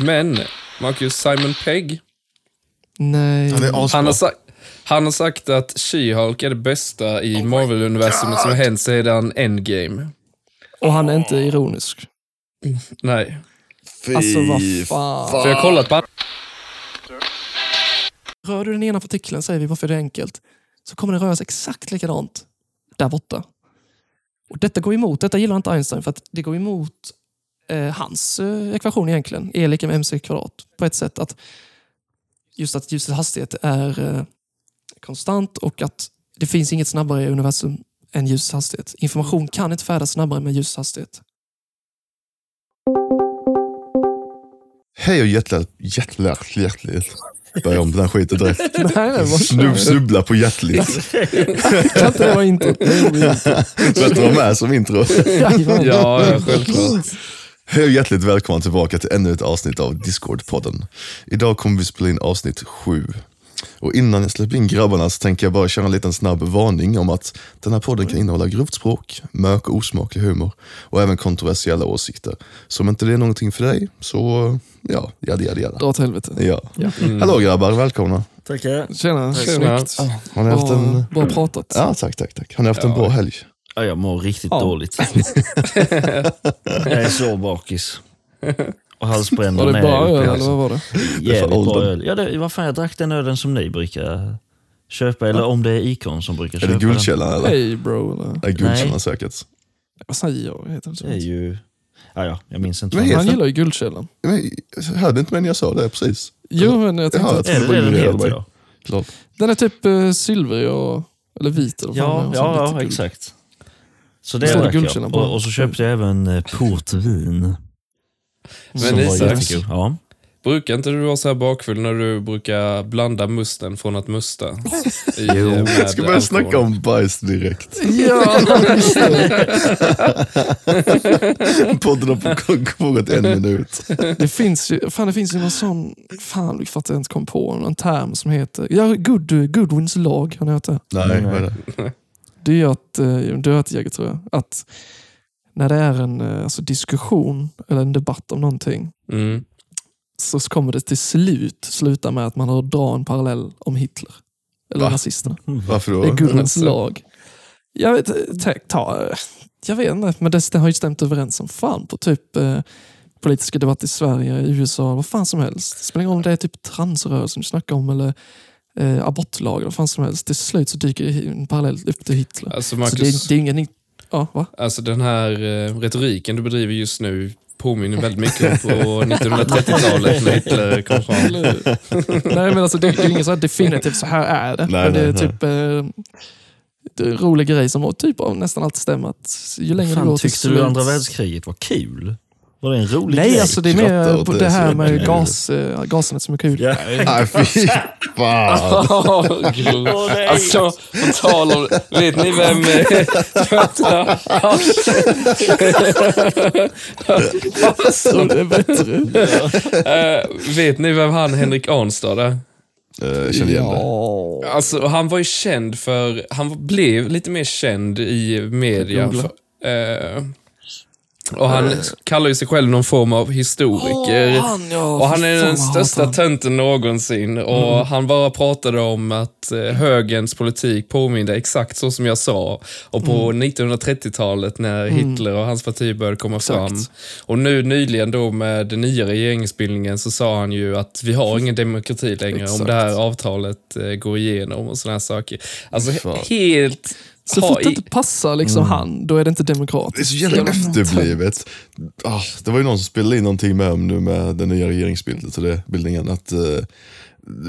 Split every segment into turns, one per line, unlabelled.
Men, Marcus, Simon Pegg,
Nej.
Han
har, sagt, han har sagt att She-Hulk är det bästa i Marvel-universumet som har hänt sedan Endgame.
Och han är inte ironisk.
Nej.
Fy
Alltså vad fan.
För jag har kollat på
Rör du den ena partikeln, säger vi bara för det är enkelt, så kommer den röra sig exakt likadant där borta. Och detta går emot, detta gillar inte Einstein för att det går emot eh, hans eh, ekvation egentligen. E lika med mc kvadrat. På ett sätt att just att ljusets hastighet är eh, konstant och att det finns inget snabbare i universum än ljusets hastighet. Information kan inte färdas snabbare med ljusets hastighet.
Hej och hjärtligt, hjärtligt, hjärtligt. Börja om den här skiten direkt. snubbla på hjärtligt.
kan inte det vara introt? Introt.
Vet du vad med som intro?
Ja, självklart.
Hej och hjärtligt välkomna tillbaka till ännu ett avsnitt av Discord-podden. Idag kommer vi spela in avsnitt sju. Och innan jag släpper in grabbarna så tänker jag bara köra en liten snabb varning om att den här podden kan innehålla grovt språk, mörk och osmaklig humor och även kontroversiella åsikter. Så om inte det är någonting för dig, så ja, jada jada jada.
Dra åt helvete.
Ja. Hallå grabbar, välkomna.
Tackar.
Tjena,
Tjena.
snyggt.
Har ni haft en...
Bra, bra pratat.
Ja, tack, tack, tack. Har ni haft en bra helg?
Ja, jag mår riktigt
Ja.
dåligt. jag är så bakis. Och halsbrännan
Var det
uppe
öl eller
halsen.
vad var det?
Jävligt bra
åldern.
öl. Ja, det, vad fan, jag drack den ölen som ni brukar köpa, eller om det är Icon som brukar
Är
köpa
det Guldkällan eller?
Hej bro. Eller?
Nej, Guldkällan
Nej.
säkert.
Vad säger jag? Heter det så?
den. Det är ju... Ja, ja, jag minns inte.
Men
vad
heter
den-
Han gillar ju Guldkällan.
Men, hörde inte när jag sa det precis?
Jo, men jag tänkte
Jaha, jag
Är det det den heter då?
Klart.
den är typ uh, silvrig och, eller vit. Eller vad fan
Ja,
det är, och så
ja,
lite
ja
guld.
exakt. Så det
Guldkällan
jag. Och, och så köpte jag även eh, portvin.
Men
som var
Isak.
Ja.
brukar inte du vara så här bakfull när du brukar blanda musten från att musta? I,
Jo.
Jag ska börja snacka om bajs direkt.
Ja.
Podden har på- pågått en minut.
Det finns ju, fan, det finns ju någon sån, fan för att jag inte kom på någon term som heter, ja, good, Goodwins lag, har ni hört det?
Nej,
Nej.
vad är det?
Det är ju att, du har det Jäger tror jag, att när det är en eh, alltså, diskussion eller en debatt om någonting
Mm.
så kommer det till slut sluta med att man har drar en parallell om Hitler. Eller
Va?
nazisterna.
Varför då?
Det är Goodwins
Alltså.
lag. Jag vet, ta, ta, jag vet inte, men det, det har ju stämt överens som fan på typ eh, politiska debatter i Sverige, i USA, vad fan som helst. Det spelar ingen roll om det är typ transrörelsen du snackar om eller eh, abortlag eller vad fan som helst. Till slut så dyker en parallell upp till Hitler.
Alltså
Så
Marcus,
det, är- det är ingen... Ja, va?
alltså den här eh, retoriken du bedriver just nu påminner väldigt mycket om på 1930-talet när Hitler kom fram.
Nej men alltså det, det är ingen så här definitivt så här är det.
Nej,
men det är
nej,
typ eh, det är en rolig grej som typ av nästan alltid stämmer. Att ju längre det
Fan,
går till
tyckte du andra världskriget var kul? Var det en rolig
Nej,
grej?
alltså det är mer på
det
det här med
mycket.
gas, eh, gaserna som är kul.
Ja.
Nej, fy fan.
Nej.
alltså, på tal om... Vet ni vem...
Så det är bättre.
Eh, vet ni vem han Henrik Arnstad är?
Eh, Jag känner igen det.
Ja.
Alltså, han var ju känd för... Han blev lite mer känd i media. För, eh, och han kallar ju sig själv någon form av historiker.
Åh, han, ja.
Och han är den största
han.
tönten någonsin. Och han bara pratade om att eh, högerns politik påminde exakt så som jag sa. Och på 1930-talet när Hitler och hans parti började komma
Exakt.
fram. Och nu nyligen då med den nya regeringsbildningen så sa han ju att vi har ingen demokrati längre om
Exakt.
det här avtalet eh, går igenom och här saker. Alltså
Fan.
helt...
Så fort det inte passar liksom han, då är det inte
Det är
demokratiskt.
så jävla efterblivet. Ah, det var ju någon som spelade in någonting med om nu med den nya regeringsbilden, så det bildningen. Att eh,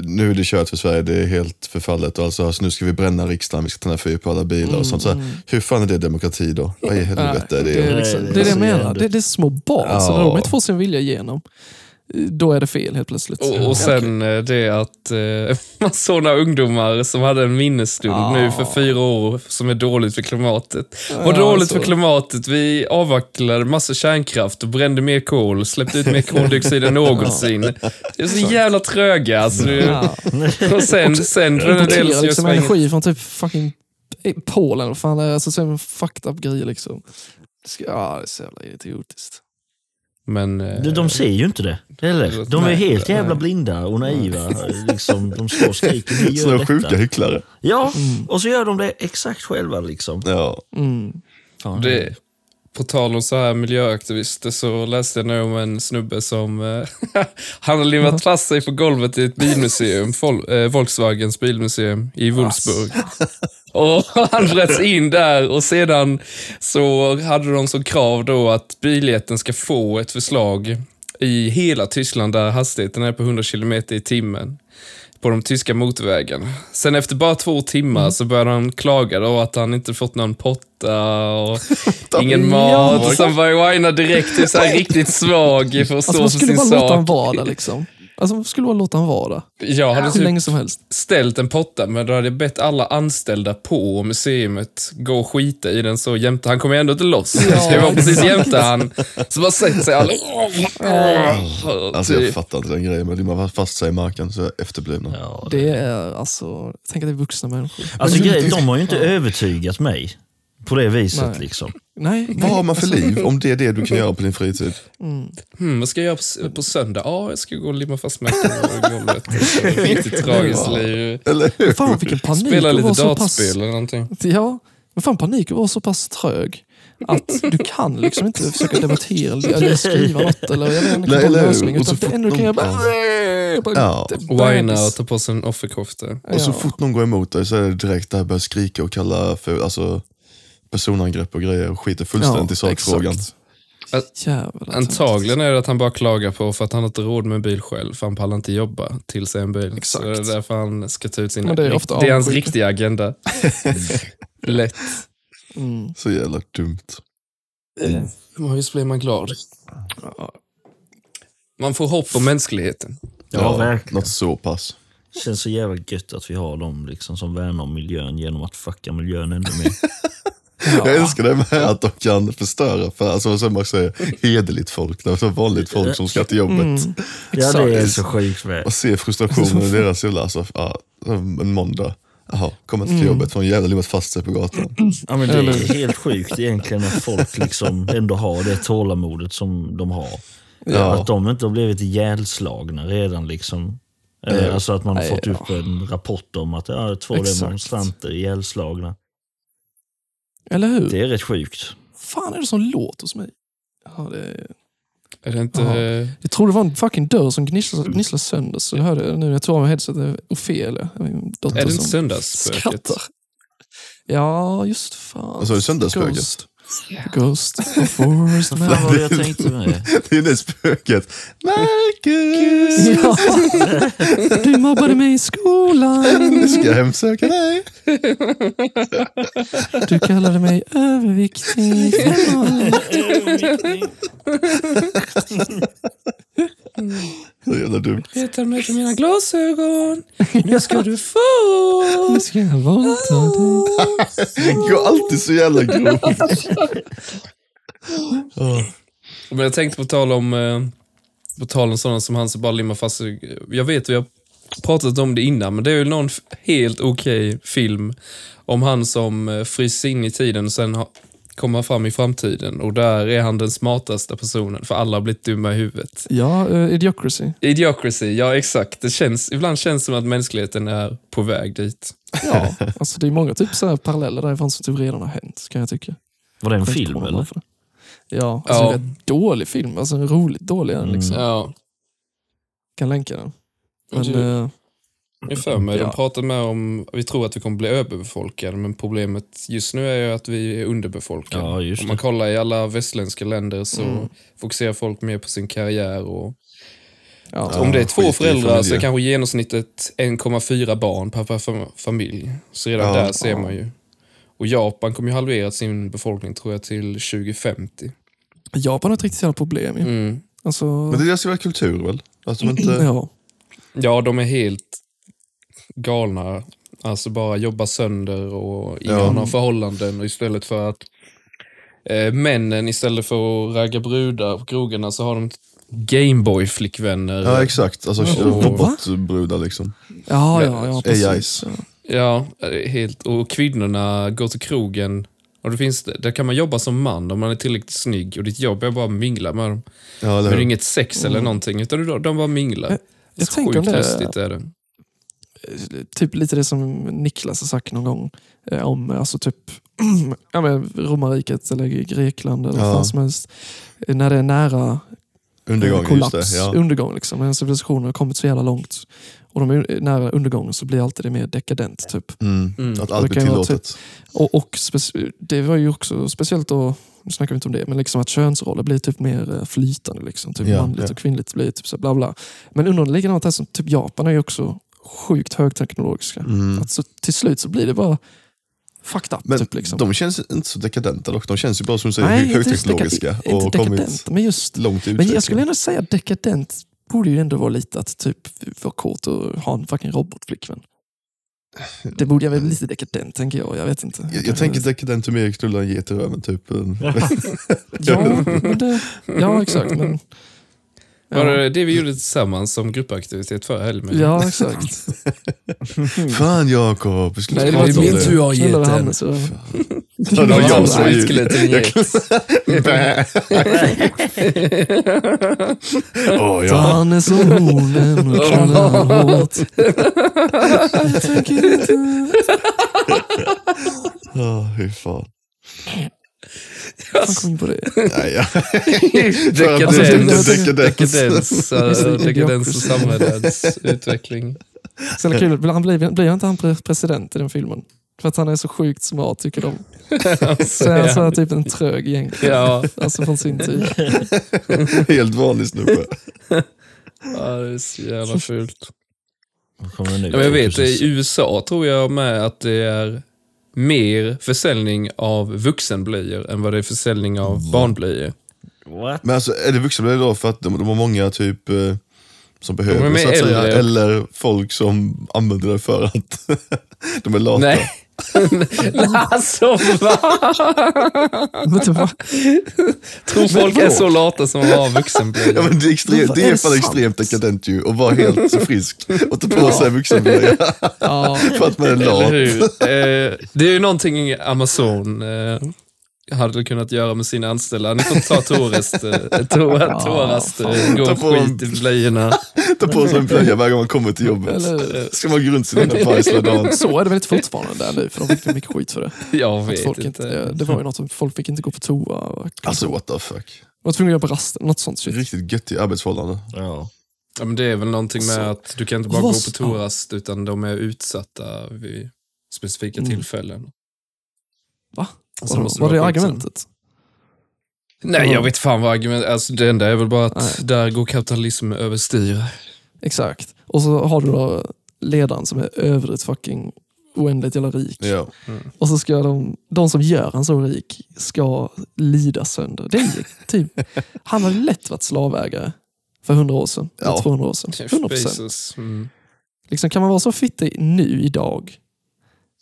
nu är det kört för Sverige, det är helt förfallet och alltså, så nu ska vi bränna riksdagen, vi ska tända fyr på alla bilar och sånt. Så, här, hur fan är det demokrati då? Vad i helvete är det?
det, är liksom, det är det jag
så
menar. Det, det är små barn, så när de inte får sin vilja igenom, då är det fel helt plötsligt.
Och, och sen eh, det att eh, man såg några ungdomar som hade en minnesstund
Ja.
nu för fyra år som är dåligt för klimatet. Vad
Ja,
dåligt
så.
för klimatet. Vi avvecklade massa kärnkraft och brände mer kol, släppte ut mer koldioxid än någonsin. Det är så jävla tröga. Alltså,
Ja.
och sen, sen
Importerar liksom energi från typ fucking Polen. Vad fan. Alltså, så är det en fucked up grej liksom. Ja, det är så jävla idiotiskt.
Men... eh,
De, de ser ju inte det. Eller? De är
Nej,
helt
nej.
jävla blinda och naiva. Liksom, de står och skriker. Gör
Sådana sjuka hycklare.
Ja, och så gör de det exakt själva. Liksom.
Ja.
Mm.
Fan.
Det, på tal om så här miljöaktivister så läste jag nu om en snubbe som eh, han har limmat fast sig på golvet i ett bilmuseum, Vol, eh, Volkswagens bilmuseum i Wolfsburg. Och han bröts in där och sedan så hade de som krav då att biljätten ska få ett förslag i hela Tyskland där hastigheten är på 100 km i timmen på de tyska motorvägarna. Sen efter bara två timmar så började han klaga då att han inte fått någon potta och ingen mat. Och sen började whina direkt till så här riktigt svag för att
Alltså
stå
man
för
skulle
sin
bara låta honom
sak.
vara där liksom. Alltså man skulle bara låta honom vara.
Jag hade
Hur
typ
länge som helst.
ställt en potta, men då hade jag bett alla anställda på museet gå och skita i den så jämte. Han kom ju ändå inte loss.
Ja,
så jag var precis jämte han. Så bara sätter sig alla...
Alltså jag fattar inte den grejen med limma fast sig i marken så efterblivna.
Ja,
Det är alltså, tänk att det är vuxna människor.
Alltså grejen, de har ju inte övertygat mig på det viset.
Nej.
Liksom.
Nej,
Vad har man för liv om det är det du kan göra på din fritid?
Hmm, vad ska jag göra på, på söndag? Ja, jag ska gå och limma fast mig på golvet. Riktigt tragiskt liv.
Eller hur?
Fan vilken panik
Spela lite
så pass...
dataspel eller någonting.
Ja, men fan panik att vara så pass trög att du kan liksom inte försöka debattera eller eller skriva något eller jag vet inte,
Nej, eller
lösning. Utan det enda du kan göra bara... bara
Ja.
Whina och ta på sig en offerkofta.
Och så
Ja.
fort någon går emot dig så är det direkt där börja skrika och kalla för alltså, personangrepp och grejer och skiter fullständigt i sakfrågan.
Jävlar.
Antagligen är det att han bara klagar på för att han inte har råd med en bil själv, för han pallar inte jobba till sig en bil.
Exakt.
Så det är därför han ska ta ut sin...
Men det är ofta
det är hans riktiga agenda. Lätt.
Mm.
Så jävla dumt.
Men visst blir man glad. Man får hopp om mänskligheten.
Ja, verkligen.
Något så pass.
känns så jävla gött att vi har dem liksom, som värnar om miljön genom att fucka miljön ännu mer.
Jag älskar det med att de kan förstöra för, alltså, som man säger, hederligt folk. Det är så vanligt folk som ska till jobbet.
Mm.
ja, det är så sjukt väl.
Och se frustrationen i deras jävla, alltså, ja, en måndag. Jaha, kommer inte till jobbet för en jävla limmat fast sig på gatan.
Ja, men det är helt sjukt egentligen att folk liksom ändå har det tålamodet som de har.
Ja.
Att de inte har blivit ihjälslagna redan. liksom. Eh. Alltså att man har fått upp en rapport om att ja, två
Exakt.
demonstranter ihjälslagna.
Eller hur?
Det är rätt sjukt.
fan är det som låter hos mig? Ja, det,
Är det inte...
Jaha. jag tror det var en fucking dörr som gnisslade, gnisslade sönder. Så jag hörde nu när jag tog av mig headsetet. Ofelia, min dotter
Är det inte
som
söndagsspöket?
skrattar. Ja, just fan.
Vad sa du, söndagsspöket?
Ghost. Ghost of Forest
Vad fan var det jag tänkte med?
Det är det spöket. Marcus!
Ja. Du mobbade mig i skolan.
Nu ska jag hemsöka dig.
Du kallade mig överviktig.
Så jävla dumt.
Mig på mina glasögon. Nu ska du få.
Nu ska jag våldta dig.
Det går alltid så jävla grovt.
Men jag tänkte på tal om, eh, på tal om sådana som han som bara limmar fast. Jag vet, vi har pratat om det innan, men det är ju någon helt okej film om han som eh, fryser in i tiden och sen ha, kommer fram i framtiden. Och där är han den smartaste personen, för alla har blivit dumma i huvudet.
Ja, uh, Idiocracy.
Idiocracy, ja exakt. Det känns, ibland känns det som att mänskligheten är på väg dit.
Ja, alltså det är många typ så här paralleller därifrån som typ redan har hänt, kan jag tycka.
Var det en film
komma
eller?
Ja, alltså
Ja.
en dålig film. Alltså en roligt dålig är den liksom.
Ja,
Kan länka den. Men,
jag för mig.
Ja.
De pratar med om, vi tror att vi kommer bli överbefolkade, men problemet just nu är ju att vi är underbefolkade.
Ja, just
Om man kollar i alla västländska länder så
Mm.
fokuserar folk mer på sin karriär. Och,
ja,
Ja.
om det är två föräldrar så är kanske genomsnittet 1,4 barn per, per fam- familj. Så redan
Ja.
där ser
Ja.
man ju. Och Japan kommer ju halvera sin befolkning tror jag till 2050.
Japan har ett riktigt jävla problem ju.
Mm.
Alltså,
Men det är deras jävla kultur väl? Att de inte...
ja.
Ja, de är helt galna. Alltså bara jobba sönder och inga
Ja.
förhållanden. Och istället för att eh, männen istället för att ragga brudar på krogarna så har de Gameboy-flickvänner.
Ja exakt, alltså
Oh.
robotbrudar liksom.
Ja,
Ja,
ja, ja, precis.
AIs.
Ja.
Helt. Och kvinnorna går till krogen Och det finns, där kan man jobba som man om man är tillräckligt snygg och ditt jobb är bara att mingla med dem.
Ja,
det är inget sex eller någonting, utan de, de bara minglar.
Jag
Så
tänker om
Sjukt
det-
hästigt är det.
Typ lite det som Niklas har sagt någon gång eh, om alltså typ ja, men romarriket eller Grekland eller
Ja.
vad som helst. Eh, När det är nära eh,
Undergång, just
kollaps,
det. Ja.
undergång. Liksom. En civilisation har kommit så jävla långt och de är nära undergången så blir alltid det mer dekadent. Typ.
Mm.
Mm.
Att
Och
allt
det
blir tillåtet.
Och, och speci- det var ju också speciellt då, nu snackar vi inte om det, men liksom att könsroller blir typ mer eh, flytande. Liksom. Typ
Ja,
manligt
ja.
och kvinnligt blir typ så bla bla. Men underliggande här som typ Japan är ju också sjukt högteknologiska.
Mm.
Att så, till slut så blir det bara fucked up.
Men
typ, liksom.
de känns inte så dekadenta dock. De känns ju bara som du säger
Nej, inte
högteknologiska
dekadent,
och
inte
kommit
dekadent, men just
långt i
men jag skulle ändå säga dekadent borde ju ändå vara lite att typ vara kåt och ha en fucking robotflickvän. Det borde jag väl lite dekadent, tänker jag. Jag vet inte.
jag, jag tänker dekadent hur mer knulla en get i röven typ.
Ja, men det, ja exakt. Men,
Var
ja,
det det vi gjorde tillsammans som gruppaktivitet förra helgen?
ja, exakt.
Fan Jakob, vi skulle
Nej, det var inte
det.
hur jag
gett.
Hannes i röven.
Ja, det var jag som
skulle till get.
Åh
Ta
ja.
Hannes och hornen och knulla han hårt. Jag tänker inte...
Åh, fy fan.
Han kom in på det.
Dekadens,
dekadens.
dekadens och
idiocracy.
samhällets utveckling.
Sen är det kul, han blir, blir inte han pre- president i den filmen? För att han är så sjukt smart tycker de. Så är han så här typ en trög egentligen.
Ja,
Alltså från sin tid.
Helt vanlig snubbe.
ja, det är så jävla fult. Ja, men jag vet,
2006.
i USA tror jag med att det är mer försäljning av vuxenblöjor än vad det är försäljning av barnblöjor.
What?
Men alltså är det vuxna då för att de, de har många typ eh, som behöver så att säga, eller folk som använder det för att de är lata.
Nej. alltså va? Tror folk är så lata som har
Ja,
vuxenblöjor?
men det är, det
är
fan extremt dekadent ju att vara helt så frisk och ta på sig vuxenblöja
ja,
för att man är lat.
Eh, det är ju någonting Amazon eh, hade kunnat göra med sina anställda. Ni får ta toarast, toa, toarast eh, gå
Ta på
skit i blöjorna.
Ta på sig en blöja varje gång man kommer till jobbet.
eller
Ska man gå runt sin lilla bajs hela dagen.
Så är det väl inte fortfarande där nu, för de fick mycket skit för det.
Jag
Att
vet
folk
inte.
inte. Det var ju något som folk fick inte gå på toa.
Alltså what the fuck.
var tvungna att göra på rasten, något sånt shit.
Riktigt göttig arbetsförhållande.
Ja.
Ja, men det är väl någonting med
Så-
att du kan inte bara
vad
gå på toarast utan de är utsatta vid specifika
Mm.
tillfällen.
Va?
Och så
Var,
måste
var
du
det
vara skitsam.
argumentet?
Nej, jag vet fan vad argumentet alltså, Det enda är väl bara att
Nej.
där går kapitalism överstyr.
Exakt. Och så har du då ledaren som är överdrivet fucking oändligt jävla rik.
Ja.
Och så ska de, de som gör han så rik ska lida sönder. Det är typ, han hade lätt varit slavägare för 100 år sedan.
Ja.
Eller 200 år sedan.
Jeff
100 procent.
Bezos. Mm.
Liksom, kan man vara så fittig nu idag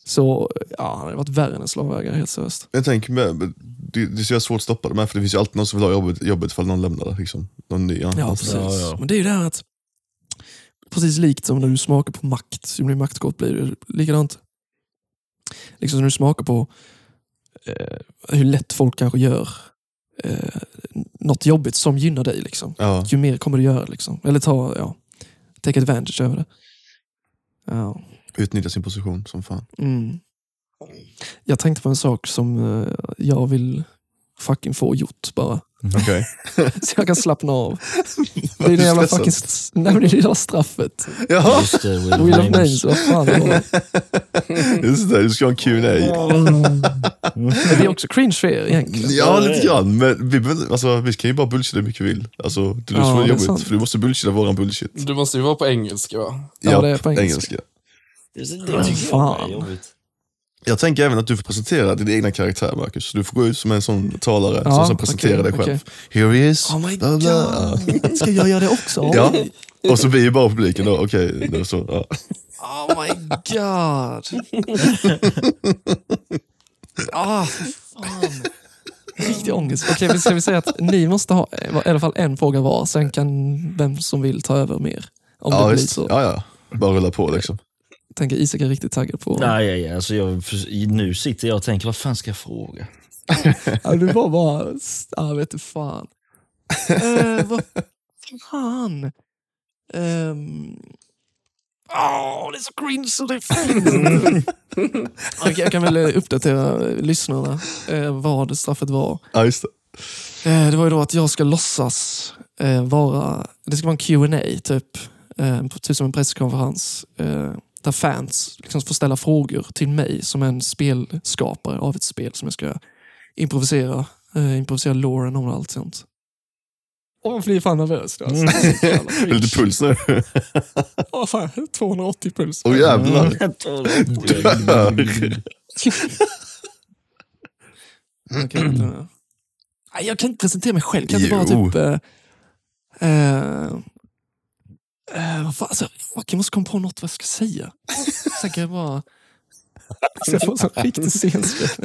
så ja, han hade varit värre än en slavägare helt seriöst.
Jag tänker med, det, det är så svårt att stoppa det med, för det finns ju alltid någon som vill ha jobbet, jobbet ifall någon lämnar det. Liksom. Någon ny
Ja,
anställd.
precis.
Ja, ja.
Men det är ju det här att precis likt som när du smakar på makt, ju mer maktkort blir det likadant. Liksom när du smakar på eh, hur lätt folk kanske gör eh, något jobbigt som gynnar dig. Liksom.
Ja.
Ju mer kommer du göra. Liksom. Eller ta, ja, take advantage över det. Ja.
Utnyttja sin position som fan.
Mm. Jag tänkte på en sak som eh, jag vill fucking få gjort bara.
Okej.
Så jag kan slappna av. Det är
du
det jävla fucking nej, men det är det jävla straffet.
Jaha,
Just det, Will,
of
Names.
Vad fan det
just det. Du ska ha en Q&A.
Det är också cringe för er egentligen.
Ja, lite grann. Men vi, alltså, vi kan ju bara bullshita hur mycket vi vill. Alltså, det är
Ja, det är
jobbigt, för du måste bullshita våran bullshit.
Du måste ju vara på engelska va?
Ja, det är på engelska.
Det, det tycker jag är jobbigt.
Jag tänker även att du får presentera din egna karaktär, Marcus. Du får gå ut som en sån talare
Ja,
som, som presenterar
okej,
dig själv.
okej.
Here he is.
Oh my
Bla, bla.
god. Ska jag göra det också?
Ja. Och så blir ju bara publiken då, okej. så, ja.
Oh my god. Ah, fan. Riktig ångest. Okej, okay, ska vi säga att ni måste ha eh, i alla fall en fråga var, sen kan vem som vill ta över mer. Om
Ja,
det blir så.
ja, ja. Bara rulla på liksom.
Tänker Isak är riktigt taggad på.
Nej, nej, nej, alltså jag, nu sitter jag och tänker, vad fan ska jag fråga?
Ja, du var bara... Ja, vet du fan. eh, vad fan? Um... Åh, det är så cringe så det är fint. Okej, jag kan väl eh, uppdatera lyssnarna eh, vad straffet var.
Ja, just det.
Eh, det var ju då att jag ska låtsas eh, vara... Det ska vara en Q&A typ. Eh, typ som en presskonferens. Där fans liksom får ställa frågor till mig som en spelskapare av ett spel som jag ska improvisera. Eh, improvisera om och allt sånt. Och jag blir fan nervös. Alltså.
Är det lite puls nu?
Åh, fan, 280 puls.
Åh jävlar.
Okej, vänta nu. Nej, jag kan inte presentera mig själv. Kan inte bara typ... Eh, eh, eh, vad fan, alltså, fuck, jag måste komma på något vad jag ska säga. Sen kan jag bara... Så jag får en sån riktig scenskräck.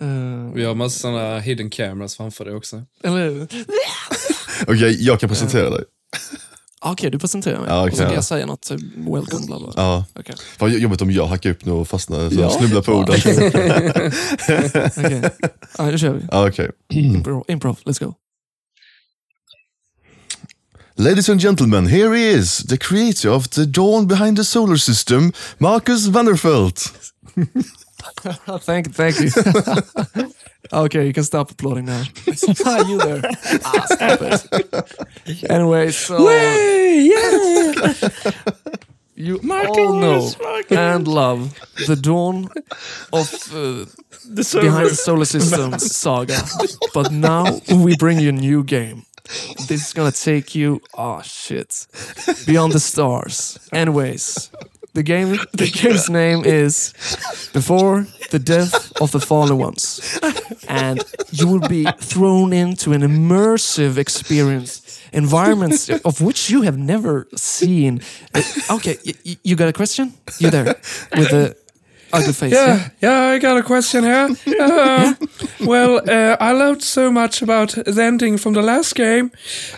Eh,
Vi har massa såna hidden cameras framför dig också.
eller?
Okej, jag kan presentera dig.
Ah, Okej, du presenterar mig.
Ja,
och
okej,
så kan
ja.
jag säga något. Welcome, bla bla.
Ja.
Okej.
Fan, jobbigt om jag hackar upp nu och fastnar så
Ja.
snubblar på orden.
Okej. Ja, nu kör vi.
Ja, okej.
Improv, improv, let's go.
Ladies and gentlemen, here he is, the creator of the dawn behind the solar system, Marcus Vanderfelt.
thank you, thank you. okay, you can stop applauding now. Are you there? Ah, stop it. Anyway, so you all know and love the dawn of uh, behind the solar system saga, but now we bring you a new game. This is gonna take you, oh shit, beyond the stars. Anyways, the game, the game's name is Before the Death of the Fallen Ones, and you will be thrown into an immersive experience, environments of which you have never seen. Uh, okay, y- y- you got a question? You there with the face?
Yeah, yeah, I got a question here. Uh, well, uh, I loved so much about the ending from the last game,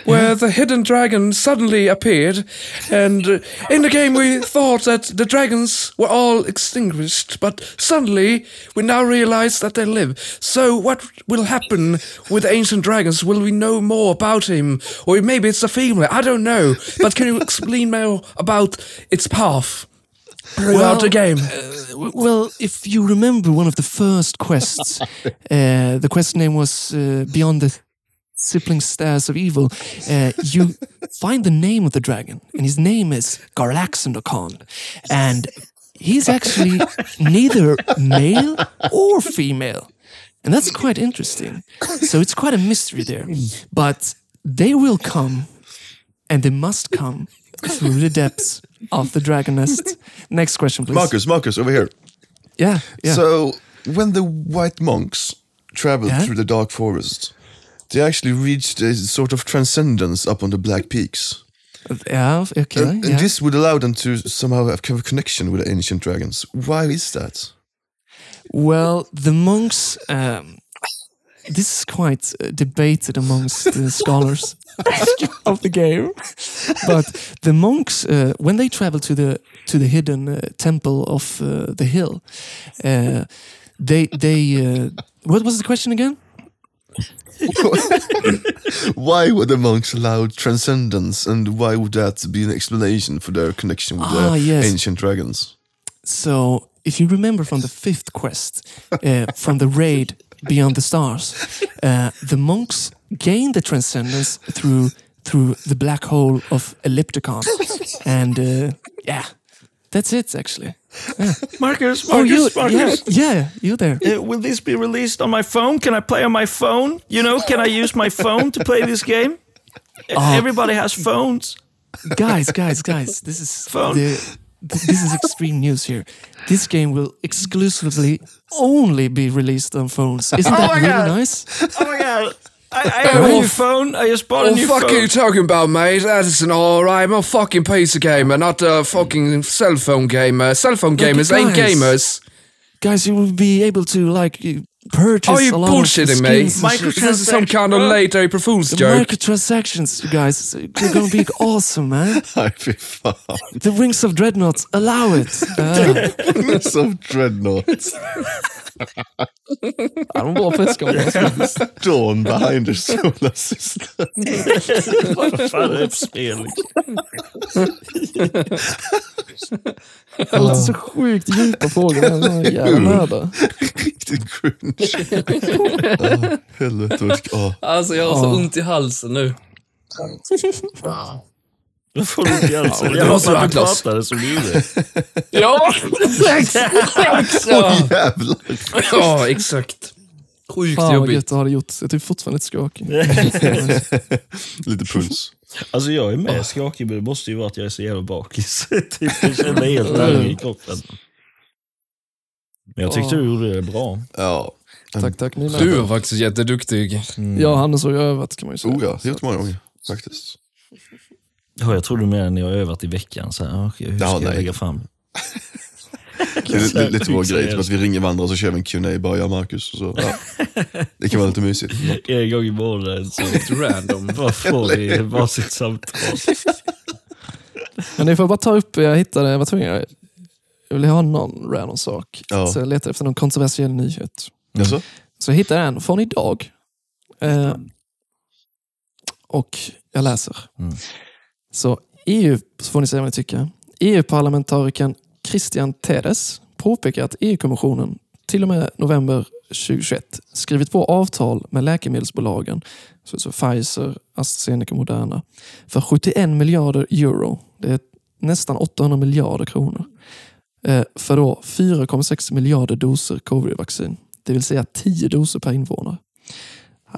where the hidden dragon suddenly appeared, and uh, in the game we thought that the dragons were all extinguished, but suddenly we now realize that they live. So, what will happen with the ancient dragons? Will we know more about him, or maybe it's a female? I don't know. But can you explain more about its path? Throughout the game.
Uh, well, if you remember one of the first quests, uh, the quest name was uh, Beyond the Sibling Stairs of Evil. Uh, you find the name of the dragon, and his name is Garlaxandocon. And he's actually neither male or female. And that's quite interesting. So it's quite a mystery there. But they will come, and they must come through the depths of the dragon nest. Next question, please.
Marcus, Marcus, over here.
Yeah, yeah.
So, when the white monks traveled
Yeah?
through the dark forest, they actually reached a sort of transcendence up on the Black Peaks.
yeah, okay.
And, and
yeah.
this would allow them to somehow have kind of a connection with the ancient dragons. Why is that?
Well, the monks. Um, this is quite uh, debated amongst the scholars of the game, but the monks, uh, when they travel to the to the hidden uh, temple of uh, the hill, uh, they they. Uh, what was the question again?
Why were the monks allowed transcendence, and why would that be an explanation for their connection with
Ah,
the
yes.
ancient dragons?
So, if you remember from the fifth quest, uh, from the raid Beyond the Stars, uh, the monks gain the transcendence through through the black hole of Ellipticon, and uh, yeah, that's it actually.
Marcus, Marcus,
oh, you,
Marcus.
yeah, yeah, you there?
Uh, will this be released on my phone? Can I play on my phone? You know, can I use my phone to play this game? Uh,
Oh.
Everybody has phones.
guys, guys, guys, this is
Phone.
the, this is extreme news here. This game will exclusively only be released on phones. Isn't
Oh
that
my
really
God.
nice?
Oh my god. I, I have a oh. new phone. I just bought a
What the
new
fuck
phone.
are you talking about, mate? That is an alright. I'm a fucking PC gamer, not a fucking cell phone gamer. Cell phone gamers ain't
guys.
gamers.
guys, you will be able to like you- purchase
Are you bullshitting me?
and.
This is some kind of late April Fool's
The
joke.
microtransactions, you guys, they're gonna be awesome, man. The Wings of Dreadnoughts allow it. Uh,
of Dreadnought.
Ja, de var presskonferens.
Dawn behind the solar system.
Vad fan är det för spel?
Det låter så sjukt djupa frågor. nördar.
Riktigt cringe. Ah, helvete. ah.
Alltså jag har så ont i halsen nu.
Då får du inte göra så.
Ja, det
Jag
måste vara Atlas.
som du gjorde.
Ja, exakt! Ja,
Jävlar.
ja exakt. Sjukt
Fan vad
jobbigt.
gött det gjort. Jag är typ fortfarande lite skakig.
Lite puls.
Alltså jag är med skakig, men det måste ju vara att jag är så jävla bakis. typ, jag känner mig helt ärlig i kroppen. Men jag tyckte du gjorde det bra.
Ja.
Tack, tack. Ni med.
Du var faktiskt jätteduktig.
Ja, Hannes har ju övat kan man ju säga.
Oh ja, det har gjort många gånger. Faktiskt.
Ja, jag trodde mer när jag övat i veckan. Så här, okej, hur ska
Ja,
jag
nej.
lägga fram?
Det är lite, lite vår grej, typ att vi ringer varandra och så kör vi en Q&A bara jag och Marcus. Och så, ja. Det kan vara lite mysigt.
En gång i månaden så
Lite random.
bara får vi varsitt samtal.
Men ni får bara ta upp, jag hittade, jag var tvungen, jag ville ha någon random sak.
Ja.
Så jag letade efter någon kontroversiell nyhet.
Alltså?
Så jag hittade en från idag. Eh, och jag läser.
Mm.
Så EU, så får ni säga vad ni tycker. EU-parlamentarikern Christian Tedes påpekar att EU-kommissionen till och med november 2021 skrivit på avtal med läkemedelsbolagen, så, Pfizer, AstraZeneca, och Moderna, för 71 miljarder euro. Det är nästan 800 miljarder kronor. Eh, för då 4,6 miljarder doser covid-vaccin. Det vill säga 10 doser per invånare.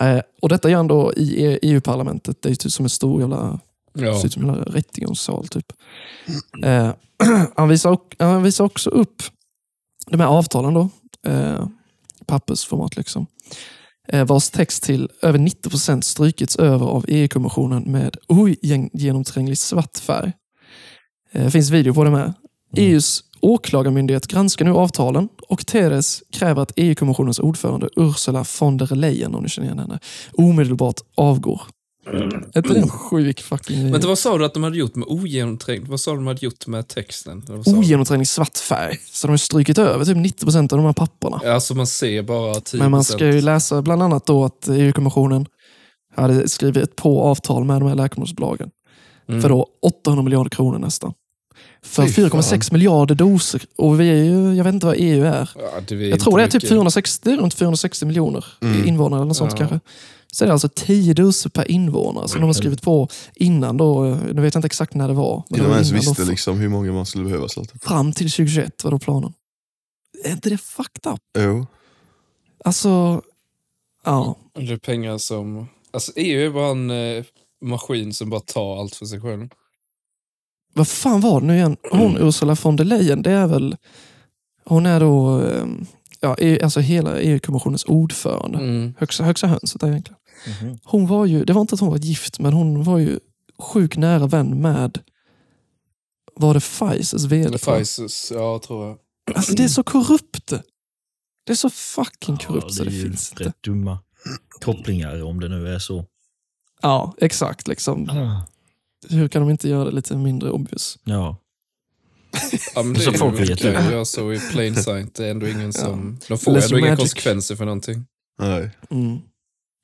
Eh, och detta gör han då i EU-parlamentet. Det är typ som en stor jävla
Ja.
Ser ut som en rättegångssal typ. Eh, han, visar, han visar också upp de här avtalen då. Eh, pappersformat liksom. Eh, vars text till över 90 procent strykits över av EU-kommissionen med ogenomtränglig svart färg. Eh, det finns video på det med. EUs åklagarmyndighet granskar nu avtalen och Teres kräver att EU-kommissionens ordförande Ursula von der Leyen, om ni känner igen henne, omedelbart avgår. Är inte det en sjuk fucking...
Men vad sa du att de hade gjort med ogenomträngt? Vad sa du de hade gjort med texten?
Ogenomtränglig svart färg. Så de har strukit över typ 90 procent av de här papperna.
Ja, Alltså man ser bara 10
Men man ska ju läsa bland annat då att EU-kommissionen hade skrivit på avtal med de här läkemedelsbolagen
Mm.
för då 800 miljarder kronor nästan. För
Fy fan.
4,6 miljarder doser. Och vi är ju, jag vet inte vad EU är.
Ja, det är
Jag tror det är typ
mycket.
460, det är runt 460 miljoner invånare eller något sånt
Ja.
kanske. Så är det alltså 10 doser per invånare som de har skrivit på innan då. Nu vet jag inte exakt när det var. men
Innan man ens
innan då.
visste liksom hur många man skulle behöva. Så att,
Fram till 2021 var då planen. Är inte det fucked up?
jo.
Alltså, ja.
Det är pengar som... Alltså EU är bara en eh, maskin som bara tar allt för sig själv.
Vad fan var det nu igen? Hon Ursula von der Leyen, det är väl... Hon är då eh, ja, EU alltså hela EU-kommissionens ordförande.
Mm.
Högsta, högsta hönset egentligen.
Mhm.
Hon var ju, det var inte att hon var gift, men hon var ju sjukt nära vän med var det Pfizers vd?
Pfizers, ja tror jag.
Alltså det är så korrupt. Det är så fucking korrupt
Ja,
så det
är
finns inte.
rätt dumma kopplingar om det nu är så.
Ja, exakt. Liksom. Hur kan de inte göra det lite mindre obvious?
Ja.
Ja, men det
Så
är
folk har
ju
gett
kan
upp.
ju göra så i plain sight. Det är ändå ingen som... De får
Less
ändå inga konsekvenser för någonting.
Nej.
Mm.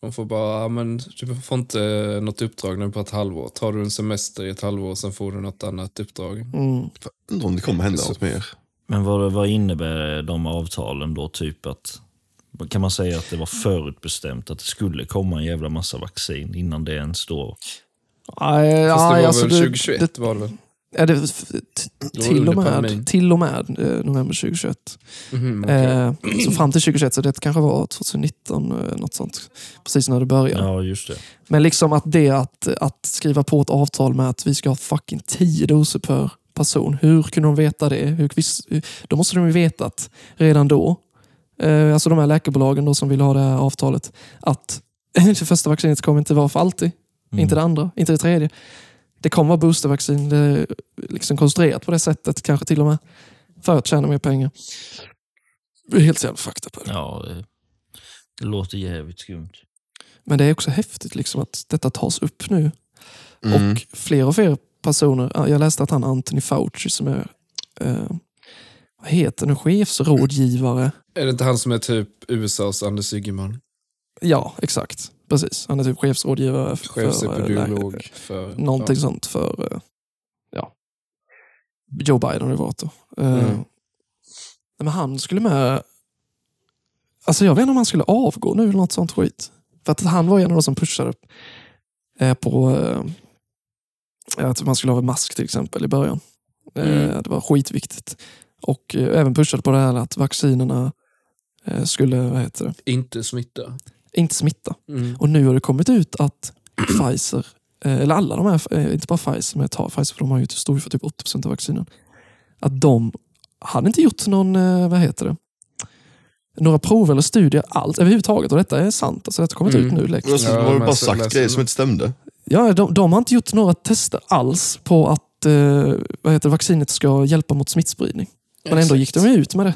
De får bara, ja, men du får inte något uppdrag nu på ett halvår. Tar du en semester i ett halvår, sen får du något annat uppdrag.
Mm.
Undrar om det kommer hända
Så-
något mer.
Men vad, vad innebär de avtalen då? Typ att kan man säga att det var förutbestämt att det skulle komma en jävla massa vaccin innan det ens då...
Aj,
Fast det
aj,
var
alltså
väl
det-
2021
det-
var det väl?
Ja, det, till, och med, till och med eh, november 2021.
Mhm, okej.
Eh, så fram till 2021, så det kanske var 2019, eh, något sånt. Precis när det började.
Ja, just det.
Men liksom att det att, att skriva på ett avtal med att vi ska ha fucking 10 doser per person. Hur kunde de veta det? Hur, då måste de ju vetat redan då, eh, alltså de här läkarbolagen då som vill ha det här avtalet, att det första vaccinet kommer inte vara för alltid.
Mm.
Inte det andra, inte det tredje. Det kommer vara boostervaccin. Det är liksom konstruerat på det sättet, kanske till och med. För att tjäna mer pengar. Det är helt jävla fakta på det.
Ja, det, Det låter jävligt skumt.
Men det är också häftigt liksom att detta tas upp nu.
Mm.
Och fler och fler personer, ja, jag läste att han Anthony Fauci som är eh, vad heter det, chefsrådgivare.
Är det inte han som är typ USAs Anders Ygeman?
Ja, exakt. Precis. Han är typ chefsrådgivare för, eh,
Chefsepidemiolog för...
någonting
ja.
sånt för eh, ja, Joe Biden har det varit. Då. Eh,
Mm.
Men han skulle med... Alltså jag vet inte om han skulle avgå nu eller något sånt skit. För att han var en av de som pushade på att man skulle ha en mask till exempel i början.
Mm.
Det var skitviktigt. Och även pushade på det här att vaccinerna skulle, vad heter det,
Inte smitta.
Inte smitta.
Mm.
Och nu har det kommit ut att Pfizer, eh, eller alla de här, eh, inte bara Pfizer, men Pfizer för de har ju stod för typ 80% av vaccinen. Att de hade inte gjort någon, eh, vad heter det, några prov eller studier alls överhuvudtaget. Och detta är sant. Alltså, detta har kommit
Mm.
ut nu. läckt.
Alltså,
Ja,
de har ju
men
bara sagt
läser
grejer som inte stämde.
Ja, de, de har inte gjort några tester alls på att eh, vad heter vaccinet ska hjälpa mot smittspridning. Men ändå gick de ut med det.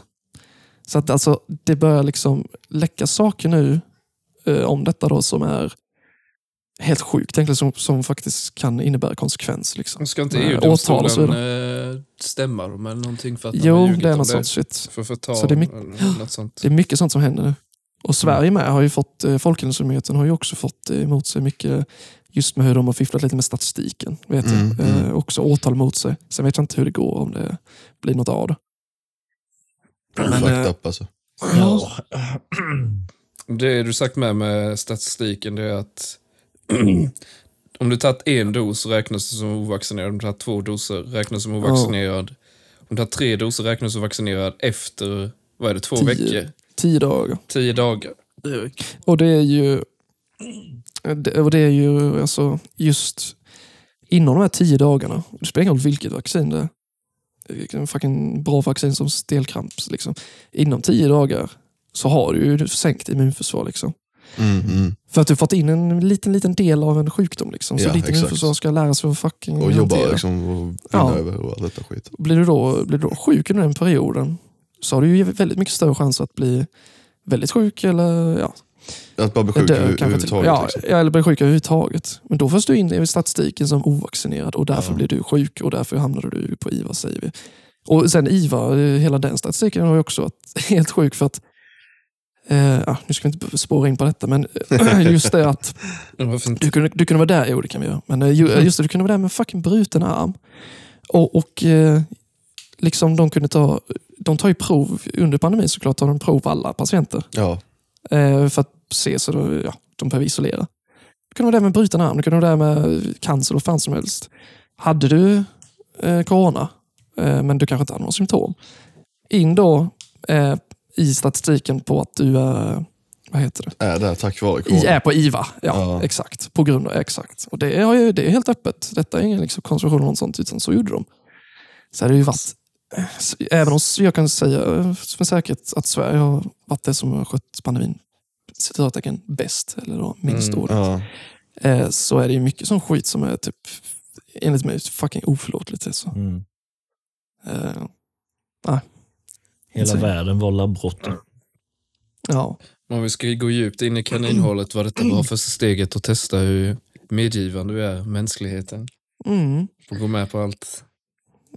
Så att alltså, det börjar liksom läcka saker nu eh, om detta då som är helt sjukt egentligen, som, som faktiskt kan innebära konsekvens. Liksom.
Ska inte
så
EU-domstolen eh, stämma dem eller någonting för att de
Jo, det är något sånt shit.
För förtal
Så det är mycket-
sånt.
Det är mycket sånt som händer nu. Och Sverige med har ju fått, eh, Folkhälsomyndigheten har ju också fått eh, emot sig mycket just med hur de har fifflat lite med statistiken. Vet jag.
Mm, mm.
Eh, också åtal mot sig. Sen vet jag inte hur det går om det blir något av det. Men,
Fucked
eh,
up alltså.
Ja.
Det du sagt med med statistiken det är att om du tagit en dos räknas det som ovaccinerad. Om du tagit två doser räknas som ovaccinerad. Om du tagit tre doser räknas som vaccinerad efter, vad är det, två
Tio.
veckor?
Tio dagar.
Tio dagar.
Och det är ju, och det är ju alltså just inom de här tio dagarna, det spelar ingen roll vilket vaccin det är, en fucking bra vaccin som stelkramps. Liksom. Inom tio dagar så har du ju sänkt immunförsvar. Liksom.
Mm, mm.
För att du fått in en liten, liten del av en sjukdom. Liksom. Så
Ja,
ditt
exakt.
immunförsvar ska lära sig att fucking
Och jobba
hantera.
liksom och
Ja.
över och allt detta skit.
Blir du, då, blir du då sjuk under den perioden så har du ju väldigt mycket större chans att bli väldigt sjuk eller ja,
Att bara bli sjuk överhuvudtaget.
ja,
liksom.
ja, eller bli sjuk överhuvudtaget. Men då förs du in i statistiken som ovaccinerad och därför
Ja.
blir du sjuk och därför hamnar du på IVA säger vi. Och sen IVA, eh, hela den statistiken har ju också varit helt sjuk för att ja, nu ska vi inte spåra in på detta, men eh, just det att du kunde, du kunde vara där, jo det kan vi göra. Men eh, ju- just det, du kunde vara där med fucking bruten arm. Och, och eh, liksom de kunde ta, de tar ju prov, under pandemin såklart tar de prov på alla patienter.
Ja,
för att se så då, ja, de behöver isolera. Du kunde vara där med bruten arm, du kunde vara där med cancer och fan som helst. Hade du corona, men du kanske inte hade några symptom. In då i statistiken på att du är, vad heter det?
är där tack vare
I, är på IVA. Ja,
Ja.
exakt. På grund av, exakt. Och det är, ju- det är helt öppet. Detta är ingen liksom konstruktion eller något sånt, utan så gjorde de. Så hade det ju varit, eh, även om jag kan säga eh, med säkerhet att Sverige har varit det som har skött pandemin citattecken bäst, eller då minst
Mm,
ordet,
Ja.
eh, så är det ju mycket sån skit som är typ, enligt mig, fucking oförlåtligt. Alltså.
Mm.
Eh,
Hela
Så-
världen vållar brott.
ja.
Om vi ska gå djupt in i kaninhålet var detta bra första steget att testa hur medgivande vi är mänskligheten.
Mm.
Får gå med på allt.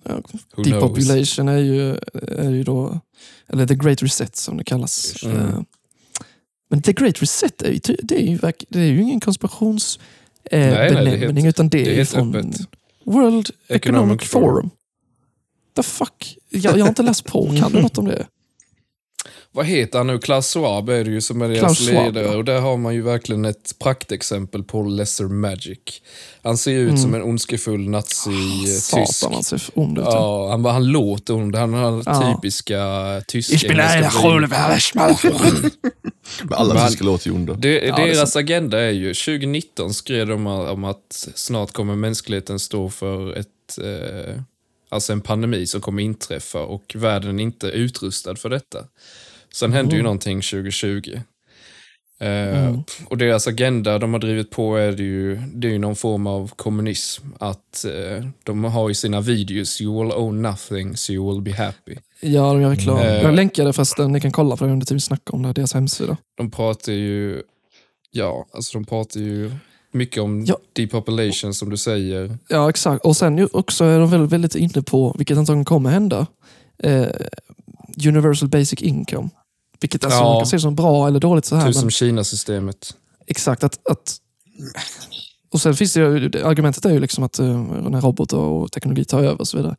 Ja? Depopulation är ju, är ju då, eller the great reset som det kallas.
Mm.
Men the great reset är ju, det är ju, det är ju ingen konspirations eh,
det är
utan det är,
Det är helt
från
öppet.
World Economic,
Economic
Forum.
Forum.
The fuck? Jag, jag har inte läst på, kan du något om det?
Vad heter han nu? Klaus Schwab är det ju som är deras ledare.
ja.
Och där har man ju verkligen ett praktexempel på lesser magic. Han ser ju ut som en ondskefull nazi-tysk.
Mm. Satan, han ser ond ut.
Ja, han, han låter ond. Han har
Ja.
typiska tyska...
Ich bin.
Men alla tyskar låter ju onda.
Det,
Ja,
deras agenda är ju, 2019 skrev de om att snart kommer mänskligheten stå för ett, eh, alltså en pandemi som kommer inträffa och världen är inte utrustad för detta. Sen hände ju någonting 2020. Eh, Och deras agenda de har drivit på är det ju, det är ju någon form av kommunism. Att eh, de har ju sina videos, you will own nothing so you will be happy.
Ja, de gör reklam.
Mm.
Jag länkade förresten, ni kan kolla på det under tiden vi snackar om det, deras hemsida.
De pratar ju, ja, alltså de pratar ju mycket om
Ja.
depopulation som du säger.
Ja, exakt. Och sen ju också är de väldigt, väldigt inne på, vilket antagligen kommer hända, eh, Universal Basic Income. Vilket alltså,
Ja.
man kan se som bra eller dåligt så här.
Typ som Kina-systemet.
Exakt. Att, att, och sen finns det ju, argumentet är ju liksom att uh, när robotar och teknologi tar över och så vidare.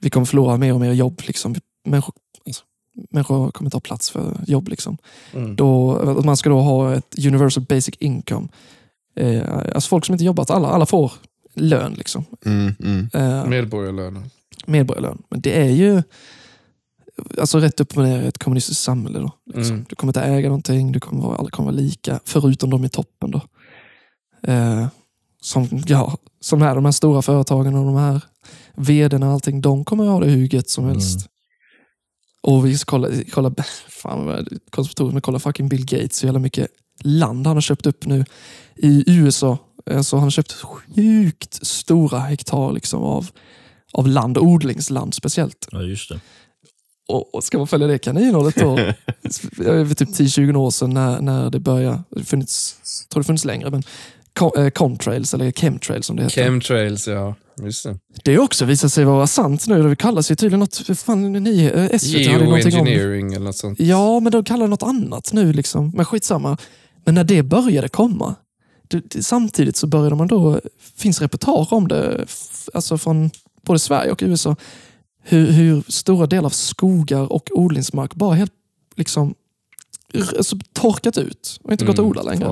Vi kommer förlora mer och mer jobb. Liksom. Människor, alltså, människor kommer ta plats för jobb. Liksom.
Mm.
Då, att man ska då ha ett universal basic income. Eh, alltså folk som inte jobbat, alla, alla får lön. Liksom.
Mm, mm.
Eh,
Medborgarlönen.
medborgarlön. Men det är ju alltså rätt upp och ner ett kommunistiskt samhälle. Då, liksom.
Mm.
Du kommer inte äga någonting, du kommer vara, alla kommer vara lika, förutom de i toppen. Då. Eh, som, ja, som är de här stora företagen och de här vdarna och allting, de kommer ha det hur gött som helst. Och vi ska kolla, kolla fan vad det konspiratoriskt, men kolla fucking Bill Gates, så jävla mycket land han har köpt upp nu i USA. Alltså han har köpt sjukt stora hektar liksom av, av land, odlingsland speciellt.
Ja, just det.
Och, och ska man följa det kaninhållet då, jag vet typ 10-20 år sedan när, när det började, det funnits, jag tror det funnits längre, men co- eh, contrails eller chemtrails som det heter.
Chemtrails, ja. Just det.
det också visat sig vara sant nu. Det kallas ju tydligen något, fan, ni, eh, SVT hade någonting om
eller något sånt.
Ja, men de kallar det något annat nu. Liksom. Men skitsamma. Men när det började komma, samtidigt så började man då, finns reportage om det, alltså från både Sverige och USA, hur, hur stora delar av skogar och odlingsmark bara helt liksom alltså, torkat ut och inte gått att
Mm.
odla längre.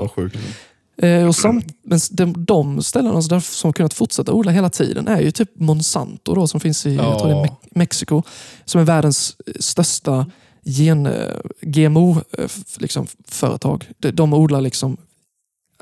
Eh, och samt, men de, de ställena där som har kunnat fortsätta odla hela tiden är ju typ Monsanto då, som finns i
Ja.
Me- Mexiko. Som är världens eh, största gen, eh, GMO-företag. Liksom, de, de odlar liksom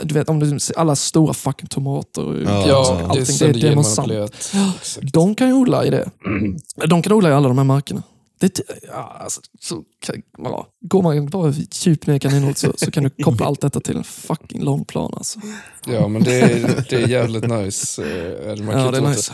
du vet, om du ser alla stora fucking tomater. och
Ja,
Ja,
allting,
det är
det, är
genmanipulerat. Exakt.
De kan ju odla i det. De kan odla i alla de här markerna. Det, ja, alltså, så kan, ja, går man bara djupt ner i kaninhålet så, så kan du koppla allt detta till en fucking lång plan. Alltså.
Ja, men det är, det är jävligt nice. eh. Man
Ja, det är nice.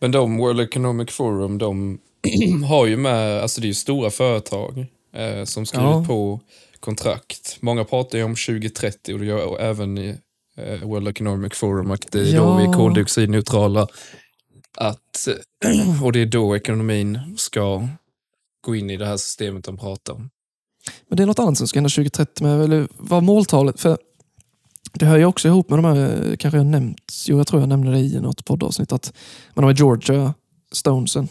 Men de, World Economic Forum, de har ju med, alltså det är ju stora företag eh, som skriver
Ja.
på kontrakt. Många pratar ju om 2030 och det gör även i eh, World Economic Forum att det är då
Ja.
vi är koldioxidneutrala. Att, och det är då ekonomin ska gå in i det här systemet de pratar om.
Men det är något annat som ska hända 2030. Med, eller vad måltalet... För det hör ju också ihop med de här, eh, kanske jag nämnt, jo jag tror jag nämnde det i något poddavsnitt, att med de här Georgia Stonesen.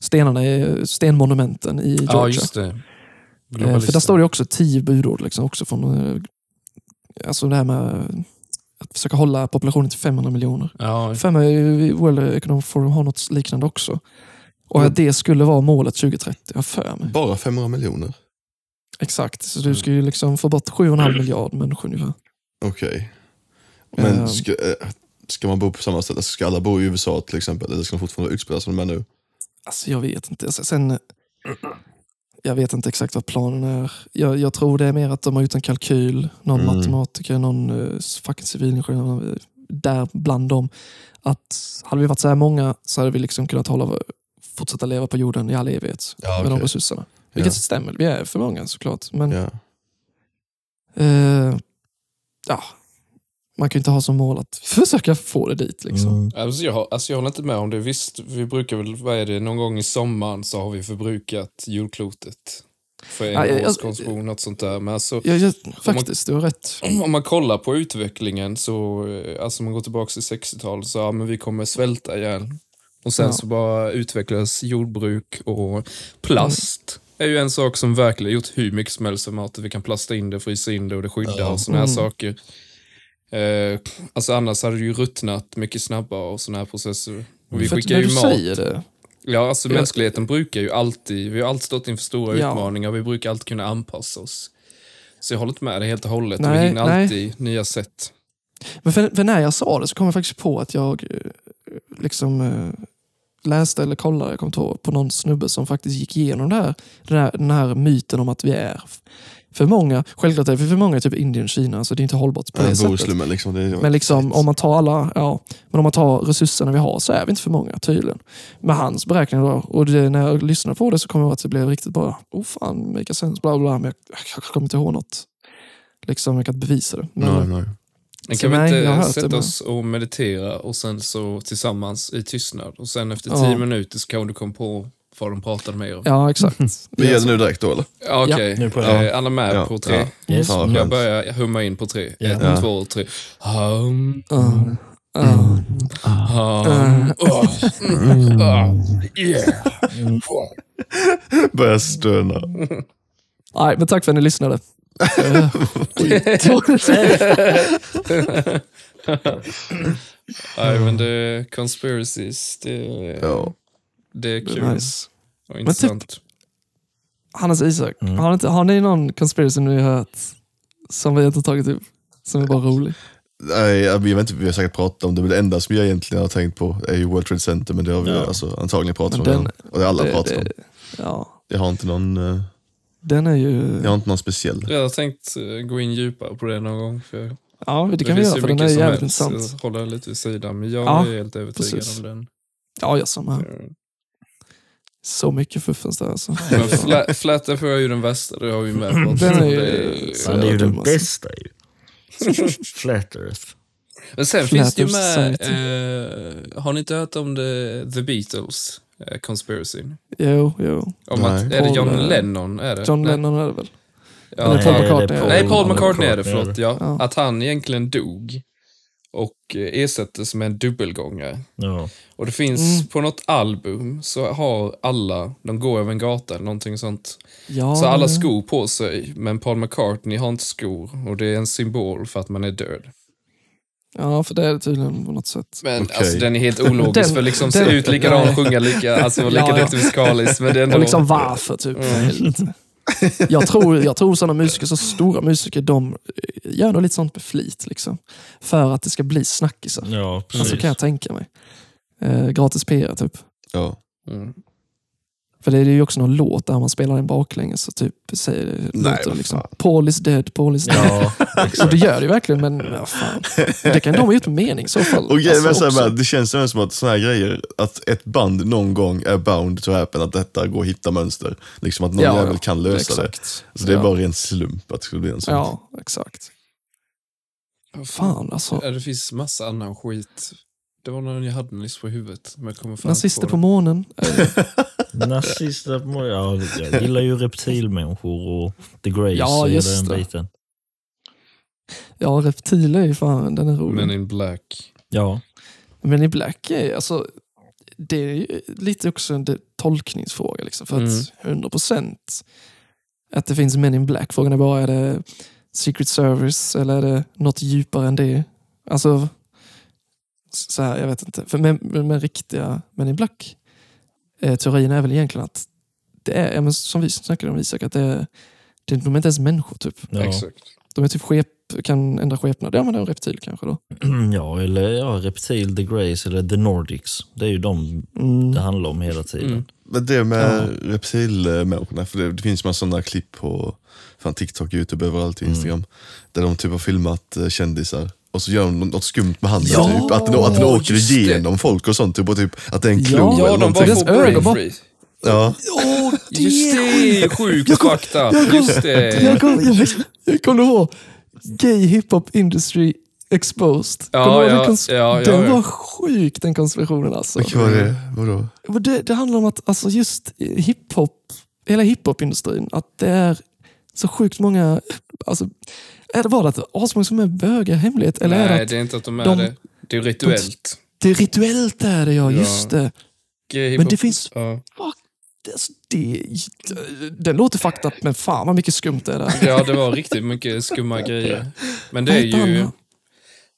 Stenarna, stenmonumenten i Georgia.
Ja, just det.
För där står det också tio budord, liksom, också från eh, alltså det här med att försöka hålla populationen till 500 miljoner.
Ja,
För mig eh, World Economic Forum har något liknande också. Och att det skulle vara målet 2030, jag har för mig.
Bara 500 miljoner?
Exakt, så du ska ju liksom få bort 7,5 miljard människor ungefär.
Okej. Men
Ehm.
ska, eh, ska man bo på samma ställe? Ska alla bo i USA till exempel? Eller ska de fortfarande utspridda som de är nu?
Alltså jag vet inte. Sen, jag vet inte exakt vad planen är. Jag, jag tror det är mer att de har gjort en kalkyl, någon
Mm.
matematiker, någon uh, fucking civilingenjör eh, där bland dem. Att hade vi varit så här många så hade vi liksom kunnat hålla, fortsätta leva på jorden i all evighet
Ja,
med de resurserna. Vilket
Ja.
stämmer, vi är för många såklart. Men
Ja.
eh, ja, man kan ju inte ha som mål att försöka få det dit. Liksom.
Mm.
Alltså jag, alltså jag håller inte med om det. Visst, vi brukar väl, vad är det, någon gång i sommaren så har vi förbrukat jordklotet. För en
Ja,
års konsumtion, något sånt där. Men alltså,
Jag, jag, faktiskt, du har rätt.
om man kollar på utvecklingen så, eh, alltså man går tillbaka till 60-talet så, ja men vi kommer svälta ihjäl. Och sen
Ja.
så bara utvecklas jordbruk och plast. är ju en sak som verkligen gjort hur mycket som helst för mat. Vi kan plasta in det, frysa in det och det skyddar
Ja.
och såna här
Mm.
saker. Eh, alltså annars hade det ju ruttnat mycket snabbare och såna här processer. Och vi skickar ju mat.
det,
Ja, alltså mänskligheten brukar ju alltid, vi har alltid stått inför stora
Ja.
utmaningar, vi brukar alltid kunna anpassa oss. Så jag håller inte med dig helt och hållet, och
Nej,
vi hinner
nej.
alltid nya sätt.
Men för, för när jag sa det så kom jag faktiskt på att jag eh, liksom eh, läste eller kollade jag kom på, på någon snubbe som faktiskt gick igenom det här, den, här, den här myten om att vi är för många, självklart är det för många typ Indien och Kina, så det är inte hållbart på det
Ja,
sättet.
Bohuslän liksom. Det
Men liksom, om man tar alla, ja, men om man tar resurserna vi har så är vi inte för många tydligen. Med hans beräkningar då, och det, när jag lyssnade på det så kom jag att det blev riktigt bra. Oh fan, make sense, bla bla. Men jag, jag kommer inte ihåg något. Liksom, jag kan inte bevisa det. Men,
nej, nej.
Men
Så
kan vi inte sätta
men-
oss och meditera och sen så tillsammans i tystnad och sen efter
Ja.
tio minuter så kan du komma på vad de pratade med om.
Ja, exakt.
Vi gör det nu direkt då eller?
Ja, Okej,
Ja, nu på-
Eh, alla med
Ja,
på tre.
ja.
Yes.
Vad
Jag börjar humma in på tre.
Ja.
Ett,
Ja.
två, tre. Mm, ah, yeah.
Börjar stöna.
nej, men tack för att ni lyssnade.
Nej, men det är conspiracies. Det,
Ja.
Det är
det
kul
nice.
och
typ-
intressant.
Hannes Isak,
Mm.
har, inte, har ni någon conspiracy ni har hört som vi inte tagit upp? Som är bara rolig?
Nej, jag vet inte, vi har säkert pratat om det, men det enda som jag egentligen har tänkt på är ju World Trade Center, men det har vi
Ja.
alltså, antagligen pratat
Men
om
den-
redan. Och det har alla
det,
pratat om.
det, ja,
Jag har inte någon, eh,
den är ju...
jag har inte någon speciell.
Jag har tänkt eh, gå in djupare på det någon gång. För
Ja, det kan vi göra
ju
för den är
som
jävligt intressant.
Jag håller lite vid sidan, men jag
Ja,
är helt övertygad
precis.
om den.
Ja, jag samma här. Så mycket fuffens där alltså.
Fla, Flat Earth är ju den värsta, det har vi med på.
Den är ju-
Det
Så
Men det är ju den bästa ju. Flat Earth.
Men sen
Flat
finns det ju med, eh, har ni inte hört om the, the Beatles eh, conspiracy?
Jo, jo.
Om
Nej.
att, är det
Paul,
John
eh,
Lennon? Är det?
John
Nej.
Lennon är det väl?
Ja, att
Paul McCartney.
Nej, Paul
Paul
McCartney är det,
är
förlåt.
det.
Ja.
Ja.
Att han egentligen dog och eh, ersattes med en dubbelgångare.
Ja.
Och det finns
Mm.
på något album så har alla, de går över en gata eller någonting sånt.
Ja,
Så alla skor på sig, men Paul McCartney har inte skor och det är en symbol för att man är död.
Ja, för det är det tydligen på något sätt.
Men
Okej.
alltså den är helt ologisk
Den-
för liksom
den-
se ut likadan
nej.
och sjunga lika, alltså vara lika
Ja, ja.
duktig musikaliskt. Men det är ändå...
Och liksom varför, typ. helvete. Jag tror, jag tror sådana musiker, så stora musiker, de gör nog lite sånt med flit. Liksom. För att det ska bli snackisar.
Ja, precis.
Alltså kan jag tänka mig. Eh, gratis PR typ.
Ja.
Mm.
För det är ju också någon låt där man spelar den baklänges och typ säger, låter liksom. Paul is dead, Paul is dead.
Ja,
Och det gör det ju verkligen, men ja, fan. Det kan de ha gjort med mening i så fall.
Och grejen med
Alltså,
så här,
också.
med, det känns som som att såna här grejer, att ett band någon gång är bound to happen, att detta går att hitta mönster. Liksom att någon
Ja,
jävel kan lösa
Exakt.
det. Så det är
Ja.
bara ren slump att det skulle bli en sån.
Ja, exakt. Fan alltså.
Det finns massa annan skit. Det var någon jag hade nyss på huvudet. Men jag kommer fan
Nazister på
det.
månen.
Nazister på många- ja, Jag gillar ju reptilmänniskor och the Greys
Ja, just
den
det.
biten.
Ja, reptiler är ju fan, den är rolig.
Men in black.
Ja,
Men i Black är alltså, det är ju lite också en tolkningsfråga. Liksom, för
Mm.
att 100% att det finns Men in Black. Frågan är bara, är det Secret Service eller är det något djupare än det? Alltså, så här, jag vet inte. För med, med, med riktiga Men in Black, eh, teorin är väl egentligen att det är, ja, men som vi snackade om Isak, att det är, det, de är inte ens människor typ.
ja.
Exakt.
De är typ skep, kan ändra skepnad. Ja men det är en reptil kanske då.
ja eller ja, Reptil, the Greys eller the Nordics. Det är ju de
Mm.
det handlar om hela tiden.
Mm.
Men det med reptilmänniskorna, för det, det finns massa sådana klipp på fan, TikTok, Youtube, överallt,
Mm.
Instagram. Där de typ har filmat eh, kändisar och så gör de något skumt med handen.
Ja,
typ. Att, den, att den åker
just det.
igenom folk och sånt. Typ, och typ, att det är en klo
Ja,
eller
Ja, de
någonting.
får
ögon
brain.
Ja.
Åh,
Just det, sjukt
jag kom-
Just det.
Jag kommer jag, jag kom ihåg Gay Hiphop Industry Exposed.
Ja,
Kommer
ja,
den kons-
ja, ja,
den
ja.
var sjuk den konspirationen alltså.
Vilket var det? Vadå?
Det, det handlar om att alltså just hiphop, hela hiphop-industrin, att det är så sjukt många, alltså, är det bara att asmånga som är bögar i hemlighet? Eller är det
Nej,
att
det är inte att de är
de-
det. Det är rituellt.
det är rituellt är det ja,
Ja.
just det.
Gay
Men det finns-
Ja.
det, alltså, det, det låter fucked up, men fan vad mycket skumt det är där.
ja, det var riktigt mycket skumma grejer. Men det är ju...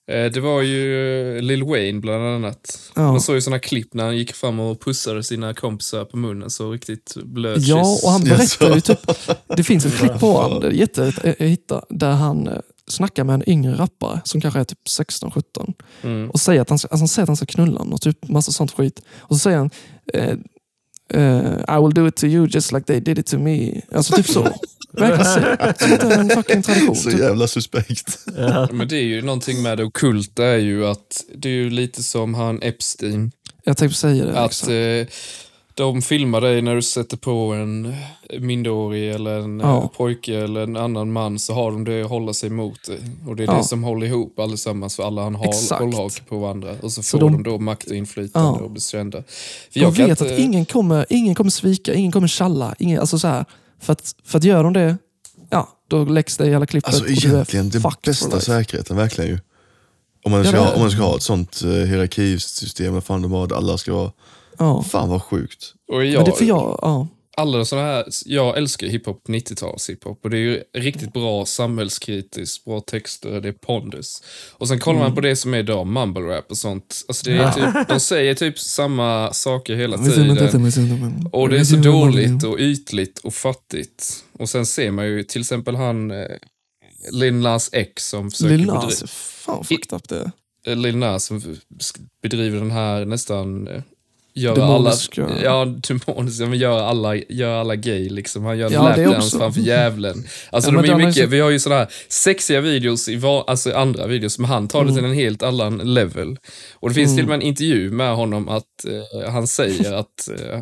eh, Det var ju Lil Wayne bland annat.
Ja.
Man såg ju såna klipp när han gick fram och pussade sina kompisar på munnen så riktigt blöt
Ja, och han berättar ju typ, det finns ett klipp på honom, det är jätte, jag hittade, där han eh, snackar med en yngre rappare som kanske är typ 16-17
Mm.
och säger att han, alltså han säger att han ska knulla honom och typ massa sånt skit. Och så säger han eh, eh, I will do it to you just like they did it to me. Alltså typ så. Verkligen så- som att det är en fucking tradition.
Så
typ.
jävla suspekt.
Men det är ju någonting med det ockulta är ju att det är ju lite som han Epstein.
Jag tänkte säga det.
Att
exakt.
eh, de filmar dig när du sätter på en minderårig eller en
Ja.
eh, pojke eller en annan man så har de det att hålla sig mot det. Och det är
Ja.
det som håller ihop allesammans för alla han har hållhake på varandra. Och så
Så
får de,
de-
då makt och inflytande
Ja.
och blir kända. För
de vet
inte-
att ingen kommer, ingen kommer svika, ingen kommer tjalla. Ingen, alltså så här, för, att, för att gör de det, ja, då läggs det i alla klippet.
Alltså egentligen den bästa säkerheten, verkligen ju. Om man
Ja,
ska,
det det.
om man ska ha ett sånt uh, hierarkisystem, fan de har, alla ska vara...
Ja.
Fan vad sjukt.
Och
Men
jag,
det är för jag, ja.
Alla såna här, jag älskar hiphop, 90-tals hiphop och det är ju riktigt bra samhällskritiskt, bra texter, det är pondus. Och sen kollar man på det som är idag, mumble rap och sånt. Alltså det är typ, de säger typ samma saker hela tiden. Och det är så dåligt och ytligt och fattigt. Och sen ser man ju till exempel han eh, Lil Nas X som försöker
Lil Nas, fan fucked up det
eh, Lil Nas som bedriver den här nästan gör
Demoniska.
alla, ja, demoniska, men gör alla, gör alla gay liksom. Han gör
Ja,
lapdance framför djävulen. Alltså
Ja,
de är mycket,
så-
vi har ju sådana här sexiga videos i va, alltså andra videos, men han tar det till
Mm.
en helt annan level. Och det finns till och med en intervju med honom att eh, han säger att eh,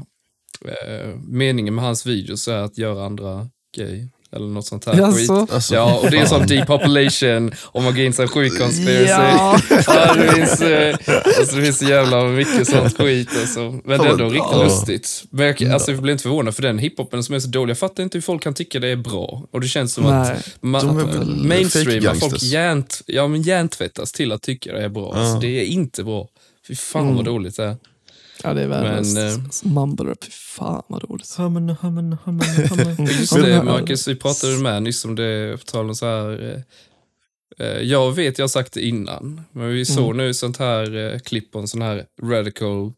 eh, meningen med hans videos är att göra andra gay. Eller något sånt här skit.
Alltså,
Ja, och det är som depopulation, om man går in i en sjuk conspiracy.
Ja.
Ja, det, finns, eh, alltså, det finns så jävla mycket sånt skit. Alltså. Men det är ändå riktigt
bra.
lustigt. Men jag, alltså, jag blir inte förvånad för den hiphopen som är så dålig. Jag fattar inte hur folk kan tycka det är bra. Och det känns som
Nej.
att, ma- mainstream, folk hjärnt, ja, men hjärntvättas till att tycka det är bra. Alltså, det är inte bra. Fy fan
Mm.
vad dåligt det är.
Ja, det är värdelöst.
Men, eh,
Mumble rap, fy fan vad dåligt.
Hummen, hummen, hummen, hummen.
Just
Ja,
det, Marcus, vi pratade med nyss om det, på tal om så här... Eh, eh, jag vet, jag har sagt det innan, men vi såg
Mm.
nu sånt här eh, klipp på en sån här radical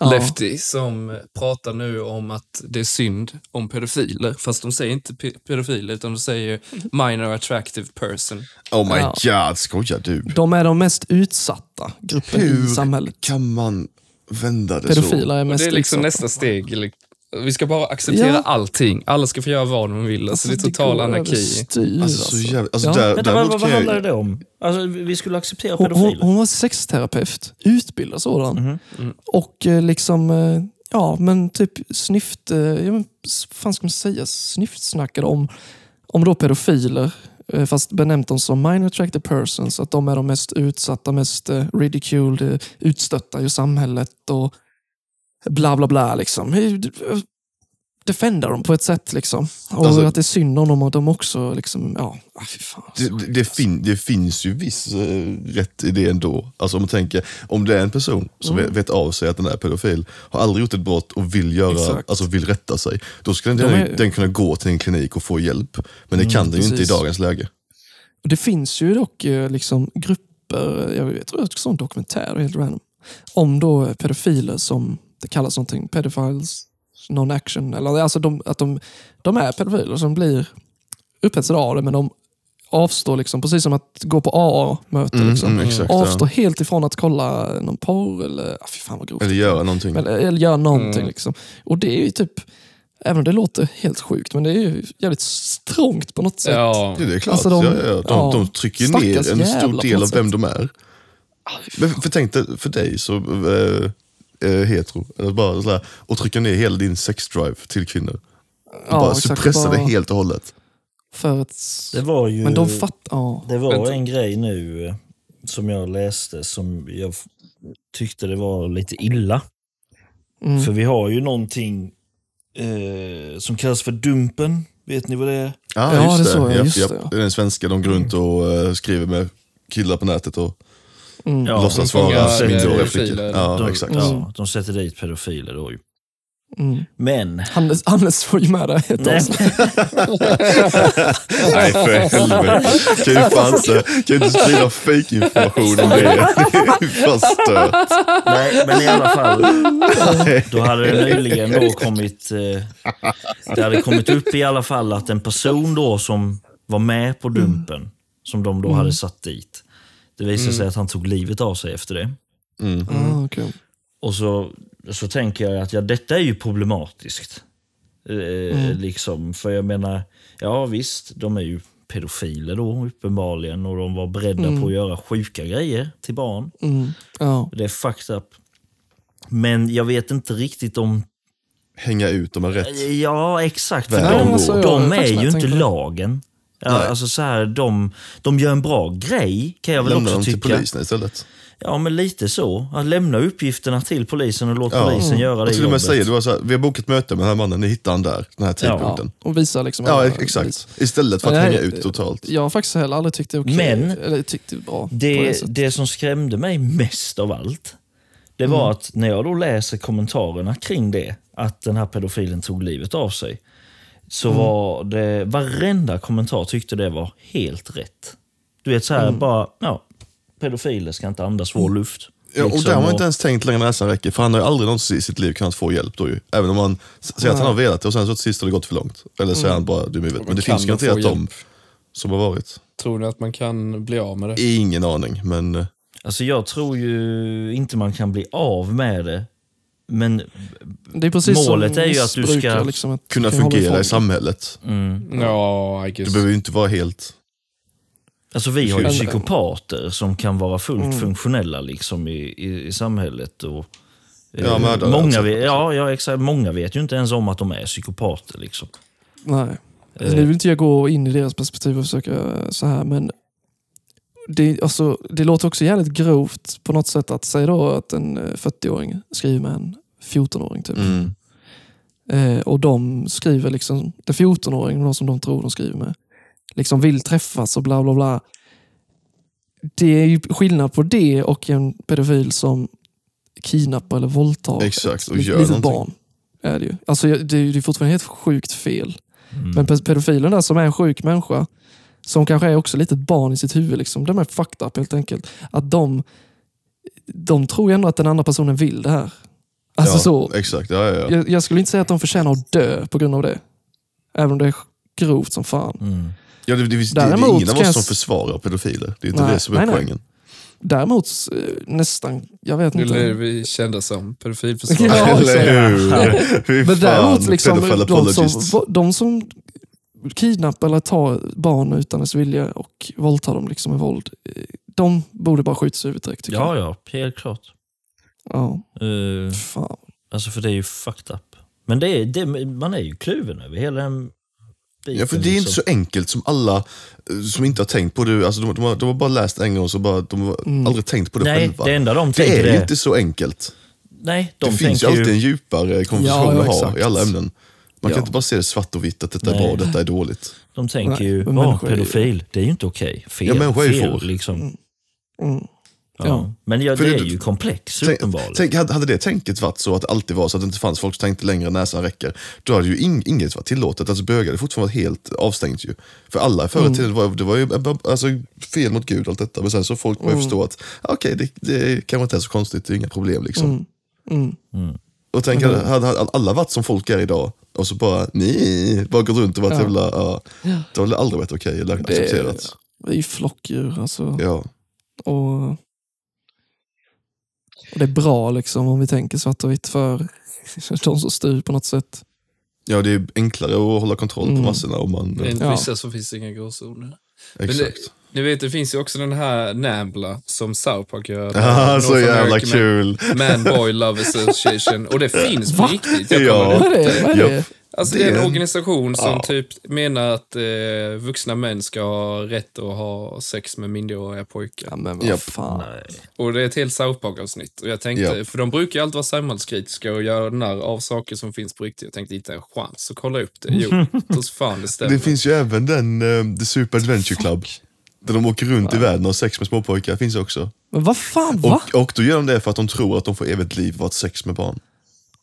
Ja.
lefty som pratar nu om att det är synd om pedofiler. Fast de säger inte pe- pedofiler, utan de säger minor attractive person.
Oh my
Ja.
god, skojar du?
De är de mest utsatta gruppen i
Hur
samhället.
kan man vända det
Pedofiler är
Och
mest
det är liksom
utsatta.
nästa steg. Vi ska bara acceptera
Ja.
allting. Alla ska få göra vad de vill. Alltså, det är total anarki.
överstyr,
så? Alltså, så jävla, alltså,
Ja.
där,
Vänta, vad, vad
kan
handlar det om? Alltså, vi skulle acceptera
Hon, hon,
pedofiler?
hon var sexterapeut, utbildad sådan.
Mhm.
Mm.
Och eh, liksom, eh, ja men typ snyft, eh, ja, men, fan ska man säga, snyftsnackade om, om då pedofiler. Fast benämnt dem som minor attracted persons, att de är de mest utsatta, mest ridiculed, utstötta i samhället och bla bla bla. Liksom. Defenda dem på ett sätt. Liksom. Och
Alltså-
att det är synd om dem och de också, liksom, ja, ah, fy fan.
det, det, det, fin, det finns ju viss eh, rätt i det ändå. Alltså om man tänker, om det är en person som
Mm.
vet, av sig att den är pedofil, har aldrig gjort ett brott och vill, göra,
Exakt.
alltså vill rätta sig, då skulle den,
De är-
den kunna gå till en klinik och få hjälp. Men det kan den ju inte i dagens läge.
Och Det finns ju dock eh, liksom grupper, jag, tror jag såg en dokumentär, helt random, om då pedofiler som det kallas någonting, pedophiles non-action. Eller alltså de, att de, de är pedofiler som blir upphetsade av det, men de avstår, liksom, precis som att gå på AA-möte.
Mm,
liksom.
mm, exakt,
avstår
ja.
helt ifrån att kolla någon porr eller, ah, fy fan vad grovt.
Eller göra någonting.
Eller, eller göra någonting.
Mm.
Liksom. Och det är ju typ, även om det låter helt sjukt, men det är ju jävligt strångt på något sätt.
Ja.
Det är klart.
Alltså, de-
ja, ja, de,
ja,
de trycker ner en stor del av vem
sätt.
de är. Men för, tänk dig, för dig så eh, hetero, eller bara sådär, och trycka ner hela din sexdrive till kvinnor.
Ja,
bara
exakt,
suppressa
bara
det helt och hållet.
För ett...
Det var ju...
Men de fattar... Ja.
Det var
Vänta.
en grej nu eh, som jag läste som jag tyckte det var lite illa.
Mm.
För vi har ju någonting eh, som kallas för Dumpen. Vet ni vad det är?
Ah,
Ja,
just
det
det.
just det, ja.
är den svenska, de går runt och eh, skriver med killar på nätet och
Mm.
Ja,
låtsas vara minderåriga
pedofiler.
flickor. Ja,
de,
exakt.
Ja, de sätter dit pedofiler då ju.
Mm.
Men...
Hannes, Hannes får ju med det ett
Nej.
Nej för helvete. Kan ju fan inte, kan inte sprida fake information om det. Det är fan stört.
nej, men i alla fall. Då hade det nyligen då kommit... Eh, det hade kommit upp i alla fall att en person då som var med på Dumpen, som de då hade satt dit. Det visade sig att han tog livet av sig efter det.
Ah, okej.
Och så, så tänker jag att ja, detta är ju problematiskt. Eh, liksom. För jag menar, ja visst, de är ju pedofiler då uppenbarligen och de var beredda på att göra sjuka grejer till barn.
Mm. Ja.
Det är fucked up. Men jag vet inte riktigt om...
Hänga ut dem är rätt.
Ja, exakt. För
Nej,
de,
alltså,
de är ju inte lagen. Ja,
Nej.
alltså så här, de, de gör en bra grej, kan jag väl
Lämna
också
dem till
tycka.
polisen istället.
Ja, men lite så. Att lämna uppgifterna till polisen och låta
Ja.
polisen göra
Och
det
till och med
jobbet.
säger, det var så här, vi har bokat möte med den här mannen, ni hittar han där, den här
Ja.
tidpunkten.
Och visa liksom.
Ja, exakt.
bevis.
Istället för att hänga ut totalt.
Jag har faktiskt heller aldrig tyckt det okej.
Men
Eller tyckt det bra.
Det, det som skrämde mig mest av allt, det var att när jag då läser kommentarerna kring det, att den här pedofilen tog livet av sig, så var det varenda kommentar tyckte det var helt rätt. Du vet så här, bara, ja, pedofiler ska inte andas vår luft.
Ja, och
Liksom,
där har man
och-
inte ens tänkt längre näsan räcker, för han har ju aldrig någonsin i sitt liv kunnat få hjälp då ju. Även om man säger att han har velat det och sen så till sist har det gått för långt. Eller så är han bara dum i huvudet. Men det finns garanterat de som har varit.
Tror ni att man kan bli av med det?
Ingen aning, men eh,
Alltså jag tror ju inte man kan bli av med det. Men
Det är precis
Målet
som
är ju att du ska
liksom, att
kunna
du
fungera i samhället.
mm,
Ja, I
Du
guess.
behöver ju inte vara helt...
Alltså vi har ju psykopater som kan vara fullt
Mm.
funktionella liksom i, i, i samhället. Och, eh,
Ja, mördare
många,
också.
vet, ja, ja, exakt, många vet ju inte ens om att de är psykopater. Liksom.
Nej.
Eh.
Nu vill inte jag gå in i deras perspektiv och försöka så här, men det, alltså, det låter också jävligt grovt på något sätt att säga då att en eh, 40-åring skriver med en 14-åring. Typ.
Mm.
Eh, och de skriver, liksom, den 14-åringen, de som de tror de skriver med, liksom vill träffas och bla bla bla. Det är ju skillnad på det och en pedofil som kidnappar eller våldtar
Exakt, och
ett
gör
litet barn. Är det, ju. Alltså, det är ju fortfarande helt sjukt fel.
Mm.
Men pe- pedofilen där som är en sjuk människa, som kanske är också lite ett barn i sitt huvud, liksom, de är fucked up helt enkelt. Att de, de tror ju ändå att den andra personen vill det här. Alltså
ja,
så,
Exakt, ja, ja, ja.
jag, jag skulle inte säga att de förtjänar att dö på grund av det. Även om det är grovt som fan.
Mm.
ja det, det, det, det är
Däremot
ingen av oss
jag
som försvarar pedofiler. Det är inte
Nej,
det som är
nej, nej.
poängen.
Däremot eh, nästan, jag vet inte.
är vi kända som pedofilförsvarare.
Ja.
Eller hur?
Men
fan,
däremot, liksom, de, som, de som kidnappar eller tar barn utan dess vilja och våldtar dem liksom med våld, de borde bara skjutas i huvudet direkt. tycker
Ja,
jag.
ja, helt klart.
Ja,
Eh,
fan.
alltså för det är ju fucked up. Men det är, det, man är ju kluven över hela den biten.
Ja, för det är inte så
liksom.
enkelt som alla eh, som inte har tänkt på det. Alltså, de, de, har, de har bara läst en gång och så bara, de har aldrig tänkt på det
Nej,
själva.
det enda de
det
tänker
är ju
är...
inte så enkelt.
Nej, de
det finns ju
tänker
alltid en djupare konversation
Ja, ja,
att ha
exakt.
i alla ämnen. Man kan
Ja.
inte bara se det svart och vitt, att detta är
Nej.
bra och detta är dåligt.
De tänker
Nej,
ju, ja,
människor är
pedofil, det är ju inte okej. Fel,
Ja, människor är ju
fel
får.
liksom.
Mm.
Ja.
Ja.
Men ja, det
det-
är ju komplex,
Tänk,
uppenbarligen.
tänk, hade det tänket varit så att det alltid var så att det inte fanns folk som tänkte längre än näsan räcker, då hade ju ing, inget varit tillåtet. Alltså bögar hade fortfarande varit helt avstängt ju. För alla förr i tiden, det var, det var ju alltså, fel mot Gud allt detta. Men sen så folk började förstå att okej, det, det kanske inte är så konstigt, det är inga problem liksom.
Mm. Mm.
Och tänk, hade, hade hade alla varit som folk är idag och så bara, nej, bara gått runt och varit
Ja.
jävla, ja, det hade aldrig varit okej eller
Det är-
accepterat.
Vi är ju flockdjur alltså.
Ja.
Och, och det är bra liksom om vi tänker svart och vitt för de som styr på något sätt.
ja, det är enklare att hålla kontroll på
Mm.
massorna om man...
Enligt
Ja.
vissa så finns det inga gråzoner. Men det,
Exakt.
Ni vet, det finns ju också den här Nambla som South Park gör.
Ah, så
North
jävla
American
kul.
Man Boy Love Association. Och det finns på riktigt. Jag
Ja.
Vad är det? Vad är det?
Alltså
Det
är en organisation som
Ja.
typ menar att eh, vuxna män ska ha rätt att ha sex med minderåriga pojkar.
Ja, men vad
Japp.
fan.
Nej.
Och det är ett helt South Park-avsnitt. Och jag tänkte,
Ja.
för de brukar ju alltid vara samhällskritiska och göra narr av saker som finns på riktigt. Jag tänkte inte en chans att kolla upp det. Jo, hos fan det stämmer.
Det finns ju även den, uh, The Super Adventure Club. Där de åker runt i världen och har sex med småpojkar, finns också.
Men vad fan, va?
Och, och då gör de det för att de tror att de får evigt liv av att ha sex med barn.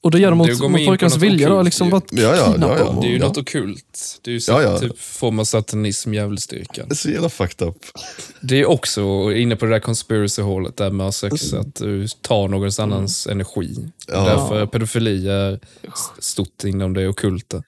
Och då gör de mot, mot pojkarnas vilja då? Liksom bara
Ja, ja, ja, ja.
Det är ju
Ja.
något ockult. Det är ju så,
Ja, ja.
typ form av satanism, djävulsdyrkan.
Det är så jävla fucked up.
Det är också inne på det där conspiracy-hålet där med sex, att du tar någons annans energi.
Ja.
Därför pedofili är stort inom det ockulta.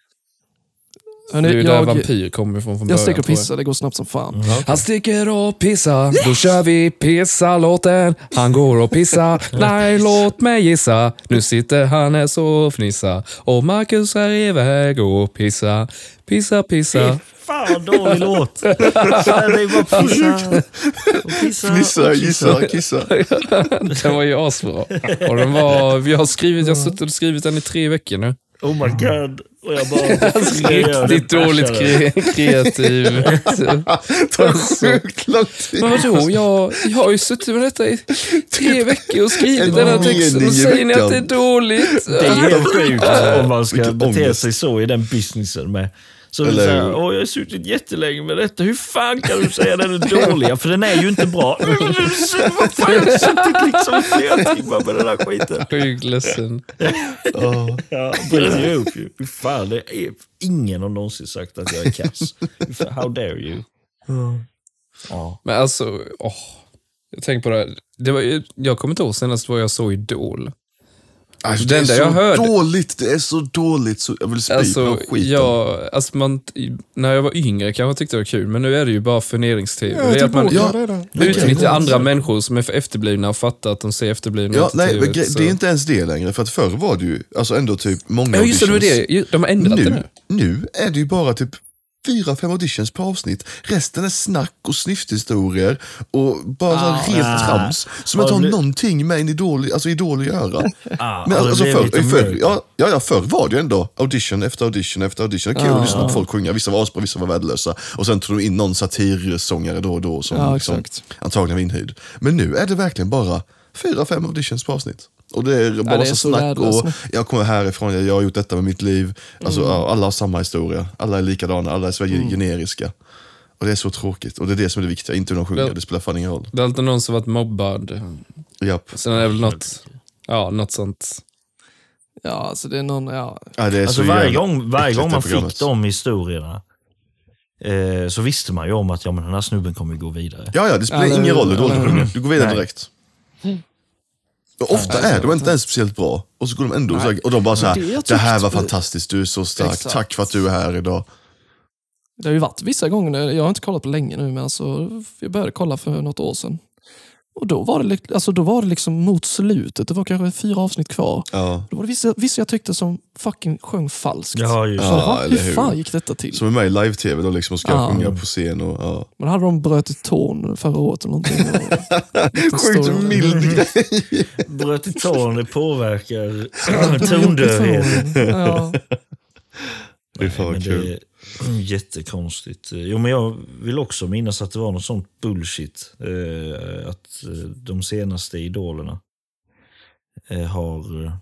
Det
Hörni,
är ju där
jag,
vampyr kommer ifrån från
jag
början.
sticker och
jag.
pissar, det går snabbt som fan.
Han sticker och pissar, då kör vi pissa-låten. Han går och pissar, nej låt mig gissa. Nu sitter han här så och fnissar. Och Marcus är iväg och pissa, pissa, pissa.
Fan vad dålig låt. Det är bara pissa och pissa
Fnissa, gissa, kissa.
Den var ju asbra. Och den var, jag har skrivit, jag har suttit och skrivit den i tre veckor nu.
Oh my god. Och jag bara...
Riktigt dåligt kre- kreativ.
tar sjukt lång tid.
Men vadå, jag, jag har ju suttit med detta i tre veckor och skrivit
En
den här texten och säger ni att det är dåligt.
Det är helt sjukt om man ska bete sig så i den businessen med. Så
Eller
så här,
hur?
Åh, jag har suttit jättelänge med detta. Hur fan kan du säga den är dålig? För den är ju inte bra. Vad fan, jag har suttit liksom i flera timmar med den här skiten.
Sjukt ledsen.
Ja.
Ja, bryter ju upp ju. Fy fan, det är, ingen har någonsin sagt att jag är kass. How dare you? Ja.
Men alltså, åh. Jag tänker på det här. Det var, jag kommer inte ihåg senast vad jag såg Idol.
Alltså,
Det
det är så
jag hörde-
dåligt, det är så dåligt så jag vill spy på
Alltså,
den skiten.
jag, alltså man, när jag var yngre kanske jag tyckte det var kul, men nu är det ju bara förnedrings-tv. det är att man
Ja,
utnyttjar andra människor som är för efterblivna och fattar att de ser efterblivna
Ja, nej, men
TV, så-
det är inte ens det längre. För att förr var det ju alltså ändå typ många
Ja, just det, det
auditions.
det. De har ändrat det
Nu,
nu.
nu är det ju bara typ fyra, fem auditions per avsnitt. Resten är snack och snyfthistorier och bara här rent
Ah.
trams som inte har
blivit-
någonting med en idol, alltså idol att göra.
Ah,
Men alltså förr, förr, ja, ja, förr var det ju ändå audition efter audition efter audition. Kul
Ja.
att lyssna på folk sjunga. Vissa var asbra, vissa var värdelösa. Och sen tog de in någon satirsångare då och då som
Ja,
liksom, antagligen var inhyrd. Men nu är det verkligen bara fyra, fem auditions per avsnitt. Och det är bara
det är
så
så
snack och jag kommer härifrån, jag, jag har gjort detta med mitt liv. Alltså,
Mm.
ja, alla har samma historia, alla är likadana, alla är så generiska. Och det är så tråkigt. Och det är det som är det viktiga, inte hur de sjunger,
Ja.
det spelar fan ingen roll.
Det är alltid någon som varit mobbad.
Japp.
Sen är det väl något, ja, något sånt.
Ja, alltså det är någon, ja.
Ja, det är
Alltså
så
varje gång, varje gång
det
man fick de historierna eh, så visste man ju om att ja, men den här snubben kommer gå vidare.
Ja, ja, det spelar
Eller
ingen roll hur dåligt
hur?
sjunger. Du går vidare
Nej.
direkt. Och ofta är de inte ens speciellt bra. Och så går de ändå så här, och de bara så
Det
här,
jag
det här var fantastiskt, du är så stark,
Exakt.
tack för att du är här idag.
Det har ju varit vissa gånger, jag har inte kollat på länge nu, men alltså, jag började kolla för något år sedan. Och då var det, alltså, då var det liksom mot slutet, det var kanske fyra avsnitt kvar.
Ja.
Då var det vissa, vissa jag tyckte som fucking sjöng falskt.
Ja, just
Så,
det.
Ja,
hur
hur?
fan gick detta till?
Som är med i live-tv då liksom och ska
Ja.
sjunga på scen. Och, ja.
Men hade de brutit tån förra året eller någonting.
Sjukt mild grej.
Bröt i tån, det påverkar tondövheten.
Ja.
Det är fan kul.
Är jättekonstigt. Jo, men jag vill också minnas att det var något sånt bullshit. Eh, att eh, de senaste idolerna eh, har eh,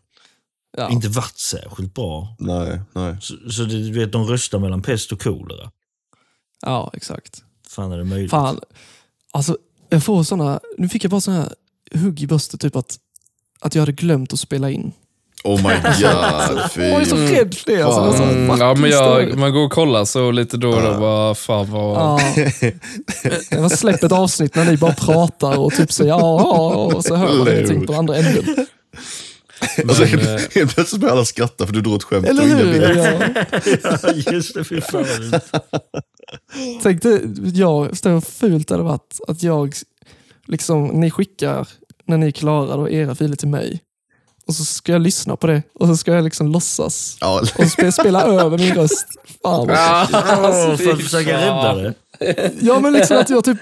Ja.
inte varit särskilt bra.
Nej, nej.
Så, så det, du vet, de röstar mellan pest och kolera.
ja, exakt.
Fan är det möjligt?
Fan. Alltså, jag får såna, nu fick jag bara såna här hugg i bröstet, typ att, att jag hade glömt att spela in.
Oh my god, fy.
Jag är så rädd för det. Alltså, det är så
Mm, ja, men jag, man går och kollar så lite då och då. Bara, fan vad...
Ja. Jag har släppt ett avsnitt när ni bara pratar och typ säger ja, och så hör man ingenting på andra änden.
Och så
Men,
helt,
eh,
helt plötsligt börjar alla skratta för du drog ett skämt
Eller
och ingen
hur?
vet.
Ja.
ja, just det. Fy fan.
Tänk dig, jag förstår hur fult det hade varit att jag, liksom, ni skickar när ni är klara då, era filer till mig. Och så ska jag lyssna på det och så ska jag liksom låtsas.
Ja,
Och jag spela över min röst. Fan vad
Åh, för att försöka rädda det.
Ja, men liksom att jag typ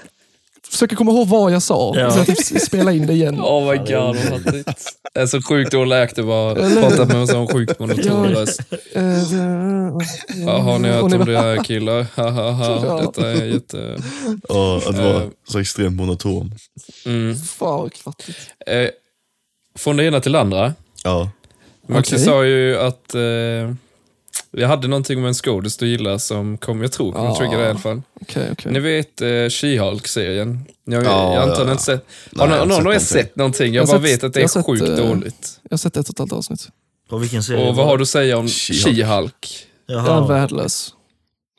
försöker komma ihåg vad jag sa.
Ja.
Så jag typ spelar in det igen.
Oh my god, vad fattigt. Det är så sjukt dålig actor bara.
Eller-
Pratat med en sån sjukt monoton
Ja.
röst.
Eh, det-
Ja, har ni hört om
bara-
det här killar?
Ja.
Detta är jätte...
ja, att vara
Eh.
så extremt monoton.
Mm.
Fan vad kvattigt.
Eh, från det ena till det andra.
Ja.
Maxi
Okej.
sa ju att eh, vi hade någonting med en skådis du gillar som kom, jag tror, kommer
Ja.
trigga det i alla fall.
Okej, okej.
Ni vet eh, She-Hulk-serien? Jag,
Ja,
jag antar
ja.
ni inte sett.
Nej,
Har
jag
någon, någon av er
sett
sett någonting? Jag,
Jag
bara
sett-
vet att det
jag
är
sett,
sjukt
eh,
dåligt.
Jag har sett ett och ett halvt avsnitt.
På vilken serie?
Och vad har du att säga om
She-Hulk.
She-Hulk?
Jag är värdelös.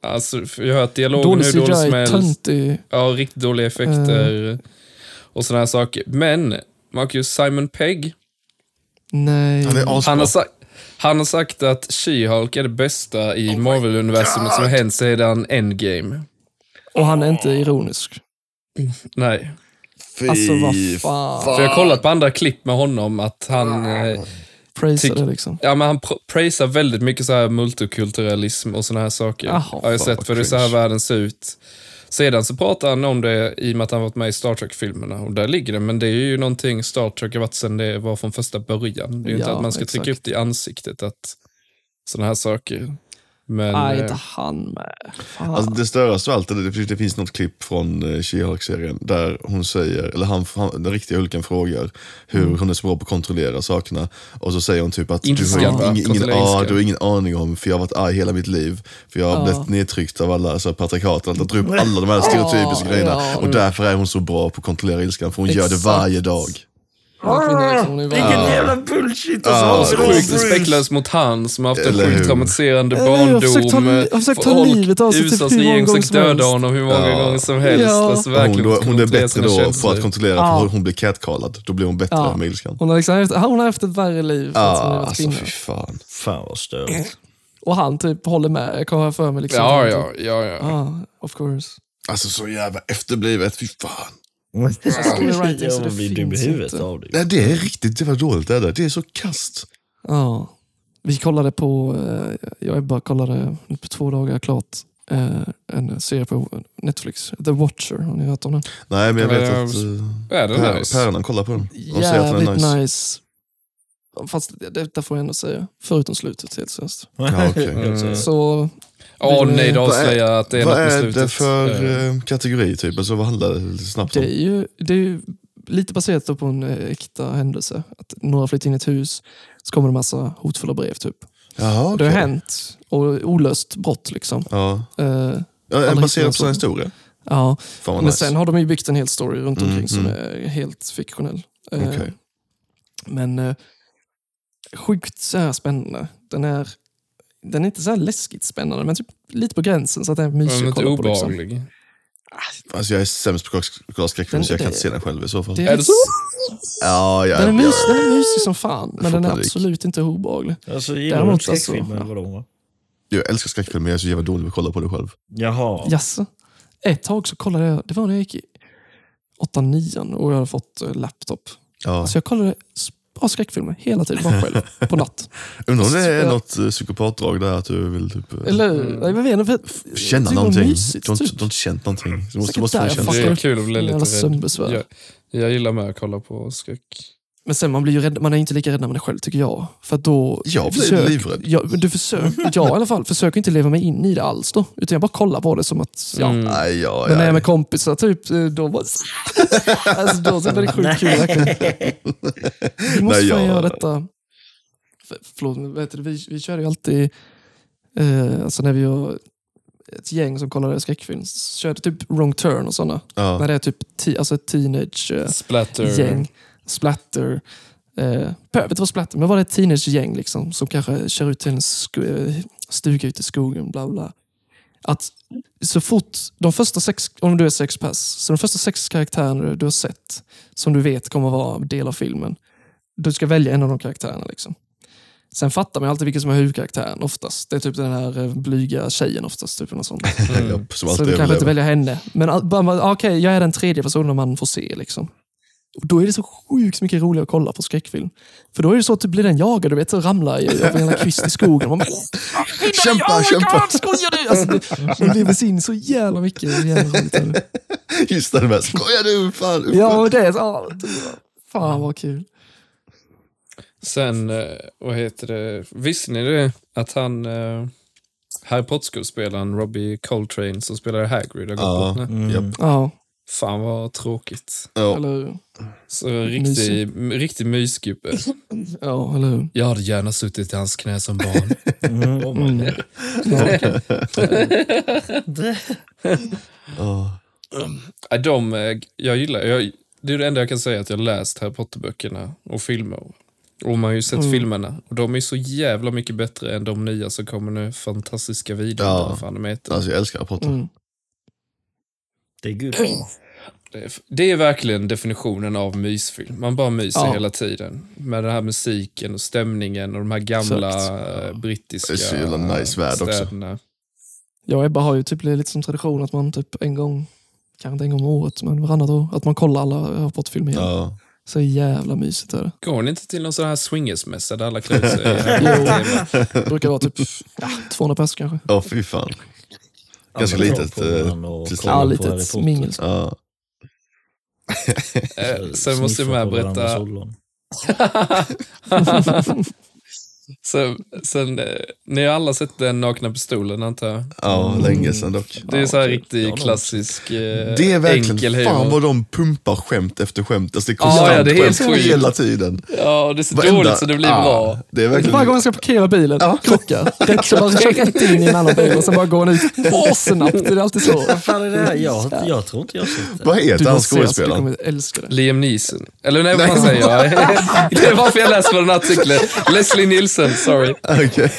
Alltså, jag har hört dialogen
Dålig
hur dålig som
CGI,
helst.
töntig.
Ja, riktigt dåliga effekter och sådana här saker. Men, Marcus Simon Pegg,
Nej.
Han är
han har, sagt, Han har sagt att She-Hulk är det bästa i Marvel-universumet som har hänt sedan Endgame.
Och han är inte ironisk.
Nej.
Fy
Alltså vad fan.
För jag har kollat på andra klipp med honom att han... Eh,
det liksom.
ja, men han pr- prisar väldigt mycket så här multikulturalism och såna här saker.
Jaha,
har jag sett, för det är så här världen ser ut. Sedan så pratar han om det i och med att han varit med i Star Trek-filmerna. Och där ligger det, men det är ju någonting Star Trek har varit sedan det var från första början. Det är ju inte
Ja,
att man ska trycka
exakt.
upp det i ansiktet, att såna här saker. Men...
Nej,
eh,
inte han med.
Alltså det största av allt är att det, finns något klipp från eh, She-Hulk-serien där hon säger, eller han, han, den riktiga Hulken frågar hur
Mm.
hon är så bra på att kontrollera sakerna. Och så säger hon typ att du har, ingen, ingen,
ilskan.
du har ingen aning om, för jag har varit arg hela mitt liv. För jag har
Ja.
blivit nedtryckt av alla alltså, patriarkat, allt, att dra upp alla de här stereotypiska
Ja,
grejerna.
ja.
Och därför är hon så bra på att kontrollera ilskan, för hon gör det
Exakt.
varje dag.
Hon är
Vilken jävla bullshit! Och så
Så
då
sjukt respektlöst mot han som har haft en sjukt traumatiserande
Eller
barndom.
jag har försökt ta livet av sig typ
USAs
hur många
regering
gånger som
döda honom hur många
Ja.
gånger som helst.
Ja.
Alltså,
hon, är bättre då på att kontrollera,
Ja.
för hon blir catcallad. Då blir hon bättre
Ja.
med ilskan.
Hon har, liksom, haft- hon har haft ett värre liv
Ja, alltså fy fan.
Fan vad störigt.
Och han typ håller med. Jag kommer för mig. Liksom,
Ja, ja, ja. ja.
Ah, of course.
Alltså så jävla efterblivet, fy fan.
Storywriting, så
Jag
det
blir dum i huvudet
inte.
av det.
Nej, det är riktigt det var dåligt det där. Det är så kast.
Ja. Vi kollade på, eh, jag bara kollade på två dagar klart, eh, en serie på Netflix, The Watcher. Har ni hört om den?
Nej, men jag vet att
är nice.
Päronen kollar på den. De
Jävligt
är
nice.
nice.
Fast det- detta får jag ändå säga. Förutom slutet helt seriöst.
Ja, okej.
Mm.
Så
Åh
Vill-
nej, det
Vad
är-
avslöjar att det är
Vad
något med
är
slutet.
det för
eh,
kategori typ? Alltså vad handlar det snabbt
det
om?
är ju, det är ju lite baserat på en eh, äkta händelse. Att några flyttar in i ett hus, så kommer det en massa hotfulla brev typ.
Jaha,
Det har hänt. Och olöst brott liksom.
Ja.
Eh,
Ja, är baserat på
någon
historia?
ja.
Fan vad
Men
nice.
sen har de ju byggt en hel story runt
Mm,
omkring som
mm.
är helt fiktionell.
Okej.
Men sjukt så här spännande. Den är, den är inte så här läskigt spännande, men typ lite på gränsen så att den är mysig att kolla på. Liksom.
obehaglig.
Alltså jag är sämst på att kolla skräckfilm
Den-
så jag kan inte se den själv i så fall.
Det
Är
är
det
så,
Ja, ja,
den, är mys, den är mysig som fan, men den är
panik.
absolut inte obehaglig.
Alltså gillar du
alltså,
skräckfilmer
ja.
eller vadå?
Jag älskar skräckfilm men jag är så jävla dålig på att kolla på det själv.
Jaha.
Jaså? Ett tag så kollade jag, det var när jag gick i 8-9 och jag hade fått eh, laptop.
Ja.
Så jag kollade bara skräckfilmer hela tiden, bara själv, på natt.
Undrar om det är något eh, psykopatdrag där att du vill typ, eh,
Eller? Jag vet inte, för-
känna någonting.
Mysigt,
du, har inte,
typ.
du har inte känt någonting. Du måste, måste
där
kännas.
Det är kul att bli lite rädd. Jag, jag gillar med att kolla på skräck.
Men sen man blir ju rädd, man är inte lika rädd när man är själv tycker jag. För att då...
Jag blir
försök-
livrädd.
Ja, men du försöker, jag i alla fall, försöker inte leva mig in i det alls då. Utan jag bara kollar på det som att, ja.
Mm.
Nej, ja,
Men när jag är med kompisar, typ, eh, då bara... alltså, då så är det sjukt kul verkligen. Vi måste
Nej, jag-
göra detta. För, förlåt, vet du, vi, vi kör ju alltid, eh, alltså när vi har ett gäng som kollar skräckfilm, så kör det typ wrong turn och sådana.
Ja.
När det är typ ti, alltså ett teenage... eh,
Splatter.
gäng, splatter. Eh, behöver inte vara splatter, men var det ett teenagegäng liksom, som kanske kör ut till en eh, stuga ute i skogen. Bla bla. Att så fort, de första sex, om du är sex pass, så de första sex karaktärerna du har sett, som du vet kommer vara del av filmen, du ska välja en av de karaktärerna. Liksom. Sen fattar man alltid vilken som är huvudkaraktären oftast. Det är typ den här eh, blyga tjejen oftast. Typ, något sånt.
Mm.
Så du kanske inte väljer henne. Men bara, okej, jag är den tredje personen man får se. Liksom. Och då är det så sjukt mycket roligare att kolla på skräckfilm. För då är det så att du blir den jagad, du vet, så ramlar en jävla kvist i skogen. Man bara,
Kämpa,
oh
kämpa!
God, skojar du? Alltså, det, man lever sig in så jävla mycket. Jävla roligt.
Just det, med. skojar du? Fan.
Ja, och det är så, ah, fan vad kul.
Sen, eh, vad heter det, visste ni det? Att han, eh, Harry Potter-skådespelaren Robbie Coltrane som spelar Hagrid har gått
Ja.
bort nu.
Mm.
Ja,
Fan vad tråkigt.
Ja.
eller hur?
Så riktig, riktig mysgubbe.
Ja, eller hur?
Jag hade gärna suttit i hans knä som barn.
Mm. Oh
Mm.
Ja,
De, jag gillar, jag, det är det enda jag kan säga att jag har läst Harry Potter-böckerna och filmer. Och man har ju sett
Mm.
filmerna. Och de är så jävla mycket bättre än de nya som kommer nu. Fantastiska videor.
Ja.
vad fan de heter.
Alltså jag älskar Harry Potter.
Mm.
Det är gud.
Det är, det är verkligen definitionen av mysfilm. Man bara myser
Ja.
hela tiden. Med den här musiken och stämningen och de här gamla
Exakt.
eh, brittiska
Det är så jävla nice värld också.
Jag och Ebba har ju typ lite som tradition att man typ en gång, kanske inte en gång om året, men varannat år, att man kollar alla Harry Potter-filmer igen.
Ja.
Så jävla mysigt är det.
Går ni inte till någon sån här swingersmässa där alla klär sig?
Jo. Det brukar vara typ ja, 200 pers kanske.
Ja, fy fan. Ganska litet, eh,
och kolla
Ja, litet
Harry Potter.
mingel.
Ja.
Eh, Sen måste jag med berätta... Sen, sen, eh, ni har alla sett den nakna pistolen antar jag?
ja, länge sedan dock.
Det är så här
okej.
riktig
Ja,
klassisk eh,
Det är
enkel
verkligen,
humor.
fan vad de pumpar skämt efter skämt. Alltså det är
Ja,
konstant
ja, det är helt
skämt
sjukt.
hela tiden.
Ja, det är så
Varenda-
dåligt så det blir
ja,
bra.
Det är
Varje gång
verkligen...
jag ska parkera bilen,
Ja.
krockar. Rätt, så bara kör rätt in i en annan bil och sen bara går den ut assnabbt. Det är alltid så.
Vad fan är det här? Jag, jag tror inte jag har sett det.
Vad heter han skådespelaren?
Liam Neeson. Eller nej, vad fan säger jag? det är varför jag läser på den här artikeln. Leslie Nielsen, sorry.
Okej.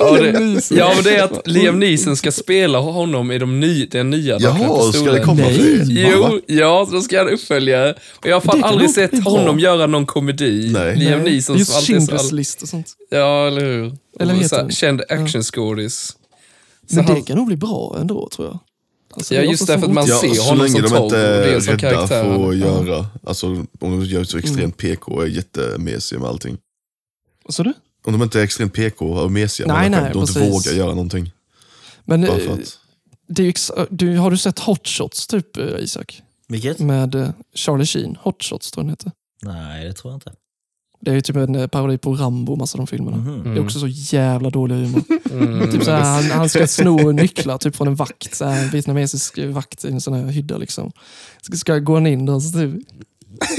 Ja, det, ja, men det är att Liam Neeson ska spela honom i de ny, den nya
Jaha, ska det komma
Nej.
Jo, ja, då ska han uppfölja. Och jag har fan aldrig sett honom göra någon komedi.
Nej.
Liam
Nej,
Neeson
Just
som alltid så
Schindler's
all...
list och sånt.
Ja, eller hur?
Eller
Och
heter
så här? Känd actionskådis. Så
Men
han-
det kan nog bli bra ändå, tror jag. Alltså,
Ja, just därför
så
att man
Ja,
ser
så
honom
länge
som
de
Tom
inte
och det är som
är rädda för att göra, alltså om de gör så extremt PK och är jättemesiga med allting.
Vad sa du?
Om de inte är extremt PK och mesiga
Nej, nej,
skämt och inte vågar göra någonting.
Men
Bara
eh,
för att.
det är ju ex- du, har du sett Hot Shots, typ, eh, Isak?
Vilket?
Med eh, Charlie Sheen. Hot Shots, tror jag den heter.
Nej, det tror jag inte.
Det är ju typ en parodi på Rambo, och massa av de filmerna.
Mhm.
Det är också så jävla dålig humor.
Mm.
Typ såhär, han, han ska sno nycklar typ från en vakt, såhär, en vietnamesisk vakt i en sån här hydda. Liksom. Ska, ska gå in där så typ,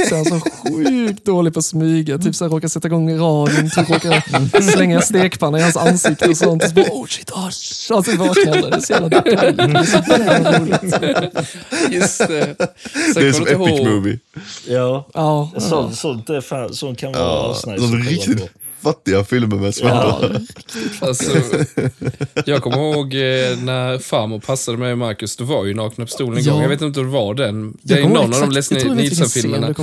så är han så sjukt dålig på att smyga. Typ såhär, råkar sätta igång radion, typ råkar slänga stekpanna i hans ansikte och sånt. Och så bara, oh shit, oh, shit. Så vaknar han. Det är så jävla dåligt. Så.
Just det. Sen
Det är som epic
ihåg-
movie.
Ja,
Ja, ja.
sånt, sånt, är fan, sånt kan vara
Ja,
asnice
riktigt. Fattiga filmer med svärdar.
Ja.
Alltså, jag kommer ihåg eh, när farmor passade mig och Marcus, det var ju Nakna Pistolen en
Ja.
gång. Jag vet inte om det var den. Det är någon
ihåg
av de
exakt-
Leslie
scen
Nielsen-filmerna.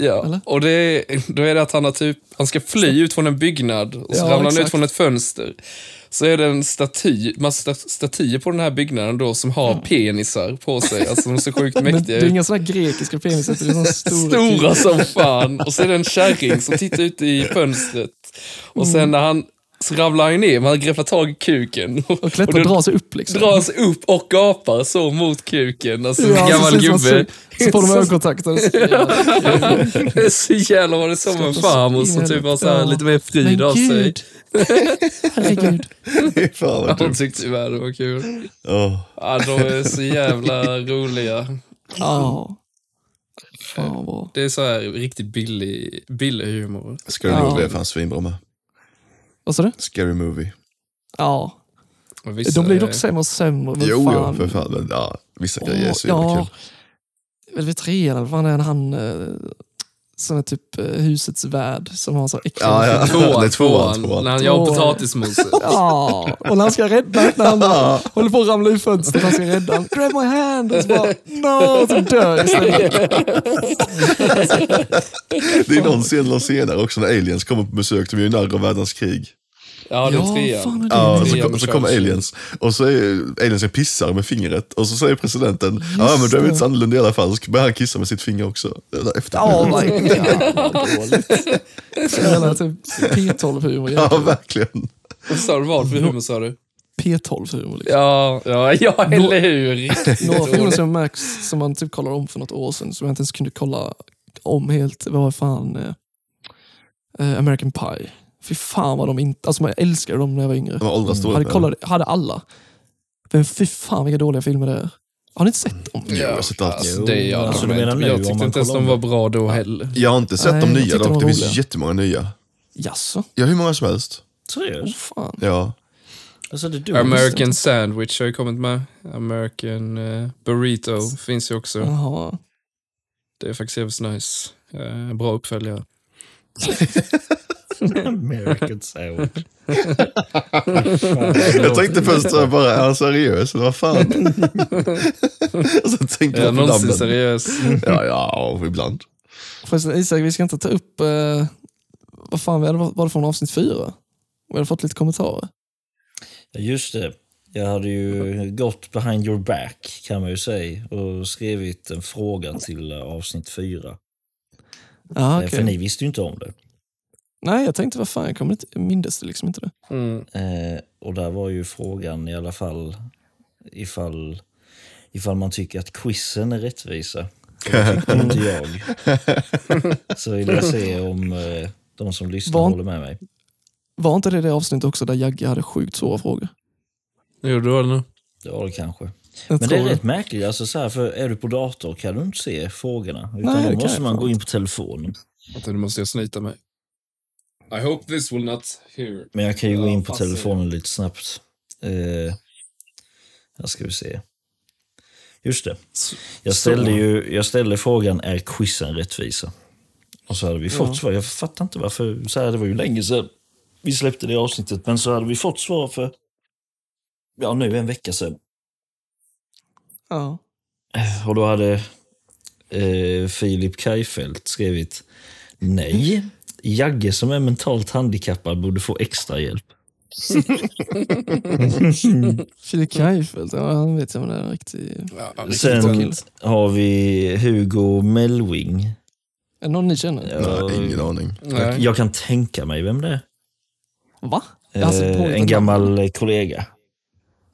Ja,
Eller?
och det är, då är det att han har typ, han ska fly ut från en byggnad och så
Ja,
ramlar han ut
exakt.
från ett fönster. Så är det en staty, massa sta- statyer på den här byggnaden då som har penisar på sig. Alltså de är så sjukt
Men det
mäktiga
är
ut.
inga sådana grekiska penisar, det är stora.
Stora som fan. Och så är det en kärring som tittar ut i fönstret. Och
Mm.
sen när han, så ramlar han ner, man greppar tag i kuken.
Och klättrar och drar sig upp liksom.
drar sig upp och gapar så mot kuken. Alltså
Ja,
en
så
gammal
ser det ut
gubbe.
Så, så får de ögonkontakt.
Det är så jävla var det som en farmor som typ var så här, lite mer frid av sig.
Gud. Herregud.
Fan vad dumt.
tyckte tyvärr det var kul.
Ja.
Ja, de är så jävla roliga.
Ja. Fan vad.
Det är så här riktigt billig, billig humor.
Scary
Ja.
Movie är fan svinbra med.
Vad sa du?
Scary Movie.
Ja.
Och vissa
De blir
är-
dock sämre och sämre. Men
Jo, jo,
fan.
för fan. Men, ja, vissa grejer är så jävla
ja.
kul.
Väl vid trean, eller vad fan är han eh, som är typ eh, husets värd som har så äckliga
Ja, ja.
Tvåan,
Det är tvåan,
tvåan,
tvåan.
När han gör potatismoset.
Ja, och när han ska rädda, när han bara håller på att ramla ur fönstret, han ska rädda honom. Grab my hand! Och så bara, no! Så dör istället.
Det är någon scen någon senare också när aliens kommer på besök. De gör ju narr av världens krig.
Ja, det är
Ja,
trean.
fan är det?
Ja, så,
med
så kommer aliens och så är aliensen pissar med fingret och så säger presidenten ja men det är väl inte så annorlunda i alla fall. Så börjar han kissa med sitt finger också. Efter.
Ja, oh my god. vad dåligt. Så jävla typ P12-humor.
ja,
egentligen.
verkligen.
Vad sa du? Vad för humor sa du?
P12-humor. Liksom.
Ja, ja, ja eller hur?
Några filmer som märks som man typ kollade om för något år sedan, som jag inte ens kunde kolla om helt, var fan eh, eh, American Pie. Fy fan vad de inte... Alltså jag älskade dem när jag var yngre.
De har åldrats
hade, kollade, hade alla. Men fy fan vilka dåliga filmer det är. Har ni inte sett dem?
Jo, jag har sett allt.
Alltså, det är jag.
Alltså, du
men
menar nu
jag
om
tyckte
man
inte ens de var
det?
bra då heller.
Jag har inte sett
Nej,
de nya
de
dock.
var
Det finns jättemånga nya.
Jaså?
Ja, hur många som helst.
Oh,
Seriöst?
fan.
Ja.
Alltså.
American Sandwich har ju kommit med. American eh, Burrito finns ju också.
Jaha.
Det är faktiskt jävligt nice. Eh, bra uppföljare.
American sandwich.
Jag tänkte först här bara, är han seriös eller vad fan? och så tänkte
Är jag
jag på
någonsin seriös?
Ja, ja, ibland.
Förresten Isak, vi ska inte ta upp eh, vad fan var det från avsnitt fyra? Vi hade fått lite kommentarer.
Ja, Just det. Jag hade ju gått behind your back kan man ju säga och skrivit en fråga till eh, avsnitt fyra.
Ja,
Eh,
okej.
För ni visste ju inte om det.
Nej, jag tänkte vad fan, jag kommer inte, mindes det liksom inte det.
Mm.
Eh, och där var ju frågan i alla fall ifall, ifall man tycker att quizen är rättvisa. Och det tyckte inte jag. Så vill jag se om eh, de som lyssnar
Var-
håller med mig.
Var inte det det avsnitt också där Jagge hade sjukt svåra frågor?
Jo, det var det nog.
Det var det kanske.
Jag
Men det är rätt märkligt. Alltså så här, för är du på dator kan du inte se frågorna. Utan
Nej,
då måste man gå in på telefonen.
Vänta, nu måste jag snyta mig. I hope this will not hear.
Men jag kan ju gå in på telefonen lite snabbt. Eh, här ska vi se. Just det. Jag ställde, ju, jag ställde frågan, är quizen rättvisa? Och så hade vi fått
Ja.
svar. Jag fattar inte varför. Så här, det var ju länge sedan vi släppte det avsnittet. Men så hade vi fått svar för, ja nu en vecka sedan.
Ja.
Och då hade eh, Filip Kajfeldt skrivit nej. Jagge som är mentalt handikappad borde få extra hjälp.
Filip Kajfeldt, ja, han vet jag om det är en riktig...
Ja,
Sen har vi Hugo Melwing.
Är det någon ni känner?
Ja,
Nej, ingen aning.
jag, jag kan tänka mig vem det är.
Va? Alltså,
Eh, en gammal eh, kollega.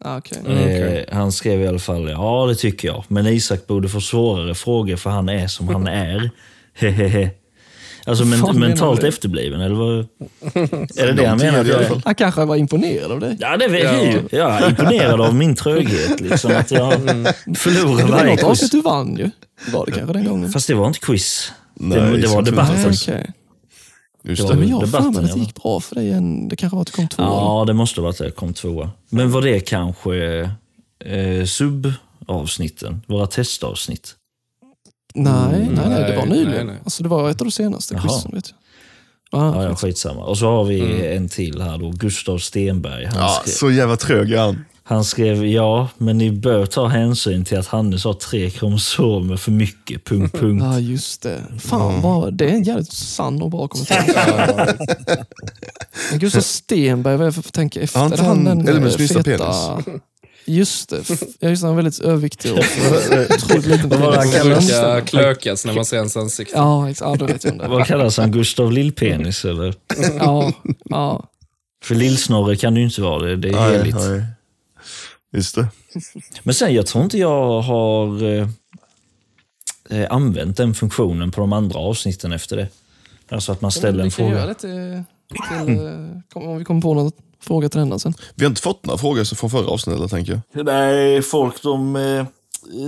Ah, okej.
Mm, okej.
Eh, han skrev i alla fall, ja det tycker jag. Men Isak borde få svårare frågor för han är som han är. Hehehe. Alltså men, mentalt
du?
efterbliven, eller vad? Är det det han menar? jag?
Han kanske var imponerad av dig.
Ja, det vet
Ja.
ju. Jag är imponerad av min tröghet. Liksom, att jag förlorar
Det var
varje
något avsnitt
quiz.
du vann ju. Var det kanske den gången?
Fast det var inte quiz.
Nej,
det, det var debatten.
Nej, okej.
Just
Det
det.
var-
Men jag har att det
ja.
gick bra för dig. än- Det kanske var att du kom två.
Ja, det måste ha varit att jag kom tvåa. Men var det kanske eh, subavsnitten? Våra testavsnitt?
Nej, nej, nej, det var nyligen.
nej, nej.
Alltså, det var ett av de senaste
Jaha.
quizen. Vet jag. Ah,
Ja, ja,
skit.
skitsamma. Och så har vi en till här då, Gustav Stenberg. Han,
Ja,
skrev,
så jävla trög är han.
han skrev ja, men ni bör ta hänsyn till att Hannes har tre kromosomer för mycket. Punkt, punkt.
Ja, just det. Fan, vad, det är en jävligt sann och bra kommentar. Men Gustav Stenberg, vad är det för tänka efter? Det
han
den, eh, feta- Just det. Ja, just det, han är väldigt överviktig och otroligt liten penis.
Brukar klökas när man ser hans ansikte.
Ja, ja, då vet jag om det.
Vad kallas han? Gustav Lillpenis eller?
Ja, ja.
För Lillsnorre kan det ju inte vara det. Det är
Nej,
heligt.
nej. Just det.
Men sen, jag tror inte jag har eh, eh, använt den funktionen på de andra avsnitten efter det. Alltså att man ställer en
Vi kan göra
fråga.
det till, till, eh, om vi kommer på någon fråga till den sen.
Vi har inte fått några frågor från förra avsnittet, tänker jag.
Nej, folk de... eh,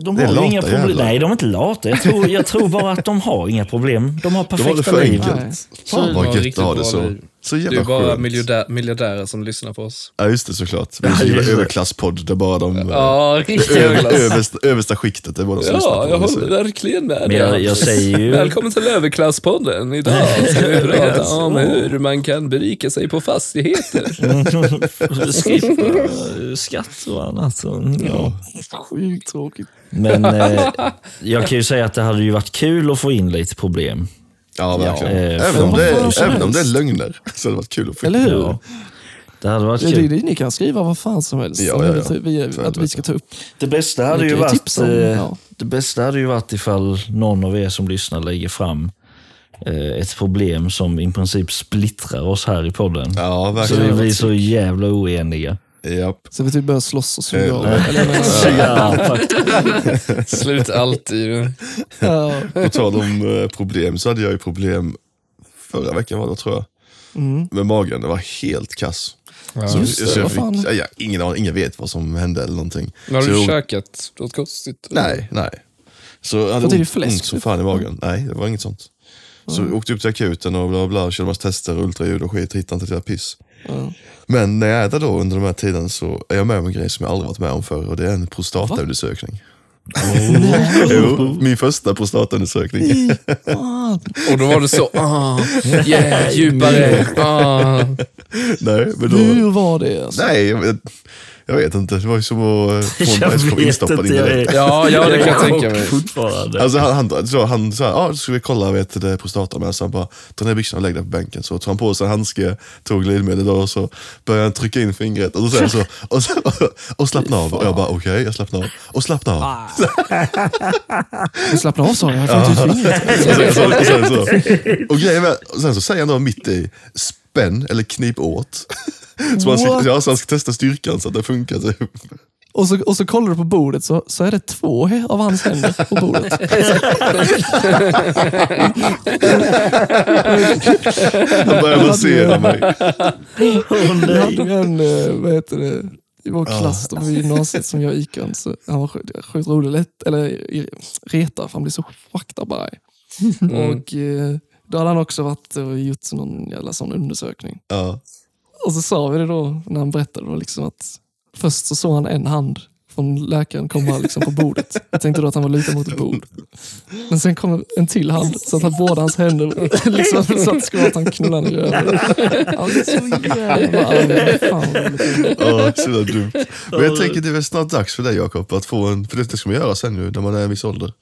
De
Det
har ju
lata
inga problem.
jävlar.
Nej, de är inte lata. Jag tror, jag tror bara att de har inga problem. De har
Då var det
perfekta
för
liv.
enkelt. Fan vad gött att ha det så.
liv.
Så
Det är
jävla
bara
skönt.
miljardär, miljardärer som lyssnar på oss.
Ja, just det såklart. Vi är så
Ja,
jävla överklasspodd. Det är bara de eh,
Ja, riktigt
över,
överklass.
översta, översta skiktet. Är bara de som lyssnar
Ja,
på
jag
oss.
håller verkligen med
Men
dig.
jag, jag säger ju...
Välkommen till Överklasspodden. Idag ska vi prata om hur man kan berika sig på fastigheter.
Skippa eh, skatt och annat. Ja.
Sjukt tråkigt.
Men eh, jag kan ju säga att det hade ju varit kul att få in lite problem.
Ja, verkligen.
Ja, eh,
även, om det är, även om det är lögner så hade det varit kul att få
Eller hur?
Ja. Det hade varit kul.
ni kan skriva vad fan som helst.
Ja, ja, ja.
vi, att vi ska ta upp.
Det bästa hade ju varit...
om,
eh,
ja.
Det bästa hade ju varit ifall någon av er som lyssnar lägger fram eh, ett problem som i princip splittrar oss här i podden.
Ja,
så
verkligen.
vi blir så jävla oeniga.
Japp.
Så vi typ börjar slåss och suga
Eh,
av.
nej.
Eller, men,
Ja, faktiskt.
Slut alltid.
ja.
På tal om eh, problem så hade jag ju problem förra veckan var det tror jag.
Mm.
Med magen. Det var helt kass. Så,
Just det,
så jag
vad
fick,
fan.
ja, ja, ingen aning, ingen vet vad som hände eller någonting.
Har
Så
du
jag-
käkat något konstigt?
Nej, nej. Så jag hade
i
ont,
fläsk,
ont som
typ?
fan i magen. Nej, det var inget sånt. Så jag åkte upp till akuten och bla bla, körde massa tester, ultraljud och skit, hittade inte ett piss.
Ja.
Men när jag äter då under de här tiden så är jag med om en grej som jag aldrig varit med om förr och det är en prostataundersökning. jo, min första prostataundersökning.
Och då var det så, ah, yeah, djupare. Ah.
Nej, men då...
Hur var det? Alltså?
Nej, jag jag vet inte. Det var ju som att få en
Jag
bajs på
vet
instoppad indirekt.
är,
Ja, ja, det
jag
kan jag tänka mig.
fortfarande.
Alltså han, han, så, han sa, ja, då ska vi kolla vet, du, det prostatan med. Så han bara, ta ner byxorna och lägg dig på bänken. Så tog han på sig en handske, tog glidmedel och så började han trycka in fingret. Och, så säger han så, och, så, och slappna av. Och jag bara, okej, jag slappnar av. Och slappna av.
Men slappna av sa jag, jag får inte ut fingret.
Så, så, och grejen är, och sen så säger han då mitt i, spänn eller knip åt. Så han, ska, ja, så han ska testa styrkan så att det funkar. Typ.
Och så, och så kollar du på bordet så, så är det två av hans händer på bordet.
Han börjar massera mig.
Vi
nej.
hade en, eh, vad heter det, i vår klass då, vid gymnasiet som jag gick han var sjukt, sjukt rolig, lätt, eller retar för han blir så fucked arg. Och eh, då hade han också varit och gjort någon jävla sån undersökning.
Ja.
Och så sa vi det då när han berättade då, liksom att först så såg han en hand från läkaren komma liksom på bordet. Jag tänkte då att han var lutad mot ett bord. Men sen kom en till hand så att han båda hans händer liksom, så att det skulle vara att han knullade i röven. Han blev så jävla arg.
Ja, så jävla dumt. Men jag tänker det är väl snart dags för dig Jakob att få en, för det ska man göra sen nu när man är en viss ålder.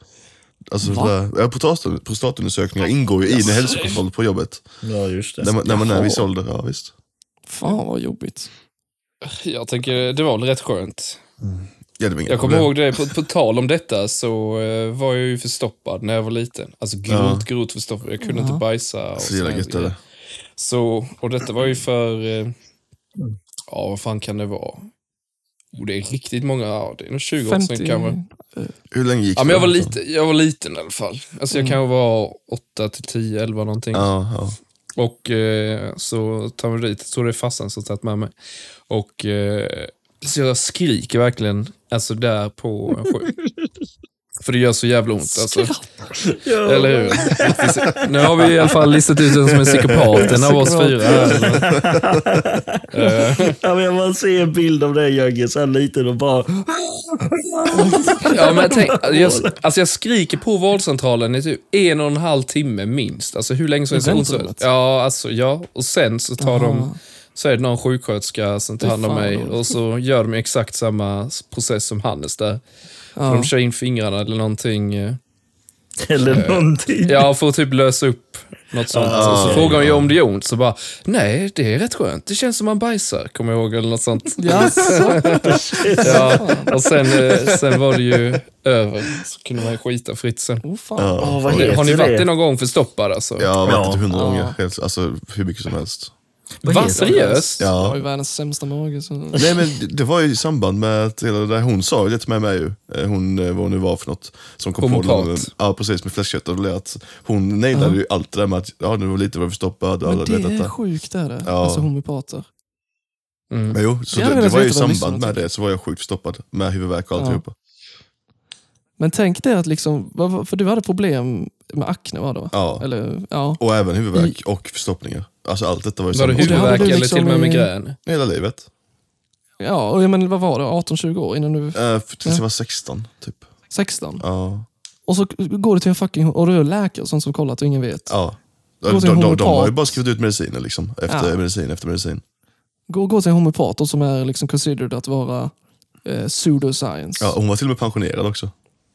Alltså ja, prostat- prostatundersökningar ingår ju i en hälsokontroll på jobbet.
Ja, just det.
När man, när man är en viss ålder, ja visst.
Fan vad jobbigt.
Jag tänker, det var väl rätt skönt.
Ja, det var inga
Jag kommer ihåg det, på, på tal om detta så eh, var jag ju förstoppad när jag var liten. Alltså grovt,
Ja.
grovt förstoppad. Jag kunde
Ja.
inte bajsa. Och
Så jävla gött är det.
Så, och detta var ju för, eh, ja vad fan kan det vara? Oh, det är riktigt många, ja, det är nog 20 år sedan kanske.
Hur länge gick
Ja, men jag var, lite, jag var liten i alla fall. Alltså jag kan vara 8 till 10, 11 någonting.
Ja, ja.
Och eh, så tar vi dit, så det är farsan som tagit med mig. Och eh, så jag skriker verkligen, alltså där på sjön. För det gör så jävla ont alltså. Eller hur? Nu har vi i alla fall listat ut vem som är psykopaten av oss fyra. här.
Ja, men jag bara ser en bild av dig Jögge, så här liten och bara...
Ja, men tänk, jag, alltså jag skriker på vårdcentralen i typ en och en halv timme minst. Alltså hur länge som helst. Ja, alltså ja. Och sen så tar de, så är det någon sjuksköterska som tar hand om mig och så gör de exakt samma process som Hannes där.
Ja.
De kör in fingrarna eller någonting. eh,
Eller någonting.
Ja, för att typ lösa upp något sånt.
Ah,
så
okej,
frågar de ju om det gör ont, så bara, nej, det är rätt skönt. Det känns som man bajsar, kommer jag ihåg, eller något sånt.
Jaså?
Ja, och sen, eh, sen var det ju över, så kunde man ju skita fritt sen.
Oh, fan.
Ja.
Vad
Har ni, varit
det?
någon gång förstoppad alltså?
Jag har varit
Ja.
hundra
Ja.
gånger. Helt, alltså hur mycket som helst.
Va, seriöst?
Jag har
Ja.
ju världens sämsta mage. Så...
Nej men det- var ju i samband med att hela det där, hon sa ju det till mig med ju. Eh, Hon, eh, vad hon nu var för något. Som kom på det. Ja precis, med fläskkött. Och det att hon nailade ju allt det där med att ja, nu var lite var vi förstoppad och
Men
alla
det
vet
är
detta.
sjukt är det.
Ja.
Alltså homeopater.
Mm.
Men jo, så det, det var ju i samband med det så var jag sjukt förstoppad. Med huvudvärk och
Ja.
alltihopa.
Men tänk det att liksom, för du hade problem med akne var det va?
Ja.
Eller, ja.
Och även huvudvärk och förstoppningar. Alltså allt detta var ju
Var det
samma.
huvud- hade
huvudvärk
du
eller
liksom
till och med
i-
migrän?
Hela livet.
Ja, och menar, vad var det? 18-20 år innan du...
Äh, tills jag var 16 typ.
16?
Ja.
Och så går du till en fucking... Och du är läkare och sånt som kollat och ingen vet.
ja.
Gå
De,
till
de,
en
de, de har ju
homeopat.
bara skrivit ut mediciner liksom. Efter
Ja.
medicin efter medicin.
Gå, gå till en homeopat och som är liksom considered att vara eh, pseudoscience.
Ja, hon var till och med pensionerad också.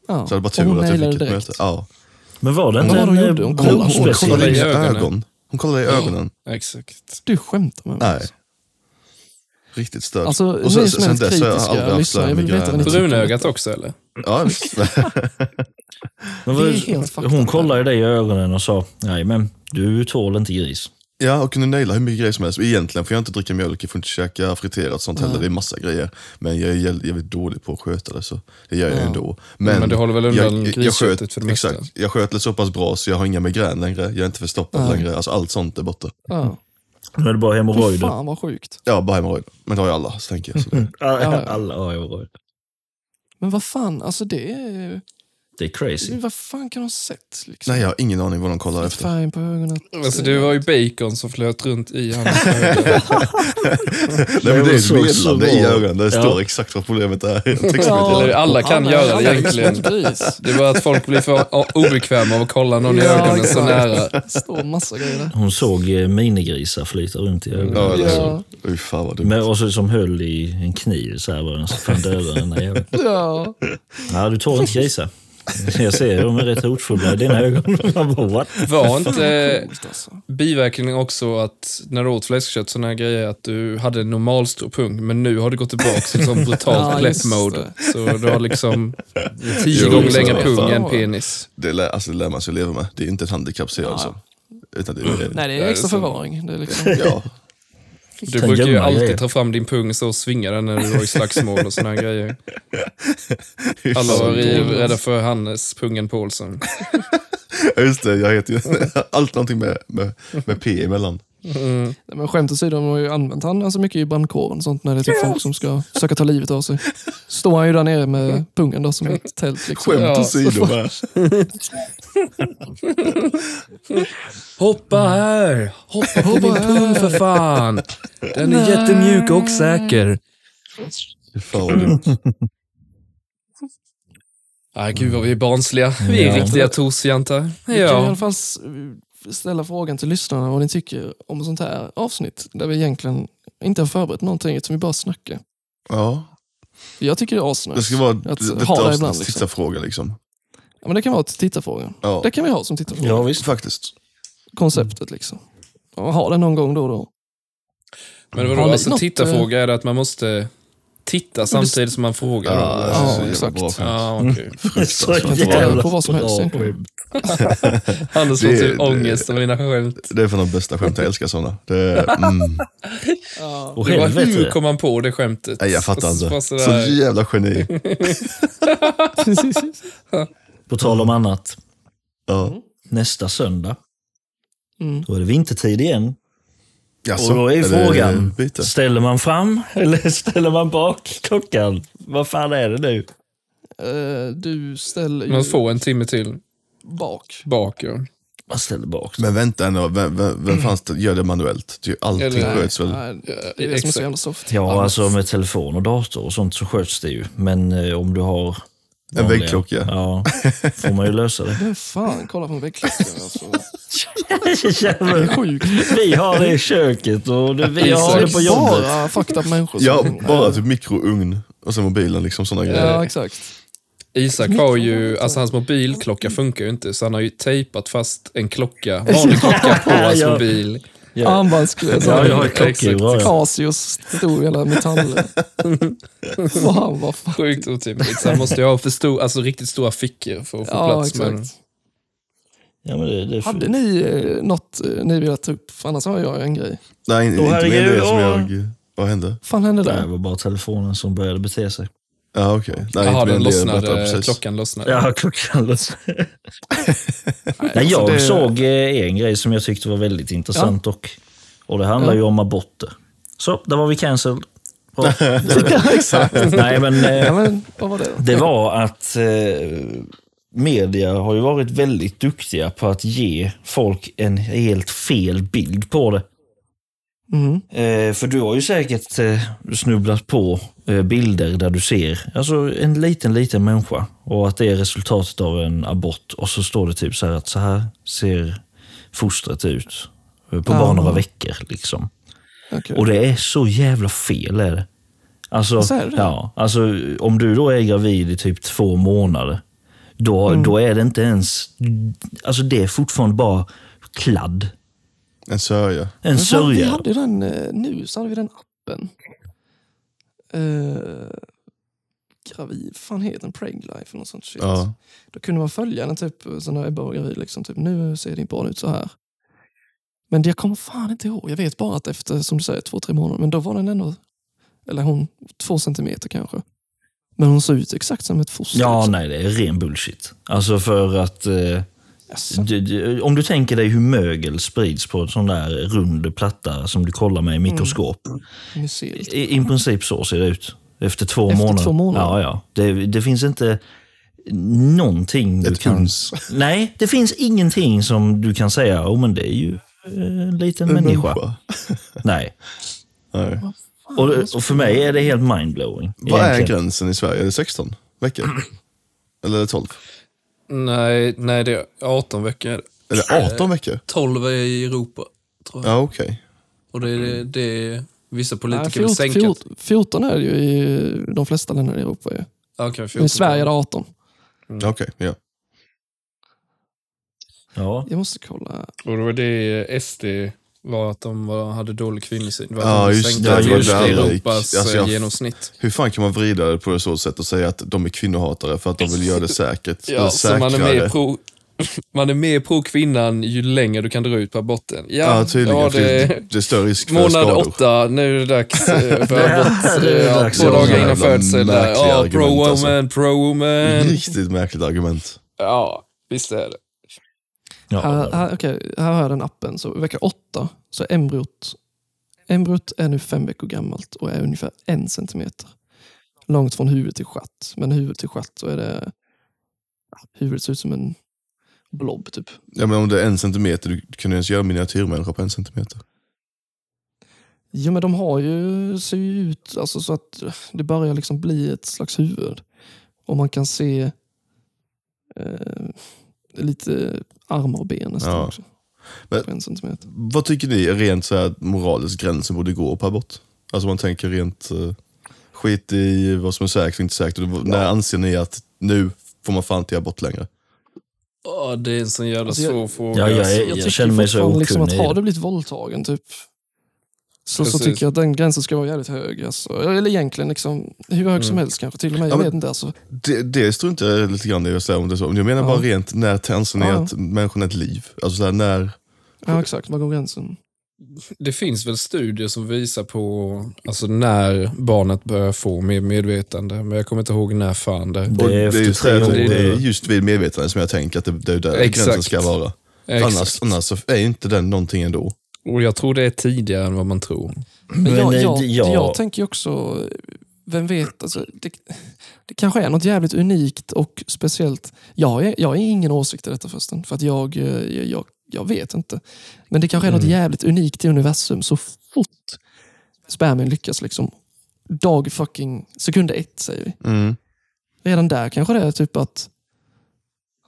Ja.
Så det var
Och
tur
hon
att jag
nailade
fick ett
direkt.
möte. Ja.
Men var det
Vad
inte
var det hon
en
gjorde? Hon
eh,
kollade-
Hon, hon
Kolla
kollade
i
i
ögonen.
ögon. Hon kollade i ögonen.
Exakt.
Du skämtar med mig.
Nej. Riktigt störd.
Alltså,
och sen, sen dess har jag aldrig haft migrän.
Brunögat också eller?
Ja, visst.
Hon kollade dig i ögonen och sa, nej men du tål inte gris.
Ja, och kunde naila hur mycket grejer som helst. Egentligen får jag inte dricka mjölk, jag får inte käka friterat sånt heller. Det är massa grejer. Men jag är jäv- jävligt dålig på att sköta det, så det gör jag
Ja.
ändå.
Men det håller väl undan grisköttet
sköt,
för det mesta.
Exakt. Jag sköt det så pass bra så jag har inga migrän längre. Jag är inte förstoppad
Nej.
längre. Alltså allt sånt är borta.
Ja.
Nu är det bara
Fy
hemorrojder.
fan vad sjukt.
Ja, bara hemorrojder. Men det har ju alla, så tänker jag. Så det.
Alla,
Ja.
alla har hemorrojder.
Men vad fan, alltså det är...
Det är crazy.
Vad fan kan de ha sett? Liksom?
Nej, jag har ingen aning vad de kollar efter.
Färgen på ögonen.
Alltså, det var ju bacon som flöt runt i hans ögon.
Nej, men det är ett
så- så
meddelande i ögonen där det
Ja.
står exakt vad problemet är.
Ja.
Alla kan
Alla-
göra det egentligen. Det är bara att folk blir för obekväma av att kolla någon i
Ja,
ögonen så
exakt.
nära.
Det står massa grejer där.
Hon såg eh, minigrisar flyta runt i ögonen.
Ja, eller
Ja.
så. Uy, fan vad dumt.
Men, och så som höll i en kniv så här var den så fan dödade den där jäveln.
Ja.
Ja, du tar inte grisar. Jag ser de är rätt hotfulla i dina ögon.
Var inte
alltså.
biverkningen också att när du åt fläskkött såna här grejer att du hade en normalstor pung men nu har du gått tillbaka till sån brutalt
Ja, just
läpp-mode. Så du har liksom tio
Jo,
gånger längre pung än penis.
Det, lär, alltså, det lär man sig leva med. Det är inte ett handikapp ser jag alltså. Utan det är,
Nej, det
Ja,
är extra förvaring. Det är liksom,
ja.
Du
Kan
brukar ju
gömma
alltid
grejer.
ta fram din pung så och svinga den när du var i slagsmål och såna här grejer. Alla var rädda för Hannes Pungen Paulsson.
Ja, Just det, jag heter ju allt någonting med, med, med P emellan.
Mm.
Nej, men skämt åsido, de har ju använt han alltså mycket i brandkåren och sånt när det är typ folk som ska försöka ta livet av sig. Står han ju där nere med pungen då som ett tält. Liksom.
Skämt
Ja,
åsido med.
Hoppa här! Hoppa på
Hoppa
min pung för fan! Den är jättemjuk och säker. Ah, gud vad vi är barnsliga. Vi är
Ja.
riktiga tosjantar.
Vi kan i alla
Ja.
fall ställa frågan till lyssnarna vad ni tycker om sånt här avsnitt där vi egentligen inte har förberett någonting utan vi bara snackar.
Ja,
Jag tycker det är asnice.
det ska vara
Att
detta
ha det ibland, liksom.
tittarfråga liksom.
Ja, men det kan vara ett tittarfråga.
Ja,
Det kan vi ha som tittarfråga.
Ja, visst.
faktiskt.
Konceptet liksom. Ja, ha det någon gång då och då.
Men vadå, alltså
något,
tittarfråga är det att man måste titta samtidigt som man frågar?
Ja, det är så
Ja, exakt.
bra skämt.
Ja.
Så
Fruktansvärt
jävla
på vad som helst
bra.
Anders får
Det-
typ ångest av mina skämt.
Det är för de bästa skämt, jag älskar sådana. Det mm.
Och
Det var hur kom man på det skämtet?
Nej, jag fattar inte.
så
Så jävla geni.
På tal om annat.
Ja.
Nästa söndag,
Mm.
då är det vintertid igen.
Jaså,
Och då är frågan, ställer man fram eller ställer man bak klockan? Vad fan är det nu?
Eh, du ställer ju
Man får en timme till
bak.
bak. Ja.
Man ställer bak.
Men vänta nu, vem, vem, vem fanns det, gör det manuellt? Det är ju Allting
Eller-
sköts väl?
Nej, det är det som är så jävla soft.
Ja, alltså med telefon och dator och sånt så sköts det ju. Men eh, om du har...
En
vanliga-
väggklocka.
Ja, får man ju lösa det.
Men fan, kolla på en väggklocka. Alltså.
Vi har det i köket och det, vi har det på jobbet.
Bara fucked människor.
Ja, bara typ mikrougn och sen mobilen, liksom sådana grejer.
Ja, exakt.
Isak har ju, alltså hans mobilklocka funkar ju inte så han har ju tejpat fast en klocka, vanlig klocka på hans
Ja.
mobil.
Ja.
Armbandsklocka.
Ja, jag har klockor.
Casios stor jävla metall. fan vad fan.
Sjukt otympligt. Så han måste ju ha för stor, alltså riktigt stora fickor för att få
Ja,
plats med.
Ja, men det, det
Hade ni eh, något eh, ni ville ta upp? För annars har jag en grej.
Nej, inte
herregud,
det som jag... Vad hände?
Vad fan hände
Det
där?
var bara telefonen som började bete sig.
Ja, okej. Nej,
Jaha, den lossnade,
precis.
klockan lossnade.
Ja, klockan loss. Nej,
alltså,
jag
det-
såg eh, en grej som jag tyckte var väldigt intressant och, och det handlar
Ja.
ju om aborter. Så, där var vi cancelled.
Ja, exakt.
Nej, men eh,
Ja, men, vad var det?
det var att eh, media har ju varit väldigt duktiga på att ge folk en helt fel bild på det.
Mm.
Eh, för du har ju säkert eh, snubblat på eh, bilder där du ser alltså en liten, liten människa och att det är resultatet av en abort och så står det typ så här att så här ser fostret ut eh, på bara några veckor. liksom.
Okej.
Och det är så jävla fel är det. Alltså,
Så är det?
ja, alltså, om du då är gravid i typ två månader, då,
Mm.
då är det inte ens... Alltså det är fortfarande bara kladd.
En sörja.
En
fan, Vi
sörja.
hade den, eh, nu så hade vi den appen. Uh, gravid, fan heter den? Preglife eller något sånt shit.
Ja.
Då kunde man följa den typ, så när Ebba var gravid, liksom, typ, nu ser din barn ut så här. Men jag kommer fan inte ihåg. Jag vet bara att efter, som du säger, två, tre månader, men då var den ändå, eller hon, två centimeter kanske. Men hon såg ut exakt som ett foster.
Ja,
liksom.
nej, det är ren bullshit. Alltså för att... Eh, Du, du, om du tänker dig hur mögel sprids på en sån där rund platta som du kollar med i mikroskop.
Ser det.
I, I princip så ser det ut. Efter två
Efter
månader.
två månader?
Ja, ja. Det, det finns inte någonting du
Ett
kan...
uns.
Nej, det finns ingenting som du kan säga, oh, men det är ju eh, en liten
En
människa. Nej.
Nej.
Och, och för mig är det helt mindblowing.
Vad är gränsen i Sverige? Är det 16 veckor? Eller är det 12?
Nej, nej, det är 18 veckor.
Är det 18 veckor?
12 är i Europa, tror jag.
Ja, okej.
Och det är det vissa
Nej,
politiker vill
14,
sänka.
14, 14 är det ju i de flesta länder i Europa. Ju.
Okay,
Men I Sverige är det 18.
Okej, ja.
Ja.
Jag måste kolla.
Och det var det SD var att de var, hade dålig kvinnosyn. Det
Ja, just
det.
till
Just det.
Europas
Alltså, jag-
eh, genomsnitt.
Hur fan kan man vrida det på ett så sätt och säga att de är kvinnohatare för att de vill göra det säkert?
Ja, så man är, mer pro, man är mer pro kvinnan ju längre du kan dra ut på aborten. Ja,
Ja, tydligen.
ja, det,
det är större risk för
månad
skador.
åtta, nu är det dags eh, för abort.
Det
Ja,
dags.
två dagar innan födsel. Ja, pro-woman,
alltså.
pro-woman.
Riktigt märkligt argument.
Ja, visst är det.
Här,
Ja.
här, okej, här har jag den appen. Så vecka 8 så är embryot, embryot är nu fem veckor gammalt och är ungefär en centimeter långt från huvud till stjärt. Men huvud till stjärt så är det... Huvudet ser ut som en blob typ.
Ja, men om det är en centimeter, du kan ju ens göra miniatyrmänniska på en centimeter.
Jo men de har ju, ser ju ut alltså, så att det börjar liksom bli ett slags huvud. Och man kan se eh, lite armar och ben nästan
Ja.
också.
Men-
På en centimeter.
Vad tycker ni är rent så här moraliskt gränsen borde gå på abort? Alltså man tänker rent uh, skit i vad som är säkert och inte säkert. Det- När anser ni att nu får man fan inte göra abort längre?
Ja, det är en sån jävla
Alltså, jag-
svår fråga.
Ja, jag
alltså.
Jag,
jag
tycker
känner mig så
liksom att
okunnig i
har du blivit våldtagen typ så, så tycker jag att den gränsen ska vara jävligt hög. Alltså. Eller egentligen liksom, hur hög som helst kanske till och med. Jag
Ja,
vet inte. Alltså.
Det, det struntar jag lite grann i att säga om det är så. Jag menar
Ja.
bara rent, när ni
Ja.
att människan är ett liv? Alltså så här, när...
Ja exakt, var går gränsen?
Det finns väl studier som visar på alltså, när barnet börjar få mer medvetande, men jag kommer inte ihåg när fan det...
Det är
det, är
efter
just
tre
det, är just vid medvetande som jag tänker att det, det är där
Exakt.
gränsen ska vara. Annars,
Exakt.
annars är inte den någonting ändå.
Och jag tror det är tidigare än vad man tror.
Men, jag, jag,
jag-
jag tänker också, vem vet, alltså, det, det kanske är något jävligt unikt och speciellt. Jag är, jag har ingen åsikt i detta förresten, för att jag, eh, jag, jag vet inte. Men det kanske är något jävligt unikt i universum så fort spermien lyckas. Liksom, dag fucking sekund ett säger vi.
Mm.
Redan där kanske det är typ att...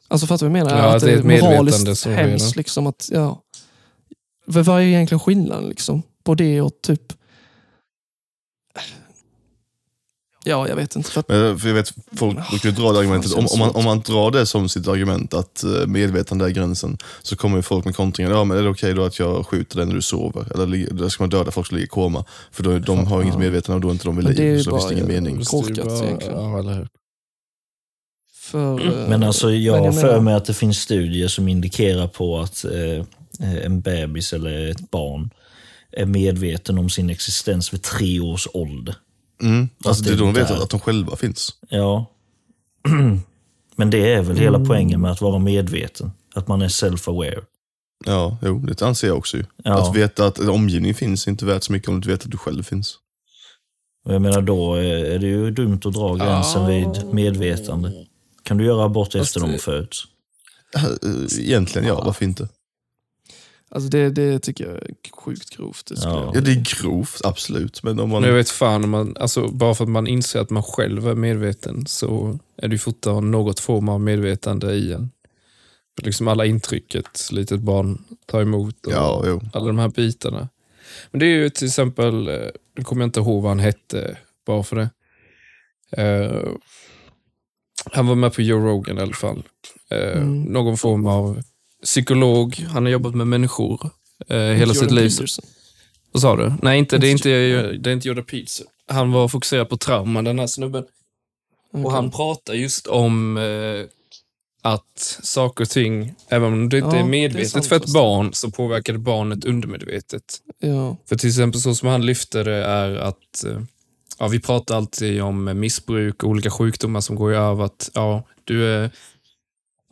Alltså fattar du vad jag menar?
Ja,
att
det är ett
moraliskt hemskt. Liksom, att, ja. Vad vad är egentligen skillnaden liksom, på det och typ... Ja, jag vet inte. För att,
Men, för jag vet, folk brukar ju dra det argumentet, om, om, man, om man drar det som sitt argument att eh, medvetande är gränsen, så kommer ju folk med kontringar. Ja, men är det okej då att jag skjuter dig när du sover? Eller då ska man döda folk som ligger i koma? För då, de har inget medvetande och då är inte de vid
Men det är
liv, så finns
bara,
det ingen
eh,
mening.
det- Korkat egentligen.
Ja, eller hur?
för, eh,
Men alltså jag
men
har för mig att det finns studier som indikerar på att eh, en bebis eller ett barn är medveten om sin existens vid tre års ålder.
Mm. Alltså,
det
är då de vet att, de själva finns.
Ja. Men det är väl hela
Mm.
poängen med att vara medveten. Att man är self-aware.
Ja, jo, det anser jag också.
Ja.
Att veta att en omgivning finns är inte värt så mycket om du inte vet att du själv finns.
Och jag menar då är är det ju dumt att dra gränsen
Ja.
vid medvetande. Kan du göra abort
Fast
efter de
det-
har fötts?
Eh, Egentligen ja, varför inte?
Alltså det, det tycker jag är sjukt grovt. Det
Ja.
Ja, det är grovt, absolut. Men om man...
Men jag vet fan, om man, alltså, bara för att man inser att man själv är medveten så är det ju fortfarande något form av medvetande i en. Liksom alla intryck ett litet barn tar emot och
Ja, jo.
alla de här bitarna. Men det är ju till exempel, eh, nu kommer jag inte ihåg vad han hette bara för det. Eh, han var med på Joe Rogan i alla fall. Eh,
Mm.
Någon form av psykolog. Han har jobbat med människor eh, hela sitt liv.
Peterson.
Vad sa du? Nej, inte, det är inte,
Inte-
det är inte Jordan Peterson. Han var fokuserad på trauma, den här snubben. Och han pratar just om eh, att saker och ting, även om det inte
Ja,
är
det är
medvetet
sant
för ett barn, så påverkar det barnet undermedvetet.
Ja.
För till exempel så som han lyfter det är att eh, ja, vi pratar alltid om missbruk och olika sjukdomar som går över. Att, ja, du är,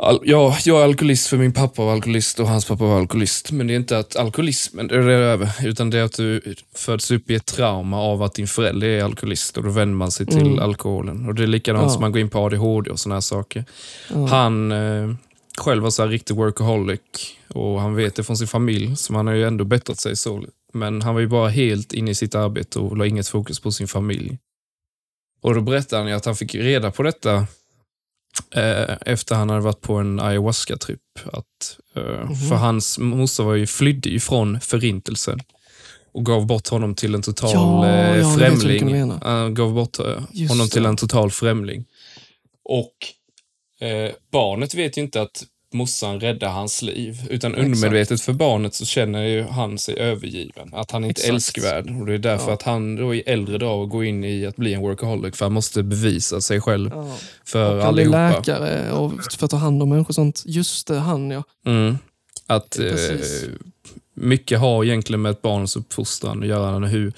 Al ja, jag är alkoholist för min pappa var alkoholist och hans pappa var alkoholist. Men det är inte att alkoholismen är över, utan det är att du föds upp i ett trauma av att din förälder är alkoholist och då vänder man sig till
Mm.
alkoholen. Och Det är likadant
Ja.
som man går in på ADHD och såna här saker.
Ja.
Han eh, själv var så här riktig workaholic och han vet det från sin familj, så han har ju ändå bättrat sig så. Men han var ju bara helt inne i sitt arbete och la inget fokus på sin familj. Och då berättade han att han fick reda på detta eh, efter han hade varit på en ayahuasca-tripp. Eh,
Mhm.
För hans morsa var ju, flydde ju från förintelsen och gav bort honom till en total
Ja,
eh,
ja,
främling. Han gav bort eh,
Just
honom till
det.
en total främling. Och eh, barnet vet ju inte att morsan räddar hans liv. Utan
Exakt.
undermedvetet för barnet så känner ju han sig övergiven. Att han inte är älskvärd. Och det är därför
Ja.
att han då i äldre dag går in i att bli en workaholic. För han måste bevisa sig själv
Ja.
för
Och
allihopa.
läkare och för att ta hand om människor och sånt. Just det, han ja.
Mm. Att eh, mycket har egentligen med ett barns uppfostran att göra. Hur,
Mm.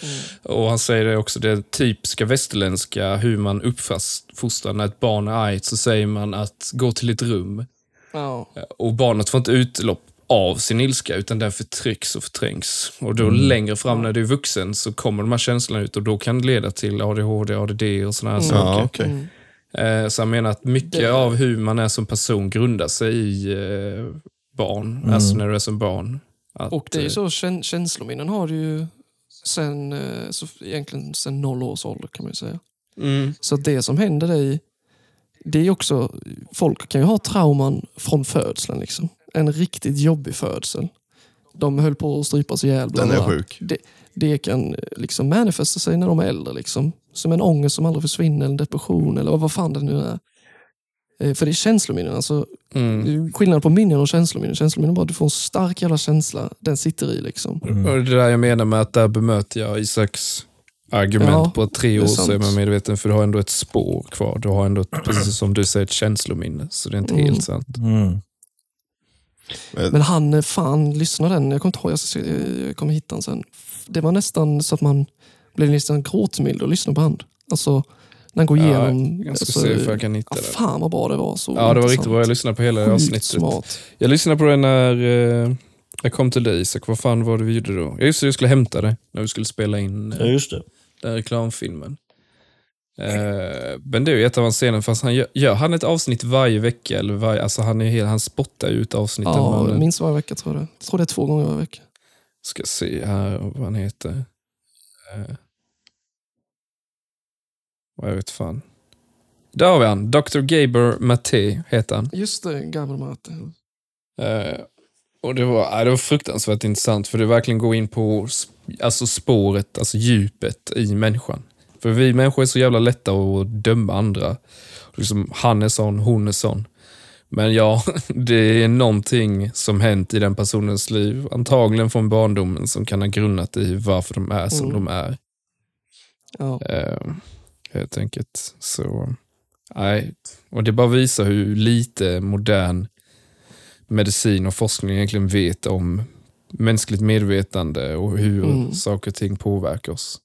Och Han säger det också, det typiska västerländska, hur man uppfostrar. När ett barn är argt så säger man att gå till ett rum.
Ja.
Och barnet får inte utlopp av sin ilska, utan den förtrycks och förträngs. Och då längre fram när du är vuxen så kommer de här känslorna ut och då kan det leda till ADHD, ADD och sådana här
Mm.
saker.
Ja, okej.
Mm.
Eh, Så jag menar att mycket
Det-
av hur man är som person grundar sig i eh, barn,
Mm.
alltså när du är som barn. Att,
Och det är ju
eh,
så, kän- känslominnen har du ju sen, så egentligen sen noll års ålder kan man ju säga.
Mm,
Så det som händer dig, det är också, folk kan ju ha trauman från födseln. Liksom. En riktigt jobbig födsel. De höll på att strypas ihjäl.
Den är sjuk.
Det, det kan liksom manifesta sig när de är äldre. Liksom. Som en ångest som aldrig försvinner, en depression eller vad fan det nu är. Eh, För det är känslominnen. Alltså,
mm.
det skillnad på minnen och känslominnen. Känslominnen bara du får en stark jävla känsla. Den sitter i liksom.
Och det är där jag menar med att där bemöter jag Isaks argument
Ja,
på att tre år så är man medveten, för du har ändå ett spår kvar. Du har ändå, ett, precis som du säger, ett känslominne. Så det är inte
Mm.
helt sant.
Mm.
Men han, eh, fan, lyssna den. Jag kommer inte ihåg, jag, ska, jag kommer hitta den sen. Det var nästan så att man blev nästan gråtmild att lyssna på han. Alltså, när han går
Ja,
igenom...
Jag ska
alltså,
se om jag kan hitta
ja,
det.
fan vad bra det var. Så
Ja, det var riktigt bra. Jag lyssnade på hela
Sjukt
avsnittet.
smart.
Jag lyssnade på det när eh, jag kom till dig Isak. Vad fan var det vi gjorde då? Ja, Just det, jag skulle hämta det när vi skulle spela in
Ja,
eh,
just det.
Den reklamfilmen. Eh, men det är ju ett av hans scener, fast han gör, gör han ett avsnitt varje vecka? Eller varje, alltså han, är helt, han spottar ut avsnitten.
Ja,
man,
minst varje vecka tror jag. Jag tror det är två gånger varje vecka.
Ska se här vad han heter. Eh, vad jag vet fan. Där har vi han. Dr. Gaber Maté heter han.
Just det, Gabriel Mate.
Eh, och det var, ja, det var fruktansvärt intressant för det verkligen går in på alltså spåret, alltså djupet i människan. För vi människor är så jävla lätta att döma andra. Liksom, han är sån, hon är sån. Men ja, det är någonting som hänt i den personens liv, antagligen från barndomen, som kan ha grunnat i varför de är som
Mm.
de är.
Ja.
Eh, helt enkelt. Så, nej. Och det bara visar hur lite modern medicin och forskning egentligen vet om mänskligt medvetande och hur
Mm.
saker och ting påverkar oss.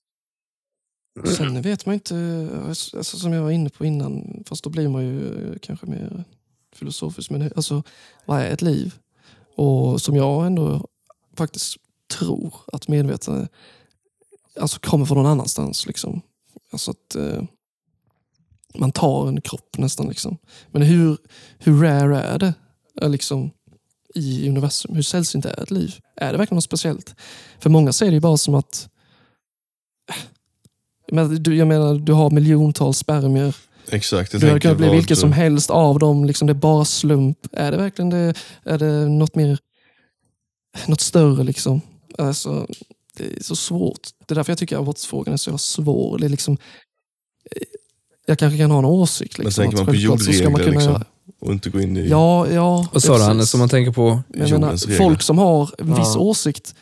Sen vet man inte, alltså, som jag var inne på innan, fast då blir man ju eh, kanske mer filosofisk, men alltså, vad är ett liv? Och som jag ändå faktiskt tror att medvetande alltså, kommer från någon annanstans. Liksom. Alltså att eh, man tar en kropp nästan. Liksom. Men hur, hur rare är det liksom, i universum? Hur sällsynt är ett liv? Är det verkligen något speciellt? För många ser det ju bara som att men du, jag menar, du har miljontals spermier.
Exakt. Jag
Du hade
tänker
kunnat bli vilket som helst av dem. Liksom, det är bara slump. Är det verkligen det? Är det något mer, något större liksom? Alltså, det är så svårt. Det är därför jag tycker abortfrågan är så svår. Det är liksom, eh, jag kanske kan ha en åsikt.
Men
Liksom,
tänker
att
man på jordregler
kunna
liksom? Och inte gå in i
Ja, ja.
Vad sa du. Hannes, som man tänker på?
Jag menar,
regler.
folk som har en viss
Ja.
åsikt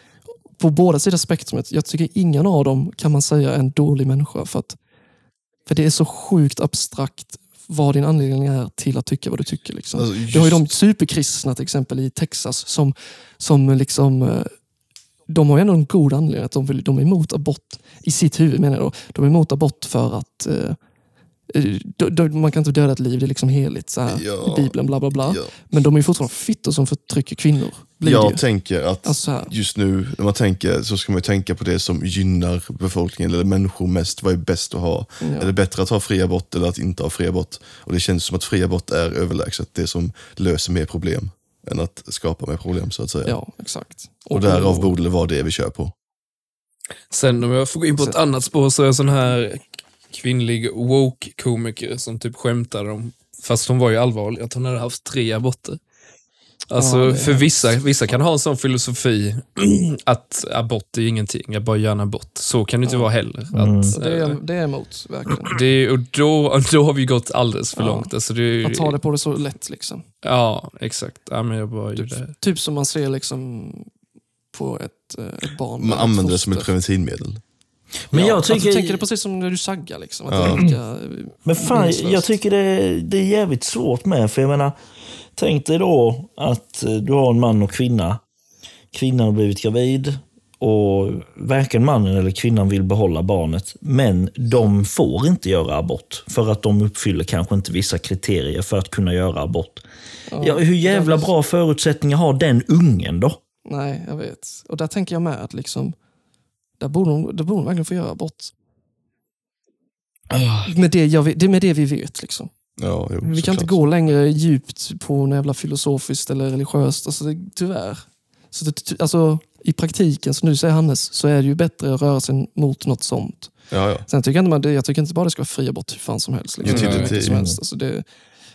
på båda sidor spektrumet. Jag tycker ingen av dem kan man säga är en dålig människa. För, att, för det är så sjukt abstrakt vad din anledning är till att tycka vad du tycker. Liksom.
Alltså,
Du har ju de superkristna till exempel i Texas som, som liksom eh, de har ju ändå en god anledning att de, vill, de är emot abort i sitt huvud menar jag då. De är emot abort för att eh, eh, då, då, man kan inte döda ett liv, det är liksom heligt så här,
Ja.
i Bibeln. bla bla bla.
Ja.
Men de är ju fortfarande fittor som förtrycker kvinnor.
Jag tänker att
Alltså
just nu, när man tänker, så ska man ju tänka på det som gynnar befolkningen eller människor mest. Vad är bäst att ha?
Ja.
Är det bättre att ha fri abort eller att inte ha fri abort? Och det känns som att fri abort är överlägset det som löser mer problem än att skapa mer problem så att säga.
Ja, exakt.
Och därav borde det vara det vi kör på.
Sen om jag får gå in på ett annat spår så är jag sån här kvinnlig woke-komiker som typ skämtar om, fast hon var ju allvarlig, att hon hade haft tre aborter. Alltså
Ja,
för vissa, vissa kan ha en sån filosofi att abort är ingenting, jag bara gör en abort. Så kan det inte vara heller.
Mm.
Att,
det,
eh,
är, det är emot, verkligen.
det, och då, då har vi gått alldeles för
Ja.
långt. Alltså det,
Att ta det på det så lätt. liksom.
Ja, exakt. Ja, men jag bara gjorde...
Typ som man ser liksom på ett, eh, ett barn.
Man använder det som ett preventivmedel.
Men
ja,
jag
du
tycker...
tänker det precis som när du saggar. Liksom, att
Ja.
det lika,
Men fan, jag tycker det, det är jävligt svårt med. För jag menar, tänk dig då att eh, du har en man och kvinna. Kvinnan har blivit gravid och varken mannen eller kvinnan vill behålla barnet. Men de får inte göra abort för att de uppfyller kanske inte vissa kriterier för att kunna göra abort. Ja, hur jävla bra förutsättningar har den ungen då?
Nej, jag vet. Och där tänker jag med att liksom, där borde de, där borde de verkligen få göra abort. Med det, jag, vet- det är med det vi vet. Liksom.
Ja, jo,
Vi kan inte gå längre djupt på något jävla filosofiskt eller religiöst. Alltså, det, tyvärr. Så det, ty- alltså, I praktiken, som du säger Hannes, så är det ju bättre att röra sig mot något sånt.
Ja, ja.
Sen tycker jag inte, man, det, jag tycker inte bara det ska vara fri abort hur fan som helst. Liksom. Mycket
till-
som helst. Alltså, det,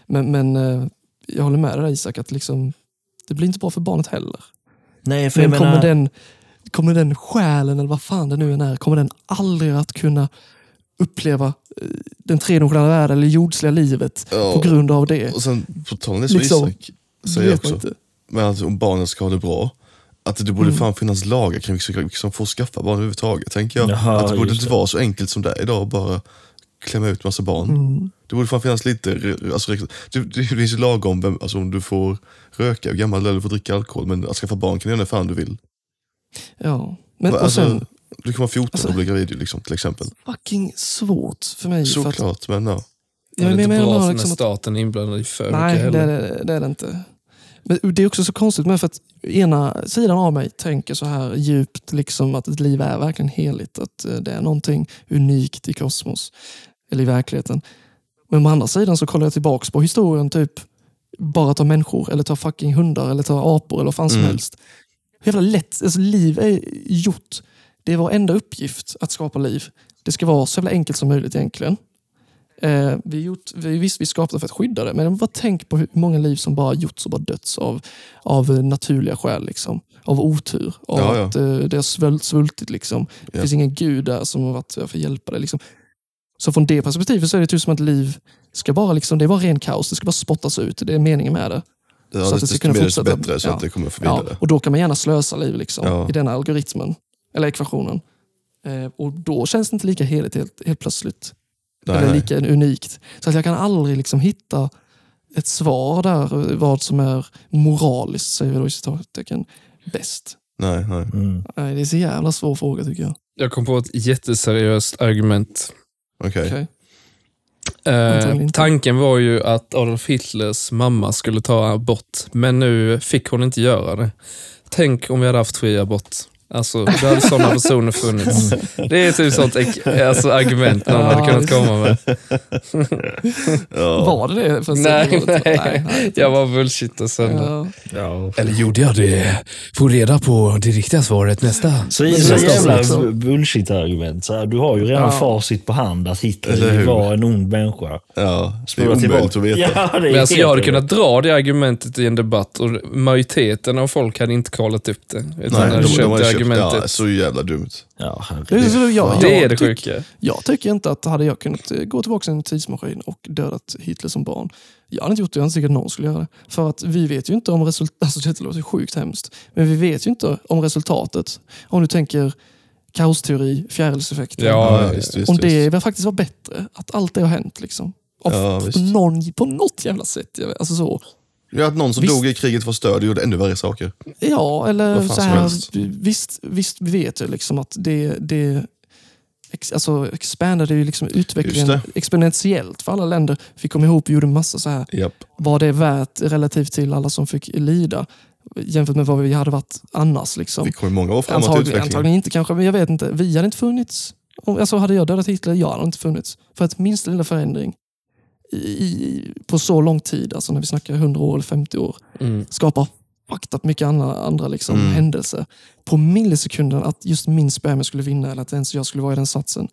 men men eh, jag håller med dig Isak, att liksom, det blir inte bra för barnet heller.
Nej, för jag
Men kommer
menar...
den, kommer den själen, eller vad fan det nu än är, kommer den aldrig att kunna uppleva eh, den tredimensionella världen eller jordsliga livet
Ja.
på grund av det?
Och sen på tal om det som
Liksom,
Isak säger också,
inte.
men att om barnen ska ha det bra, att det borde
Mm.
fan finnas lagar kring vilka som får skaffa barn överhuvudtaget. Tänker jag.
Jaha,
att det borde inte
det.
vara så enkelt som det är idag, bara klämma ut massa barn.
Mm.
Det borde fan finnas lite, alltså, det, det finns ju lag om vem, alltså, om du får röka, hur gammal eller får dricka alkohol, men att skaffa barn kan du göra när fan du vill.
Ja. Men, och
alltså,
sen,
du kan vara 14
alltså-
och bli gravid liksom, till exempel.
fucking svårt för mig. för att,
Såklart, men ja.
Det är inte bra när
liksom
staten är inblandad i för
Nej,
mycket
det
heller.
är det, det är det inte. Men det är också så konstigt med för att ena sidan av mig tänker så här djupt liksom att ett liv är verkligen heligt. Att eh, det är någonting unikt i kosmos. Eller i verkligheten. Men å andra sidan så kollar jag tillbaks på historien typ bara ta människor eller ta fucking hundar eller ta apor eller vad fan som
Mm.
helst. Hur jävla lätt, alltså liv är gjort. Det är vår enda uppgift att skapa liv. Det ska vara så jävla enkelt som möjligt egentligen. Eh, vi, gjort, vi, visst, vi skapade för att skydda det, men bara tänk på hur många liv som bara gjorts och bara döds av, av eh, naturliga skäl. Liksom. Av otur, av
Ja, ja.
att eh, det har svult, svultit. Liksom. Det
Ja.
finns ingen gud där som har varit för att hjälpa dig. Liksom. Så från det perspektivet så är det typ som att liv ska bara, liksom, det är bara ren kaos, det ska bara spottas ut. Det är meningen med det.
Det
Så att det ska kunna fortsätta.
bättre så
Ja.
att det kommer få
Ja, och då kan man gärna slösa liv liksom,
Ja.
i den algoritmen, eller ekvationen. Eh, och då känns det inte lika heligt helt, helt plötsligt.
Nej,
eller
nej.
lika unikt. Så att jag kan aldrig liksom hitta ett svar där, eh, vad som är moraliskt, säger vi då i citattecken, bäst.
nej, nej.
Mm.
Nej, det är en så jävla svår fråga tycker jag.
Jag kom på ett jätteseriöst argument.
Okej.
Okej.
Eh, tanken var ju att Adolf Hitlers mamma skulle ta abort, men nu fick hon inte göra det. Tänk om vi hade haft fri abort. Alltså, då hade sådana personer funnits. Det är typ sånt alltså, argument någon hade
Ja,
kunnat komma med.
Var det det? Förresten?
Nej, nej.
nej.
Jag var bullshittar sönder.
Ja.
Ja.
Eller gjorde jag det? Få reda på det riktiga svaret nästa.
Så,
Men
så jävla bullshit-argument. Du har ju redan
Ja.
facit på hand att Hitler var en ond människa.
Ja, det är omöjligt
tillbaka.
att veta.
Ja,
Men alltså, jag hade kunnat dra det argumentet i en debatt och majoriteten av folk hade inte kollat upp det. Utan
Nej, de, de
argumentet.
ja, så jävla dumt.
Ja,
Det så- jag,
det är
jag
det
tyck-
sjuka.
Jag tycker inte att hade jag kunnat eh, gå tillbaka i en tidsmaskin och dödat Hitler som barn. Jag hade inte gjort det, jag hade att någon skulle göra det. För att vi vet ju inte om resultatet, alltså det låter sjukt hemskt, men vi vet ju inte om resultatet. Om du tänker kaosteori, fjärilseffekten.
Ja,
Ja, visst, visst,
om
visst.
det var faktiskt var bättre, att allt det har hänt liksom. Av,
Ja,
på,
visst.
någon, på något jävla sätt. Alltså så.
Ja, att någon som
Visst.
dog i kriget var störd och gjorde ännu värre saker.
Ja, eller så här, visst, visst, vi vet ju liksom att det, det alltså expandade ju liksom utvecklingen exponentiellt för alla länder. Fick komma ihop och gjorde massa så här,
Japp.
vad det är värt relativt till alla som fick lida. Jämfört med vad vi hade varit annars. Liksom.
Vi kommer många år framåt i
Antagligen,
utvecklingen.
antagligen inte kanske, men jag vet inte. Vi hade inte funnits. Alltså hade jag dödat Hitler, jag hade inte funnits. För att minsta lilla förändring i, på så lång tid, alltså när vi snackar 100 år eller 50 år,
Mm.
skapar up mycket andra, andra liksom
Mm.
händelser. På millisekunden att just min spermie skulle vinna eller att ens jag skulle vara i den satsen.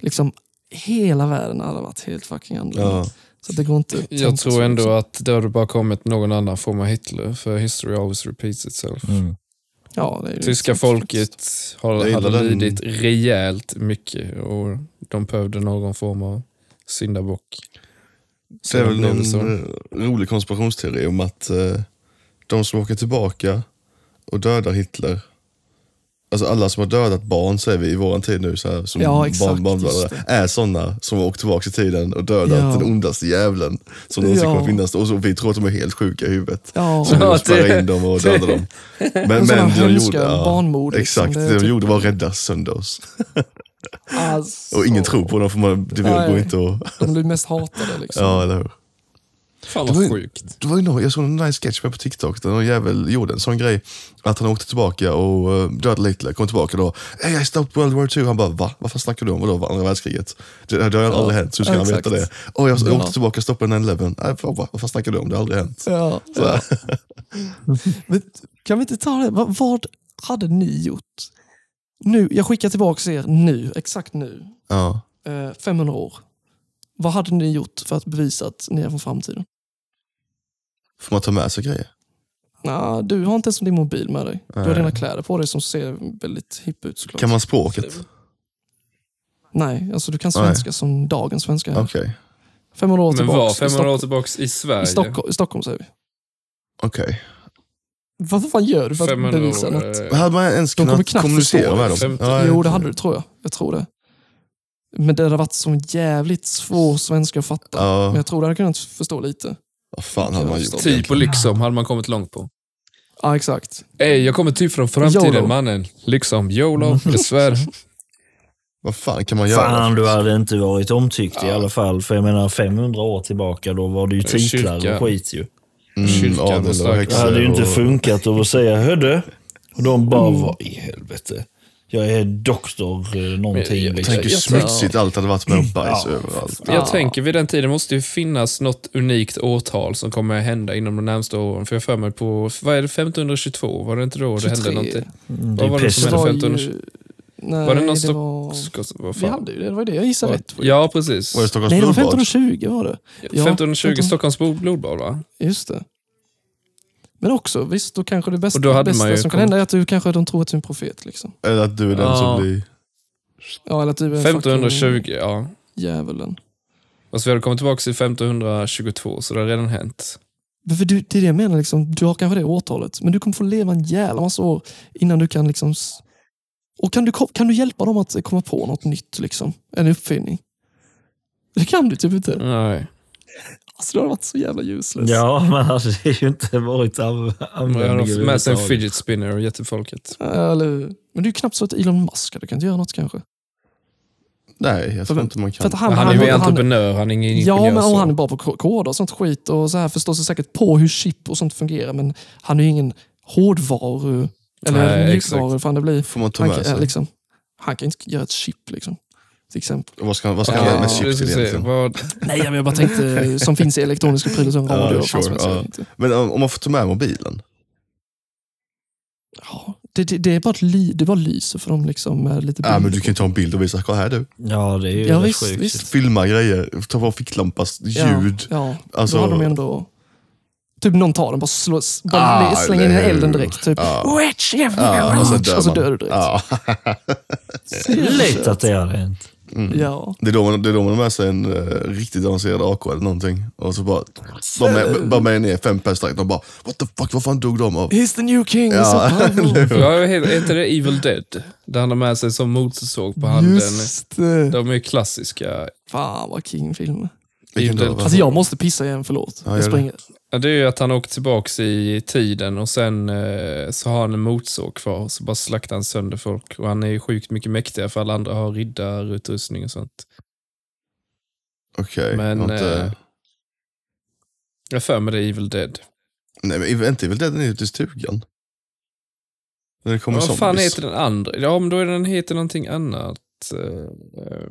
Liksom, hela världen hade varit helt fucking annorlunda.
Ja.
Så det går inte
Jag tror ändå
liksom.
att det hade bara kommit någon annan form av Hitler, för history always repeats itself.
Mm.
ja, det är ju
Tyska folket har, hade
den-
lidit rejält mycket och de behövde någon form av syndabock.
Det är väl någon
så.
eh, rolig konspirationsteori om att eh, de som åker tillbaka och dödar Hitler, alltså alla som har dödat barn säger vi i våran tid nu, så här, som
Ja, exakt,
barn, barnmördare,
just
är sådana som har åkt tillbaka i tiden och dödat
Ja.
den ondaste djävulen som någonsin
Ja.
kommer finnas. Och så vi tror att de är helt sjuka i huvudet.
Ja,
Så
Ja,
vi spärrar
det-
in dem och dödar dem. Men,
Men
det de gjorde,
barnmord, liksom,
exakt,
det är
det de
typ-
gjorde var att rädda sönder oss.
alltså,
Och ingen tror på dem för man, det går
Nej.
inte att...
De blir mest hatade. Liksom.
Ja, eller hur?
Fan
Det var
vad
ju-
sjukt.
Det var ju någon, jag såg en nice sketch med på TikTok där någon jävel gjorde en sån grej. Att han åkte tillbaka och uh, dödade Hitler, kom tillbaka då. Hey, I stopped World War II. Han bara, va? Varför snackar du om? Vadå, andra världskriget? Det, det har aldrig hänt, så hur ska
ja,
han veta
exakt.
det? Och jag
Ja.
åkte tillbaka och stoppade 9-11. Nej, vad, vad fan snackar du om? Det har aldrig hänt.
Ja,
Så,
ja. Men, kan vi inte ta det? Vad, vad hade ni gjort? Nu, jag skickar tillbaka er nu, exakt nu.
ja.
Eh, 500 år. Vad hade ni gjort för att bevisa att ni är från framtiden?
Får man ta med sig grejer?
Nah, du har inte ens din mobil med dig. Du har
Nej.
dina kläder på dig som ser väldigt hipp ut såklart.
Kan man språket?
Nej, alltså du kan svenska som dagens svenska. Här.
Okej.
500 år
Men
tillbaka.
var
i
500 år tillbaks i Sverige?
I Stockholm, i Stockholm säger vi.
Okej.
Vad fan gör du för att
500
bevisa något?
eh,
Hade man ens
De kommer
kunnat
knappt
kommunicera med
det.
dem? Ja,
Jo, det hade du tror jag. Jag tror det. Men det hade varit som jävligt svår svenska att fatta.
Ja.
Men jag tror du hade kunnat förstå lite.
Vad fan hade man gjort?
Typ och liksom hade man kommit långt på.
Ja, exakt.
Ey, jag kommer typ från framtiden
YOLO.
mannen. Liksom, YOLO, dessvärre.
Vad fan kan man göra?
Fan, du hade inte varit omtyckt i alla fall. För jag menar 500 år tillbaka, då var det ju titlar och skit ju.
Mm,
Kyrkan och
Det
häxor
hade ju inte
och-
funkat att säga hörde. Och de bara,
Mm.
vad i helvete. Jag är doktor eh, någonting.
jag
liksom.
Tänk hur
Jag-
smutsigt allt hade varit med bajs
Ja.
överallt.
Jag tänker vid den tiden måste ju finnas något unikt årtal som kommer hända inom de närmsta åren. För jag för mig på, vad är det, 1522? Var det inte då det
23.
hände någonting?
Mm,
Vad var det som
Det
hände
var
15
ju... Nej,
Var det
det,
någon stopp-
var...
Vad
Vi hade ju det, det var det. Jag gissade rätt.
Ja, precis.
Var det Stockholms
Nej, det var
blodbad?
1520 var det. Ja,
1520
15
Stockholms blod- blodbad va?
Just det. Men också, visst, då kanske det bästa, bästa
ju
som kan
kommit-
hända är att du kanske de tror att du är en profet. Liksom.
Eller att du är den
Ja.
som blir...
Ja, eller att du är en
1520,
fucking
ja.
djävulen.
Alltså vi hade kommit tillbaka till 1522, så det har redan hänt.
Men För du, det är det jag menar, liksom, du har kanske det årtalet, men du kommer få leva en jävla massa år innan du kan liksom... Och kan du, kan du hjälpa dem att komma på något nytt? Liksom? En uppfinning? Det kan du typ inte.
Nej.
Alltså, det har varit så jävla useless.
Ja, men alltså, det har ju inte varit av användning
har med sig en fidget spinner och gett till folket.
Eller, men det är ju knappt så att Elon Musk du kan inte göra något kanske.
Nej, jag tror inte man
För
kan.
att han,
Han, är ju entreprenör, han är ingen ingenjör.
Ja, men och han är bra på ko- koder och sånt skit och så här förstår sig säkert på hur chip och sånt fungerar. Men han är ju ingen hårdvaru eller
Nej,
mjukvaru. Fan det blir.
Får man ta
Han,
med
kan,
sig?
liksom, han kan inte göra ett chip liksom. Till exempel.
Vad ska, vad ska
Ja,
han göra med chips till egentligen?
vad,
Nej, men jag bara tänkte som finns i elektroniska prylar som
Ja,
radio och
sure, ja. Men om man får ta med mobilen?
Ja, det, det, det, är bara ett ly, det bara lyser för dem liksom lite
Ja, men du kan ju ta en bild och visa, kolla här du.
Ja, det är ju
Ja, visst,
sjukt.
visst.
Filma grejer, ta på ficklampas ljud.
Ja, ja.
Alltså-
då hade de ändå... Typ någon tar den, bara, slå, bara
Ah,
slänger in i elden direkt. Typ.
Ja.
Witch, yeah,
Ja, och så dör
och så dör du direkt.
Ja.
Lätt att det hade hänt.
Ja.
Det är då man, det är då man har med sig en uh, riktigt avancerad AK eller någonting. Och så bara, bara, med, bara med ner fem pers direkt. De bara, what the fuck, vad fan dog de av?
He's the new king.
Ja,
ja, heter, det Evil Dead? Där han har med sig som motorsåg på handen.
Just det.
De är klassiska.
Fan vad king-film.
Vilken
Evil
då?
Dead.
Alltså jag måste pissa igen, förlåt.
Ja,
jag
gör det.
springer.
Ja, det är ju att han åker tillbaks i tiden och sen eh, så har han en motorsåg kvar så bara slaktar han sönder folk. Och han är ju sjukt mycket mäktigare för alla andra har riddarutrustning och sånt.
Okej.
Men
jag har inte...
eh, jag för mig det är Evil Dead.
Nej, men är inte väl den ute i stugan? När det kommer
Vad fan
zombies.
heter den andra? Ja, men då är den heter någonting annat. Eh,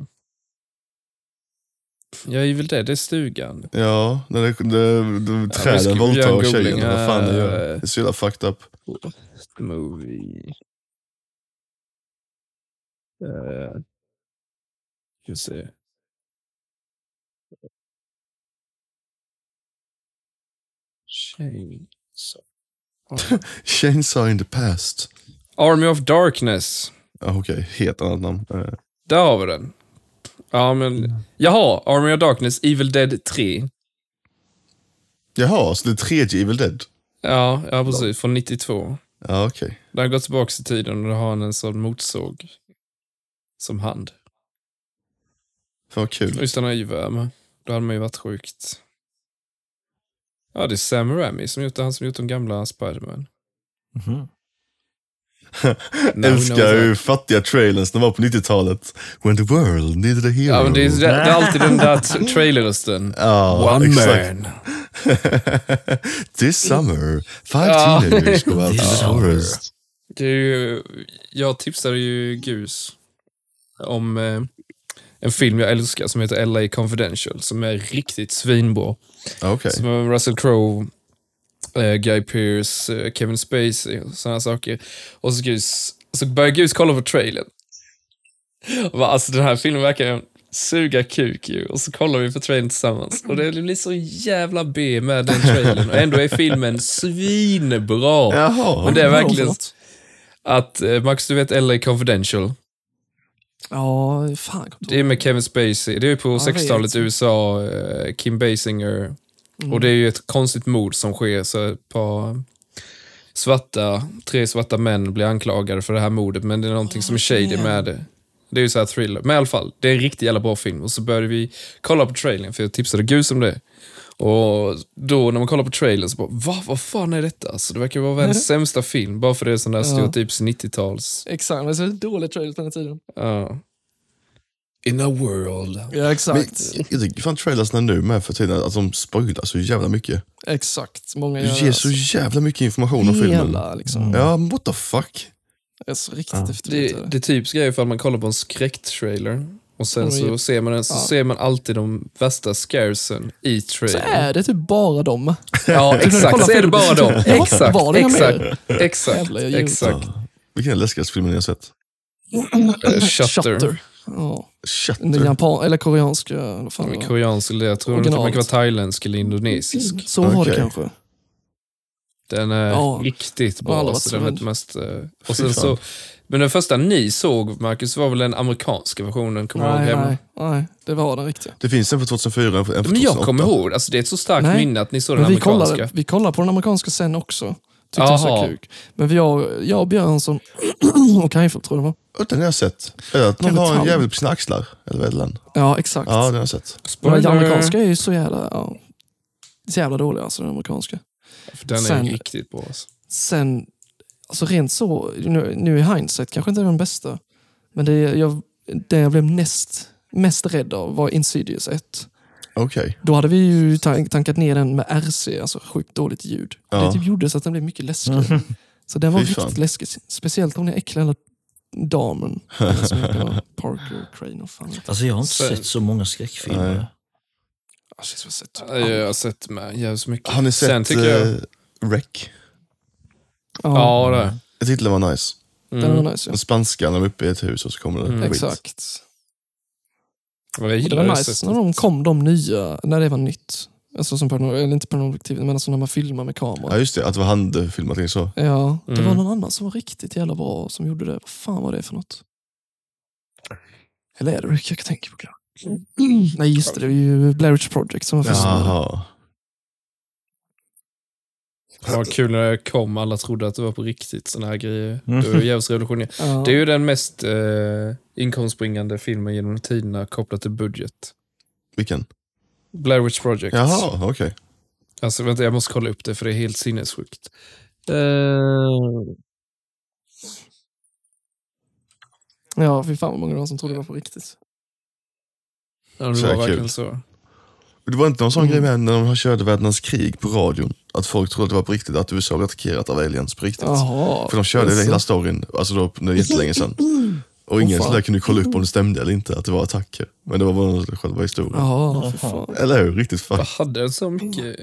Ja, Evil Dead är stugan.
Ja, när det, det, det, träden våldtar
en
tjejen. Vad fan det gör. Det är så jävla fucked up.
Movie. Uh, ska se. Chainsaw.
Chainsaw in the past.
Army of Darkness.
Okej, helt annat namn. Eh,
Där har vi den. Ja, men... Jaha, Army of Darkness, Evil Dead 3.
Jaha, så det är tredje Evil Dead?
Ja, ja precis. Från 92.
Ja, okej.
Där har gått tillbaka i tiden och då har han en sån motorsåg som hand.
Fan vad kul.
Just den har med. Då hade man ju varit sjukt. Ja, det är Sam Raimi som gjort det. Han som gjort de gamla Spiderman.
Mhm.
No,
Älskar hur fattiga trailers de var på 90-talet. When the world needed a hero.
Ja, men det är, det är alltid den där trailerrösten.
Ja,
One
exakt.
man.
This summer, five
Ja.
teenagers go out to the forest.
Det ju, jag tipsade ju Gus om eh, en film jag älskar som heter LA Confidential som är riktigt svinbra.
Okej.
Som Russell Crowe, Guy Pearce, eh, Kevin Spacey och sådana saker. Och så, Gus, så börjar Gus kolla på trailern. Och bara, alltså den här filmen verkar suga kuk ju. Och så kollar vi på trailern tillsammans. Och det blir så jävla B med den trailern. Och ändå är filmen svinbra.
Jaha.
Men det är verkligen att, eh, Max du vet LA Confidential.
Ja, fan.
Det är med Kevin Spacey. Det är på
jag
60-talet i. USA. eh, Kim Basinger.
Mm.
Och det är ju ett konstigt mord som sker. Så ett par svarta, tre svarta män blir anklagade för det här mordet. Men det är någonting som är shady med det. Det är ju så här thriller. Men i alla fall, det är en riktigt jävla bra film. Och så började vi kolla på trailern, för jag tipsade Gus om det. Och då när man kollar på trailern så bara, va? Vad fan är detta? Så det verkar vara världens sämsta film, bara för det är sån där
Ja.
stereotyps 90-tals.
Exakt, men det är så dåligt trailer på den här tiden.
Ja. In a world.
Ja,
Men,
exakt.
jag tycker fan trailersna nu med för tiden, att de spoilar så jävla mycket.
Exakt. Många
Du
gör
ger så jävla mycket information om filmen.
Hela, liksom.
Ja, what the fuck?
Det är så riktigt
Ja.
efterblivet.
Det, det typiska är ju ifall man kollar på en skräcktrailer och sen så ser man den, så
Ja.
ser man alltid de värsta scaresen i
Så
trailern.
är det typ bara dem.
Ja,
du
exakt. Så är det bara dem. Exakt,
var det
exakt,
mer?
exakt,
Jävlar,
exakt.
Ja. Vilken är den läskigaste filmen ni har sett?
Eh, Shutter.
Ja. Den japan, eller koreanska. Vad fan det var.
Koreansk eller jag tror den kan vara thailändsk eller indonesisk.
Så var det
Okej.
kanske.
Den är
Ja.
riktigt bra.
aldrig
Alltså, den vet mest, eh, och sen så, men den första ni såg, Marcus, var väl den amerikanska versionen? Kommer du ihåg
Nej, nej, nej, det var den riktiga.
Det finns en för 2004 och en för 2008.
Men jag kommer ihåg, alltså, det är ett så starkt
Nej.
minne att ni såg den
vi
amerikanska.
kollade, vi kollade på den amerikanska sen också. Tyckte jag så
Jaha.
kuk. Men vi, jag, jag och Björnsson och Kajfeldt tror jag det var.
Den har jag sett. Eller att någon har en jävel på sina axlar. Eller vad är det den?
Ja, exakt.
Ja, den har jag sett.
Men den
Spoiler.
amerikanska är ju så jävla, ja, så jävla dålig alltså, den amerikanska.
För den är
Sen-
riktigt bra. Alltså.
Sen, alltså rent så, nu, nu i hindsight kanske inte är den bästa. Men det jag, det jag blev näst, mest rädd av var Insidious 1.
Okej.
Då hade vi ju tan- tankat ner den med RC, alltså sjukt dåligt ljud.
Ja.
Det typ gjorde så att den blev mycket läskigare. Så den var
Fy
riktigt
fan.
läskig. Speciellt om den äckliga jävla damen. Den som Parker Crane och fan.
Alltså jag har inte
Så-
sett så många skräckfilmer.
Nej.
Ah, shit, vad sett.
Jag har sett med jävligt mycket.
Har ni
Sen
sett
tycker jag...
uh, Rec?
Ja, det.
Jag tyckte den var nice.
Den
Mm.
var nice. Ja.
Den spanska, när de är uppe i ett hus och så kommer det
Mm.
skit.
Exakt.
Jag
Och det var
det
nice när de kom, de nya, när det var nytt. Alltså som paranormal, eller inte paranormal men alltså när man filmar med kamera.
Ja just det, att det var handfilmat och så.
Ja, det
Mm.
var någon annan som var riktigt jävla bra som gjorde det. Vad fan var det för något? Eller är det Rick jag tänker på? Nej just det, det är ju Blair Witch Project som var först.
Var kul när det kom, alla trodde att det var på riktigt, såna här grejer.
Mm.
Det var jävligt revolutionerande.
Ja.
Det är ju den mest eh, inkomstbringande filmen genom tiderna kopplat till budget.
Vilken?
Blair Witch Project.
Jaha, okej.
Alltså vänta, jag måste kolla upp det för det är helt sinnessjukt. Uh...
Ja, fy fan vad många det var som trodde det var på riktigt.
Ja, det
Så
var verkligen så.
Det var inte någon sån
Mm.
grej med när de körde världens krig på radion? Att folk trodde att det var på riktigt, att USA blev attackerat av aliens på riktigt?
Jaha.
För de körde det
Jaså?
hela storyn, alltså då, när det är jättelänge sedan. Och ingen sådär kunde kolla upp om det stämde eller inte, att det var attacker. Men det var bara själva historien.
Fan.
Eller hur? Riktigt fan.
Jag hade en så mycket...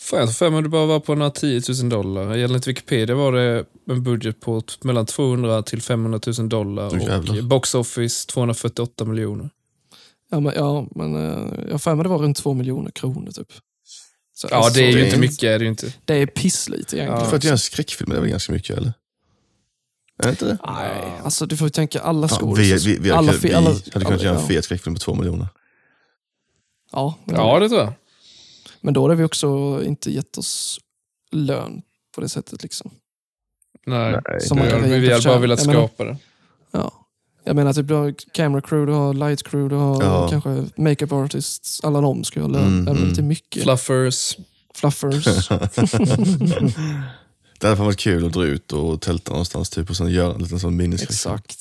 Fan, jag tror för mig det bara var på några 10 000 dollar. Enligt Wikipedia var det en budget på mellan 200 till 500 000 dollar
jävlar.
och box office 248 miljoner.
Ja, men, ja, men eh, jag har det var runt två miljoner kronor typ. Så,
Ja,
alltså,
det är ju
det
inte mycket. Är det ju inte.
Det är pisslite egentligen.
För att göra en skräckfilm är det väl ganska mycket, eller? Är det inte det?
Nej, alltså du får ju tänka alla
Fan, vi, vi, vi,
alla
vi
alla-
hade kunnat
alla-
göra en
ja.
fet skräckfilm på två miljoner.
Ja, men,
Ja, det tror jag.
men då hade vi också inte gett oss lön på det sättet. liksom.
Nej,
Som
vi
man kan
vi hade bara velat skapa det.
Ja. Jag menar, typ, du har camera crew, du har light crew, du har
Ja.
kanske makeup artists. Alla de ska ju ha lön.
Mm, mm.
mycket.
Fluffers.
Fluffers.
Det hade fan varit kul att dra ut och tälta någonstans typ, och sen göra en liten sån miniskräckfilm.
Exakt.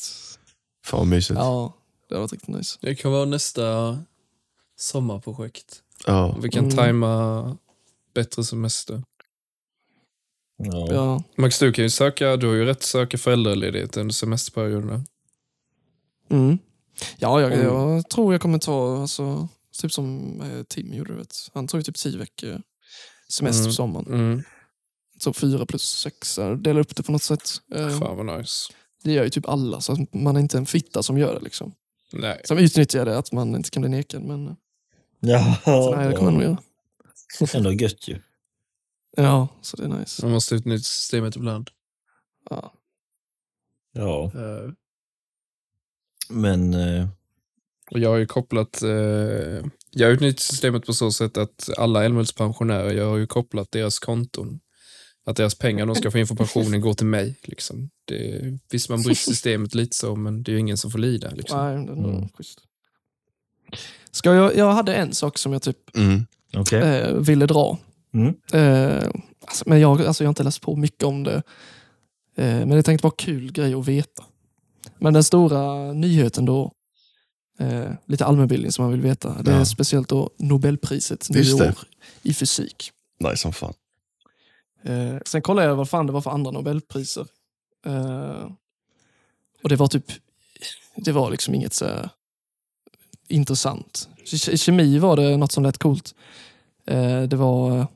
Fan vad mysigt. Ja.
Ja, det hade varit riktigt nice.
Det kan vara nästa sommarprojekt.
Ja.
Vi kan
Mm.
tajma bättre semester.
Ja.
Ja.
Max, du kan ju söka, du har ju rätt att söka föräldraledighet under semesterperioderna.
Mm. Ja, jag,
Mm.
jag tror jag kommer ta, alltså, typ som eh, Tim gjorde. Vet. Han tog ju typ tio veckor semester
Mm.
på sommaren.
Mm.
Så fyra plus sex, dela upp det på något sätt. Eh,
Fan vad nice.
Det gör ju typ alla, så att man är inte en fitta som gör det. Liksom.
Nej.
Som utnyttjar det, att man inte kan bli nekad. Men eh,
Ja,
så nej, det kommer jag nog göra.
Ändå gött ju.
Ja, så det är nice.
Man måste utnyttja systemet ibland.
Ja.
Ja,
Eh,
men... eh,
och jag har ju kopplat, eh, jag har utnyttjat systemet på så sätt att alla Älmhultspensionärer, jag har ju kopplat deras konton. Att deras pengar de ska få in för pensionen går till mig. Liksom. Det, visst, man bryter systemet lite så, men det är ju ingen som får lida. Liksom.
Nej, det är nog
Mm.
Ska jag, jag hade en sak som jag typ
Mm.
Okej.
eh, ville dra.
Mm.
Eh, alltså, men jag, alltså, jag har inte läst på mycket om det. Eh, men det tänkte vara kul grej att veta. Men den stora nyheten då, eh, lite allmänbildning som man vill veta, det är
Ja.
speciellt då Nobelpriset nu år i fysik.
Nice som fan.
Eh, sen kollade jag vad fan det var för andra Nobelpriser. Eh, och det var typ, det var liksom inget så här intressant. I kemi var det något som lät coolt. Eh, det var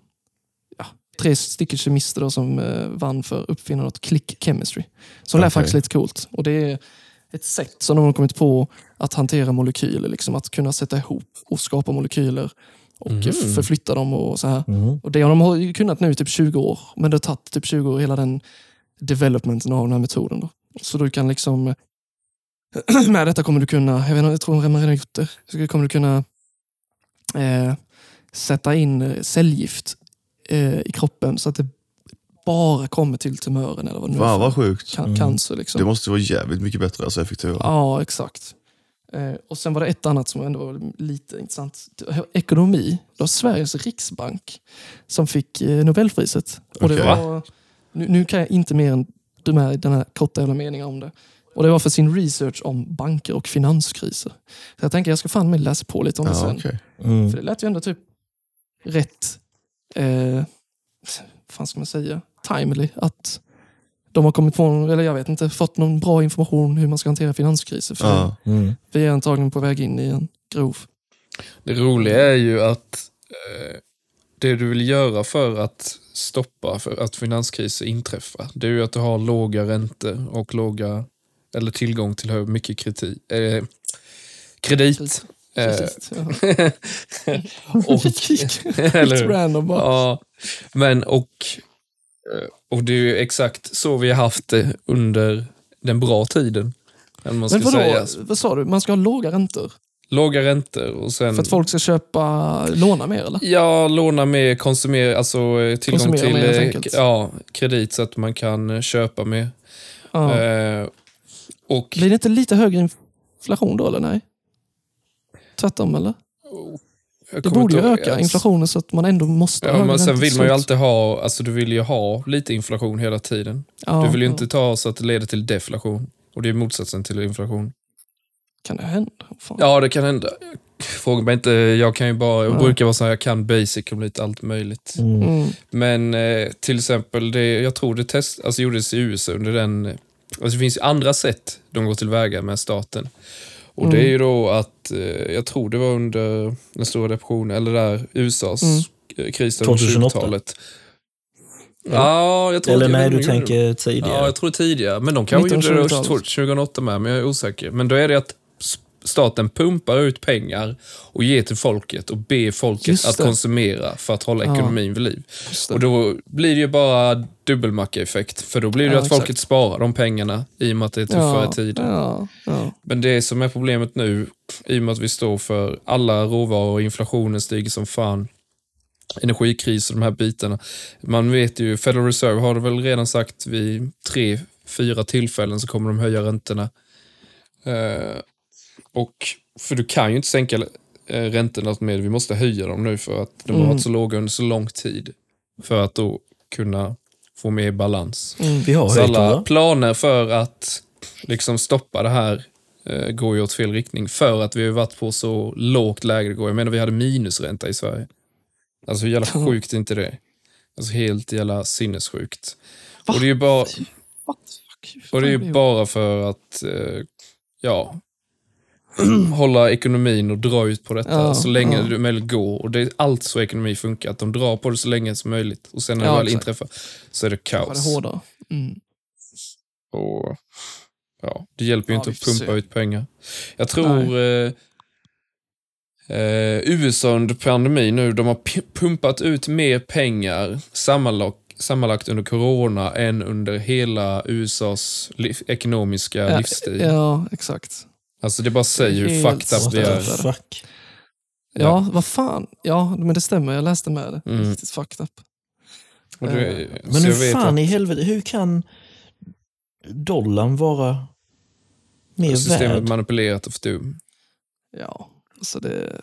tre stycken kemister då som eh, vann för uppfinnandet click chemistry. Som lät
Okej.
faktiskt lite coolt. Och det är ett sätt som de har kommit på att hantera molekyler. Liksom, att kunna sätta ihop och skapa molekyler och eh, förflytta dem och så här.
Mm.
Och det har de kunnat nu i typ 20 år, men det har tagit typ 20 år hela den developmenten av den här metoden. Då. Så du kan liksom, med detta kommer du kunna, jag, vet inte, jag tror de redan gjort det, så kommer du kunna eh, sätta in eh, cellgift eh, i kroppen så att det bara kommer till tumören eller vad det nu
Fan vad sjukt.
can-
Mm.
cancer. Liksom.
Det måste vara jävligt mycket bättre, alltså effektivare.
Ja, exakt. Eh, och sen var det ett annat som ändå var lite intressant. Ekonomi. Det var Sveriges riksbank som fick eh, Nobelpriset. Och det var, nu, nu kan jag inte mer än de här, den här korta jävla meningen om det. Och det var för sin research om banker och finanskriser. Så jag tänker jag ska fan med läsa på lite om det
Ja,
sen.
okej.
Mm.
För det lät ju ändå typ rätt, eh, fan ska man säga, timely. Att de har kommit på, eller jag vet inte, fått någon bra information hur man ska hantera finanskriser. För
Ja.
Mm.
vi är antagligen på väg in i en grov.
Det roliga är ju att eh, det du vill göra för att stoppa för att finanskriser inträffar, det är ju att du har låga räntor och låga, eller tillgång till hur mycket kritik, eh, kredit. Eh,
Precis, ja.
och, eller
random bara.
Ja, men och, eh, och det är ju exakt så vi har haft det under den bra tiden.
Men vadå,
säga.
vad sa du? Man ska ha låga räntor?
Låga räntor och sen...
För att folk ska köpa, låna mer eller?
Ja, låna mer, konsumera, alltså eh, tillgång
Konsumera
till
mer,
eh, ja, kredit så att man kan eh, köpa mer.
Ja.
Eh, och
Blir det inte lite högre inflation då eller nej? Tvärtom eller?
jag
Det borde ju öka
alltså.
inflationen så att man ändå måste ha
Ja, men sen vill man ju alltid ha, alltså du vill ju ha lite inflation hela tiden.
Ja,
du vill ju
ja.
inte ta så att det leder till deflation. Och det är motsatsen till inflation.
Kan det hända? Fan.
Ja, det kan hända. Fråga mig inte, jag kan ju bara, jag
Ja.
brukar vara så här, jag kan basic om lite allt möjligt.
Mm.
Mm.
Men eh, till exempel, det, jag tror det test, alltså, gjordes i USA under den... Alltså det finns ju andra sätt de går tillväga med staten. Och det är
Mm.
ju då att, eh, jag tror det var under den stora depressionen, eller där USAs
Mm.
mm. kris under
2008.
20-talet. Ja, jag tror
Eller nej, du tänker tidigare.
Ja, jag tror tidigare. Men de kanske gjorde det
1920-talet.
2008 med, men jag är osäker. Men då är det att staten pumpar ut pengar och ger till folket och ber folket att konsumera för att hålla
Ja.
ekonomin vid liv. Och då blir det ju bara dubbelmacka-effekt. För då blir det
Ja,
att
exakt.
folket sparar de pengarna i och med att det är tuffare
ja,
tider.
Ja, ja.
Men det som är problemet nu, i och med att vi står för alla råvaror och inflationen stiger som fan, energikris och de här bitarna. Man vet ju, Federal Reserve har det väl redan sagt vid tre, fyra tillfällen så kommer de höja räntorna. Eh, och, för du kan ju inte sänka eh, räntorna med, vi måste höja dem nu för att de har
Mm.
varit så låga under så lång tid. För att då kunna få mer balans.
Mm.
Vi har
Så alla
va?
planer för att liksom stoppa det här eh, går ju åt fel riktning. För att vi har varit på så lågt läge det går. Jag menar, vi hade minusränta i Sverige. Alltså hur jävla sjukt är inte det? Alltså helt jävla sinnessjukt.
Va?
Och det är ju bara, och det är bara för att, eh, ja, hålla ekonomin och dra ut på detta
Ja,
så länge
ja.
det möjligt går. Och det är allt så ekonomi funkar, att de drar på det så länge som möjligt. Och sen när
Ja,
det väl
exakt.
inträffar så är det
det
kaos.
är hårdare. Mm.
Och, ja, det hjälper ju inte att pumpa
se.
ut pengar. Jag tror eh, eh, USA under pandemin nu, de har pumpat ut mer pengar sammanlagt, sammanlagt under corona än under hela USAs liv, ekonomiska
Ja,
livsstil.
Ja, exakt.
Alltså det bara säger hur fucked up det är.
Fuck.
Ja, vad fan. Ja, men det stämmer. Jag läste med det.
Mm.
Riktigt fucked up.
Och det,
Men hur fan
att
i helvete, hur kan dollarn vara mer
systemet
värd?
manipulerat av dum.
Ja, alltså det...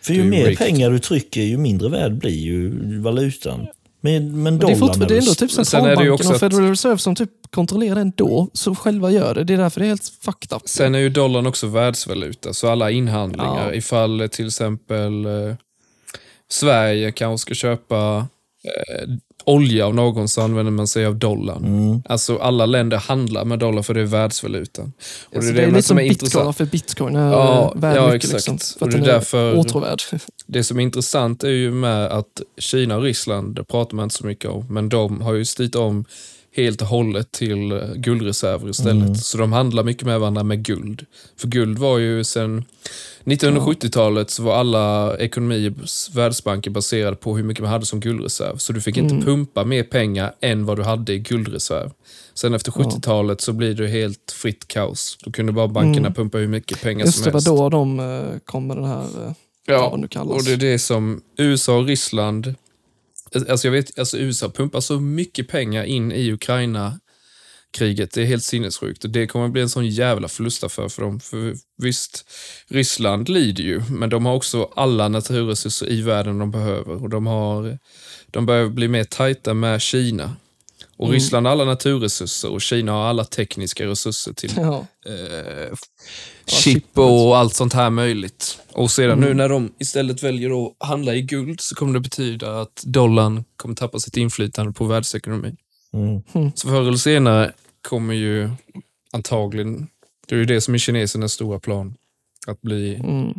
För ju mer
rigged.
pengar du trycker, ju mindre värd blir ju valutan. Men, men
Men det, är
dollarn
fortfarande, det är ändå typ centralbanken
också
och
att-
Federal Reserve som typ kontrollerar den då, så själva gör det. Det är därför det är helt fucked up.
Sen är ju dollarn också världsvaluta, så alla inhandlingar,
Ja.
ifall eh, till exempel eh, Sverige kanske ska köpa eh, olja av någon så använder man sig av dollarn.
Mm.
Alltså alla länder handlar med dollar för det är världsvalutan. Och
Alltså,
det är det,
lite
som är
bitcoin,
intressant.
för bitcoin är
Ja,
värd
ja,
mycket. Liksom, för
Och det är
är
därför-
åtråvärd.
Det som är intressant är ju med att Kina och Ryssland, det pratar man inte så mycket om, men de har ju styrt om helt och hållet till eh, guldreserver istället.
Mm.
Så de handlar mycket med varandra med guld. För guld var ju sen 1970-talet så var alla ekonomier, Världsbanken baserade på hur mycket man hade som guldreserv. Så du fick inte
Mm.
pumpa mer pengar än vad du hade i guldreserv. Sen efter
Ja.
70-talet så blir det helt fritt kaos. Då kunde bara bankerna
Mm.
pumpa hur mycket pengar
Just
som
det, var
helst.
då de eh, kom med den här, eh,
Ja, och det är det som USA och Ryssland... Alltså jag vet, alltså USA pumpar så mycket pengar in i Ukraina-kriget. Det är helt sinnessjukt. Och det kommer bli en sån jävla förlustaffär för dem. För visst, Ryssland lider ju, men de har också alla naturresurser i världen de behöver. Och de, har, de börjar bli mer tajta med Kina. Och
Mm.
Ryssland har alla naturresurser och Kina har alla tekniska resurser till
Ja,
eh,
chip
och allt sånt här möjligt. Och sedan nu
Mm.
när de istället väljer att handla i guld så kommer det betyda att dollarn kommer tappa sitt inflytande på världsekonomin.
Mm.
Så förr eller senare kommer ju antagligen, det är ju det som är kinesernas stora plan, att bli,
mm.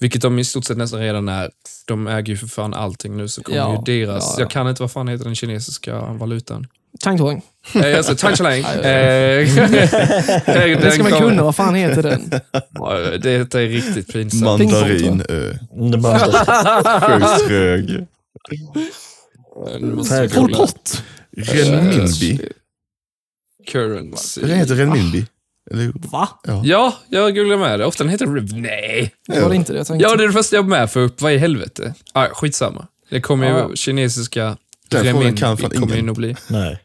Vilket de i stort sett nästan redan är, de äger ju för fan allting nu så kommer
Ja,
ju deras,
ja, ja.
jag kan inte vad fan heter den kinesiska valutan.
Chang Tuang.
Eh, alltså, Tang Chalang.
Ja, ja,
Eh,
Det ska man kunna, vad fan heter den?
Det är riktigt pinsamt.
Mandarinö. Sjukt trög.
Jag
Pol.
Pot.
Renminbi.
Currency.
Det heter renminbi. Eller?
Va?
Ja, jag googlar med det. Ofta den heter Riv. Nej.
Det var det inte det jag tänkte.
Ja, det är det första jag med för upp. Vad i helvete? Ah, skitsamma. Det kommer ju
Ja.
kinesiska
Den frågan
renminbi
kan fan
kommer ju
ingen.
nog bli.
nej.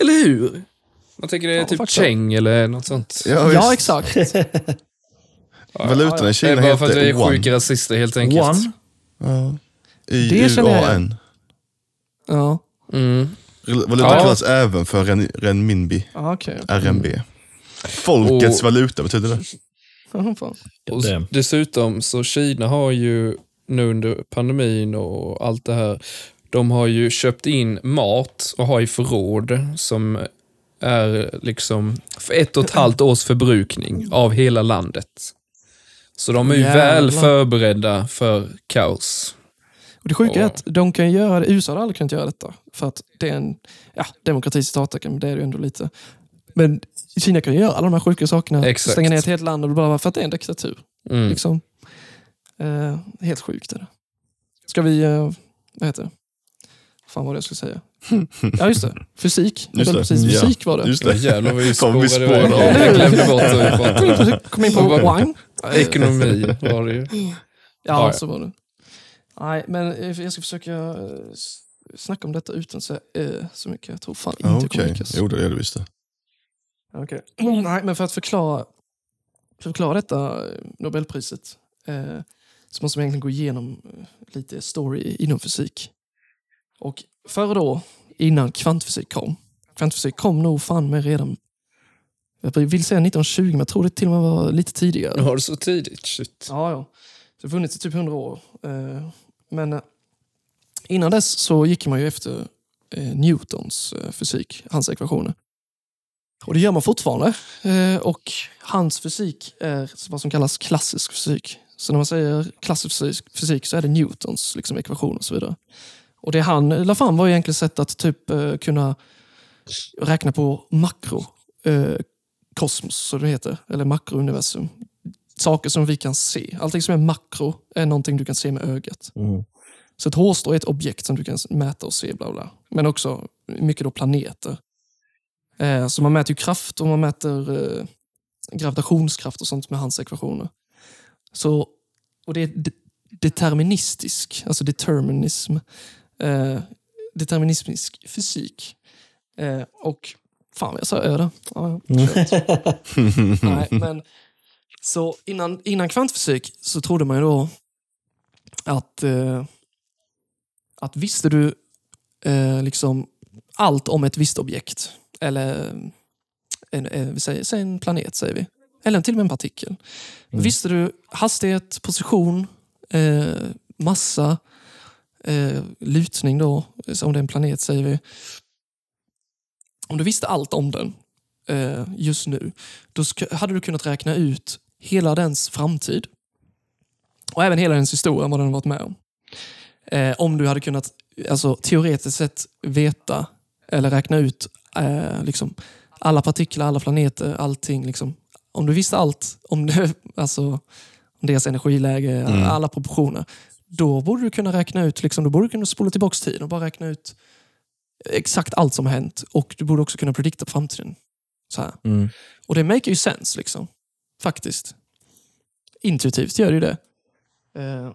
Eller hur? Man tänker det är
Ja,
typ
faktiskt.
cheng eller något sånt.
Ja,
Ja, exakt.
Valutorna i
Det
Kina
är bara för att vi
heter
är sjuka rasister helt enkelt.
One.
Ja.
Det jag
I-U-A-N.
Ja,
Mm.
Valutan
Ja.
kallas även för ren, renminbi,
ah, okej.
RMB. Folkets
Och-
valuta betyder det.
Och dessutom så Kina har ju nu under pandemin och allt det här, de har ju köpt in mat och har i förråd som är liksom för ett och ett halvt års förbrukning av hela landet. Så de är ju
Jävlar.
väl förberedda för kaos.
Och det sjuka är att de kan göra det, USA hade aldrig kunnat göra detta. För att det är en ja, demokrati citattecken, men det är det ju ändå lite. Men Kina kan ju göra alla de här sjuka sakerna.
Exakt.
Stänga ner ett helt land och bara för att det är en diktatur.
Mm.
Liksom. Eh, helt sjukt är det. Ska vi, eh, vad heter det? fan var det jag skulle säga? Ja just det, fysik.
Just det.
Precis,
Ja.
fysik var det.
Just
Ja,
det.
jävlar vad vi
Kom vi
spårade iväg. glömde bort om.
Kom in på wine.
Ekonomi var det ju.
Ja, så var det. Nej, men eh, jag ska försöka eh, snacka om detta utan så, eh, så mycket. Jag tror fan inte
Ja,
jag kommer lyckas.
jo det är det visst
Okej. Nej, men för att förklara, för att förklara detta eh, Nobelpriset eh, så måste man egentligen gå igenom eh, lite story inom fysik. Och före då, innan kvantfysik kom, kvantfysik kom nog fan med redan, jag vill säga 1920, men jag tror det till och med var lite tidigare.
Har det så tidigt. Shit.
Ja, ja. Så det har funnits i typ 100 år. Eh, Men innan dess så gick man ju efter eh, Newtons fysik, hans ekvationer. Och det gör man fortfarande. Eh, Och hans fysik är vad som kallas klassisk fysik. Så när man säger klassisk fysik- fysik så är det Newtons liksom, ekvationer och så vidare. Och det han la fram var egentligen sätt att typ eh, kunna räkna på makro eh, kosmos, så det heter, eller makrouniversum saker som vi kan se. Allting som är makro är någonting du kan se med ögat.
Mm.
Så ett hårstrå är ett objekt som du kan mäta och se. Bla bla. Men också mycket då planeter. Eh, så man mäter ju kraft och man mäter eh, gravitationskraft och sånt med hans ekvationer. Så, och det är de- deterministisk, alltså determinism. Eh, deterministisk fysik. Och fan jag sa öde. Ja, ja. Nej, men så innan, innan kvantfysik så trodde man ju då att, eh, att visste du eh, liksom allt om ett visst objekt, eller en, eh, vi säger, säg en planet, säger vi. eller till och med en partikel. Visste du hastighet, position, eh, massa, eh, lutning då, om det är en planet säger vi. Om du visste allt om den eh, just nu, då hade du kunnat räkna ut hela dens framtid. Och även hela dens historia, vad den varit med om. Eh, om du hade kunnat alltså, teoretiskt sett veta eller räkna ut eh, liksom, alla partiklar, alla planeter, allting. Liksom. Om du visste allt om, det, alltså, om deras energiläge, alla proportioner, då borde du kunna räkna ut, liksom, då borde du kunna spola tillbaka tiden och bara räkna ut exakt allt som har hänt. Och du borde också kunna predikta framtiden. Så.
Mm.
Och det make ju sense, liksom. Faktiskt. Intuitivt gör det ju det. Eh,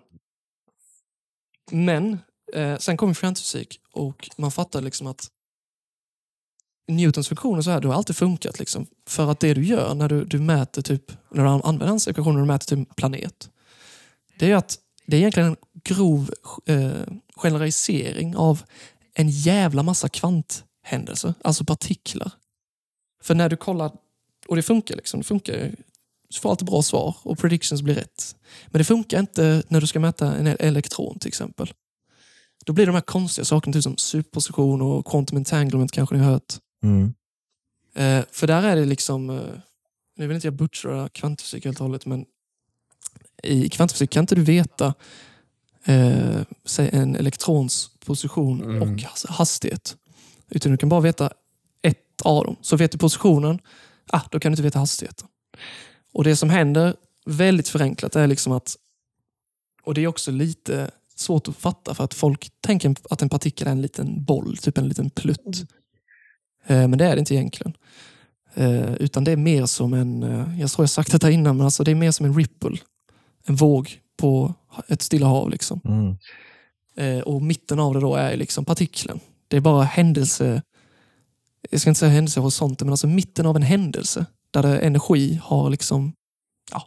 men eh, sen kom kvantfysik och man fattade liksom att Newtons funktioner så här, det har alltid funkat. Liksom. För att det du gör när du, du mäter typ, när du använder hans ekvationer och mäter typ planet. Det är ju att det är egentligen en grov eh, generalisering av en jävla massa kvanthändelser, alltså partiklar. För när du kollar, och det funkar liksom, det funkar ju. Du får alltid bra svar och predictions blir rätt. Men det funkar inte när du ska mäta en elektron till exempel. Då blir det de här konstiga sakerna, typ som superposition och quantum entanglement kanske ni har hört.
Mm.
Eh, för där är det liksom, eh, nu vill inte jag butchra kvantfysik helt och hållet, men i kvantfysik kan inte du veta eh, säg en elektrons position
Mm.
och has- hastighet. Utan du kan bara veta ett av dem. Så vet du positionen, ah, då kan du inte veta hastigheten. Och det som händer, väldigt förenklat, är liksom att, och det är också lite svårt att fatta för att folk tänker att en partikel är en liten boll, typ en liten plutt. Eh, Men det är det inte egentligen. Eh, Utan det är mer som en, eh, jag tror jag sagt detta innan, men alltså det är mer som en ripple. En våg på ett stilla hav. Liksom.
Mm.
Och mitten av det då är liksom partikeln. Det är bara händelse, jag ska inte säga händelsehorisonten, men alltså mitten av en händelse. Där energi har liksom, ja,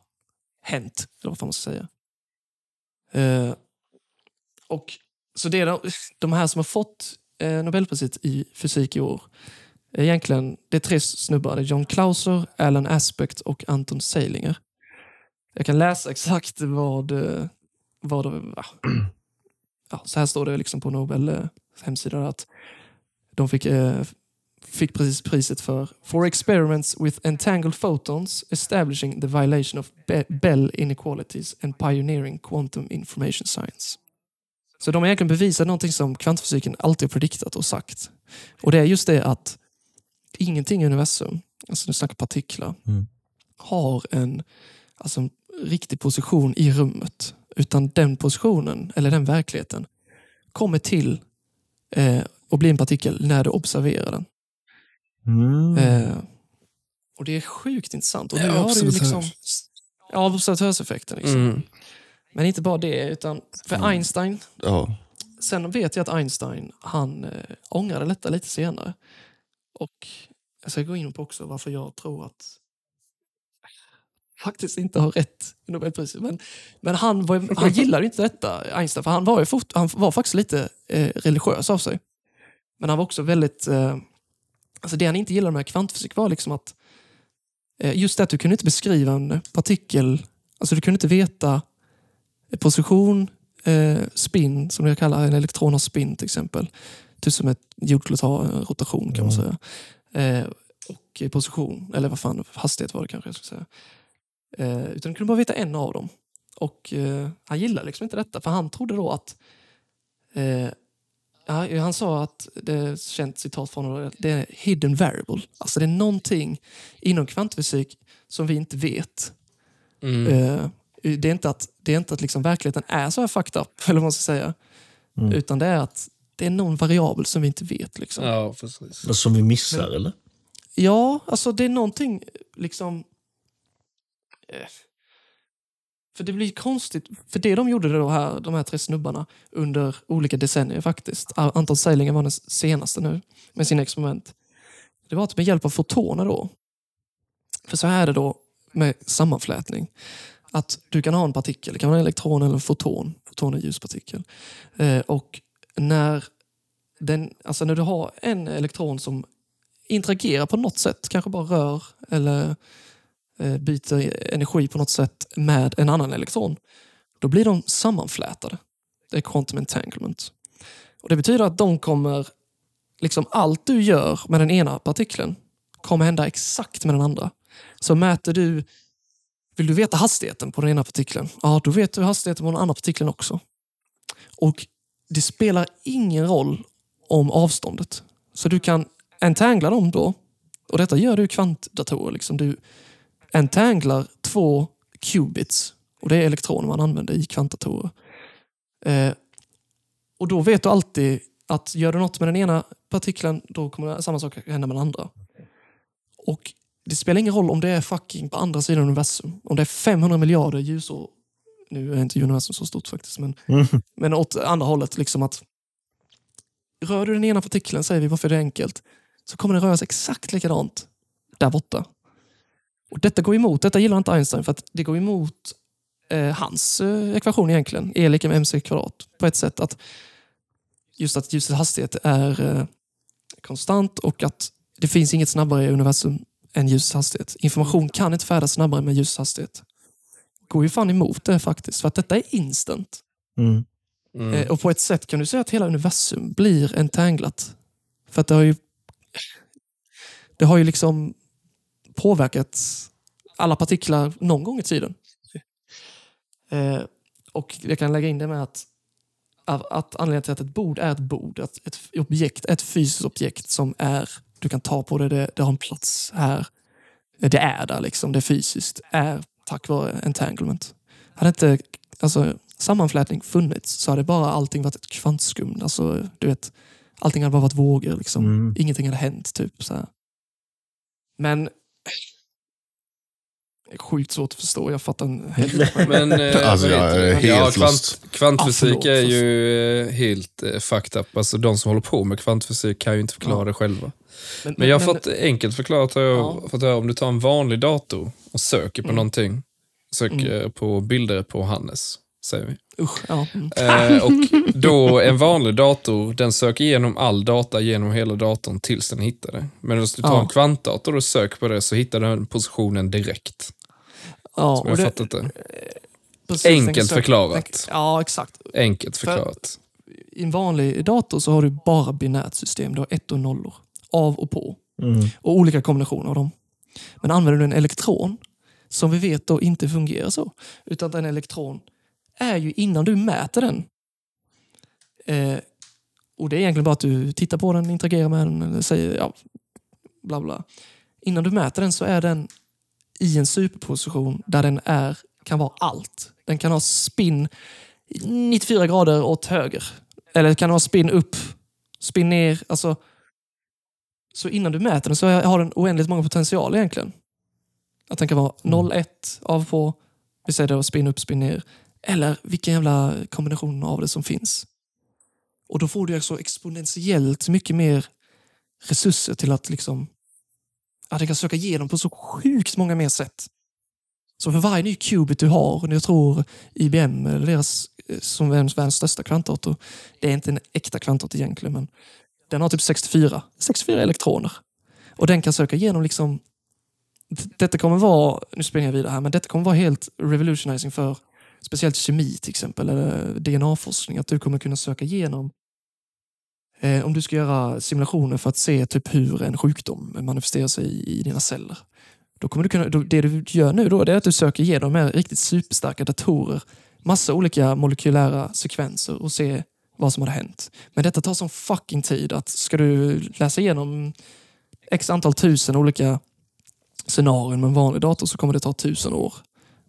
hänt, eller vad man ska säga. Eh, och, så det är de, de här som har fått eh, Nobelpriset i fysik i år, egentligen det är tre snubbar. Det är John Clauser, Alan Aspect och Anton Seilinger. Jag kan läsa exakt vad, eh, vad ja. ja, Så här står det liksom på Nobel eh, hemsida att de fick, eh, fick precis priset för For experiments with entangled photons establishing the violation of Be- Bell inequalities and pioneering quantum information science. Så de har egentligen bevisat någonting som kvantfysiken alltid har prediktat och sagt. Och det är just det att ingenting i universum, alltså nu snackar partiklar,
Mm.
har en, alltså en riktig position i rummet. Utan den positionen, eller den verkligheten, kommer till eh, och blir en partikel när du observerar den.
Mm.
Eh, och det är sjukt intressant. Och nu
Ja,
har du liksom, ja, observatörseffekten. Liksom.
Mm.
Men inte bara det, utan för Einstein,
Ja.
sen vet jag att Einstein, han eh, ångrade detta lite senare. Och jag ska gå in på också varför jag tror att faktiskt inte har rätt i Nobelpriset. Men, men han, var, han gillade inte detta, Einstein, för han var, ju fort, han var faktiskt lite eh, religiös av sig. Men han var också väldigt... Eh, alltså det han inte gillade med kvantfysik var liksom att eh, just det att du kunde inte beskriva en partikel, alltså du kunde inte veta position, eh, spin, som jag kallar en elektron har spin till exempel. Typ som ett jordklot har en rotation kan man säga. Eh, och position, eller vad fan, hastighet var det kanske jag skulle säga. Eh, utan du kunde bara veta en av dem. Och eh, han gillade liksom inte detta, för han trodde då att eh, han sa att det är ett känt citat från honom, det är hidden variable. Alltså det är någonting inom kvantfysik som vi inte vet.
Mm.
Eh, det är inte att, det är inte att liksom verkligheten är så här fucked up, eller vad man ska säga.
Mm.
Utan det är att det är någon variabel som vi inte vet. Liksom. Ja.
Ja, precis.
Som vi missar, eller?
alltså det är någonting liksom... eh, För det blir konstigt, för det de gjorde då här, de här tre snubbarna under olika decennier faktiskt. Anton Seilinger var den senaste nu med sina experiment. Det var att med hjälp av fotoner då. För så här är det då med sammanflätning. Att du kan ha en partikel, det kan vara en elektron eller en foton. Foton är ljuspartikel. Eh, och när, den, alltså när du har en elektron som interagerar på något sätt, kanske bara rör eller eh, byter energi på något sätt med en annan elektron, då blir de sammanflätade. Det är quantum entanglement. Och Det betyder att de kommer, liksom allt du gör med den ena partikeln kommer hända exakt med den andra. Så mäter du, vill du veta hastigheten på den ena partikeln? Ja, då vet du hastigheten på den andra partikeln också. Och det spelar ingen roll om avståndet. Så du kan entangla dem då. Och detta gör du i kvantdatorer. Liksom. Du entanglar två qubits. Och det är elektroner man använder i kvantdatorer. Eh, och då vet du alltid att gör du något med den ena partikeln, då kommer samma sak hända med den andra. Och det spelar ingen roll om det är fucking på andra sidan universum. Om det är 500 miljarder ljusår. Nu är inte universum så stort faktiskt, men, men åt andra hållet. liksom att Rör du den ena partikeln, säger vi, varför är det enkelt, så kommer den röra sig exakt likadant där borta. Och detta går emot, detta gillar inte Einstein, för att det går emot eh, hans eh, ekvation egentligen. E lika med mc kvadrat. På ett sätt att just att ljusets hastighet är eh, konstant och att det finns inget snabbare i universum än ljusets hastighet. Information kan inte färdas snabbare med ljusets hastighet. Går ju fan emot det faktiskt, för att detta är instant.
Mm.
Mm.
Eh, och på ett sätt kan du säga att hela universum blir entanglat. För att det har ju det har ju liksom påverkat alla partiklar någon gång i tiden. Eh, och jag kan lägga in det med att, att, anledningen till att ett bord är ett bord, att ett objekt, ett fysiskt objekt som är, du kan ta på det, det, det har en plats här. Det är där liksom, det är fysiskt, är tack vare entanglement. Hade inte alltså, sammanflätning funnits så hade bara allting varit ett kvantskum. Alltså, du vet, allting hade bara varit vågor. Liksom.
Mm.
Ingenting hade hänt. Typ, så här. Men det är sjukt svårt att förstå. Jag fattar en helvete.
Men eh,
Alltså, jag är helt
ja, kvant, kvantfysik
Ah,
är ju eh, helt eh, fucked up. Alltså, de som håller på med kvantfysik kan ju inte förklara
Ja.
det själva.
Men,
Men jag har fått enkelt förklarat har jag
Ja.
fått höra om du tar en vanlig dator och söker på
Mm.
någonting. Söker på bilder på Hannes, säger vi.
Usch, ja. Mm.
Eh, och då en vanlig dator, den söker igenom all data genom hela datorn tills den hittar det. Men om du tar
Ja.
en kvantdator och söker på det så hittar den positionen direkt.
ja
Som jag
det-
fattat det.
precis, den
Enkelt
söka-
förklarat.
den- Ja, exakt.
Enkelt
För-
förklarat.
I en vanlig dator så har du bara binärt system. Du har ett och nollor. Av och på.
Mm.
Och olika kombinationer av dem. Men använder du en elektron, som vi vet då inte fungerar så, utan att en elektron är ju innan du mäter den. Eh, och Det är egentligen bara att du tittar på den, interagerar med den, eller säger ja, bla bla. Innan du mäter den så är den i en superposition där den är, kan vara allt. Den kan ha spin 94 grader åt höger. Eller kan ha spin upp, spin ner. Alltså, så innan du mäter den så har den oändligt många potential egentligen. Att den kan vara 0-1 av på, vi säger då spin upp, spin ner. Eller vilken jävla kombination av det som finns. Och då får du alltså exponentiellt mycket mer resurser till att liksom att den kan söka igenom på så sjukt många mer sätt. Så för varje ny qubit du har, och jag tror IBM, eller deras, eh, som är världens största kvantdator, det är inte en äkta kvantdator egentligen, men den har typ 64, 64 elektroner. Och den kan söka igenom liksom... Detta kommer vara, nu springer jag vidare här, men detta kommer vara helt revolutionizing för speciellt kemi till exempel, eller DNA-forskning. Att du kommer kunna söka igenom eh, om du ska göra simulationer för att se typ hur en sjukdom manifesterar sig i, i dina celler. Då kommer du kunna, då, det du gör nu då, det är att du söker igenom med riktigt superstarka datorer massa olika molekylära sekvenser och se vad som hade hänt. Men detta tar sån fucking tid att ska du läsa igenom x antal tusen olika scenarion med en vanlig dator så kommer det ta tusen år.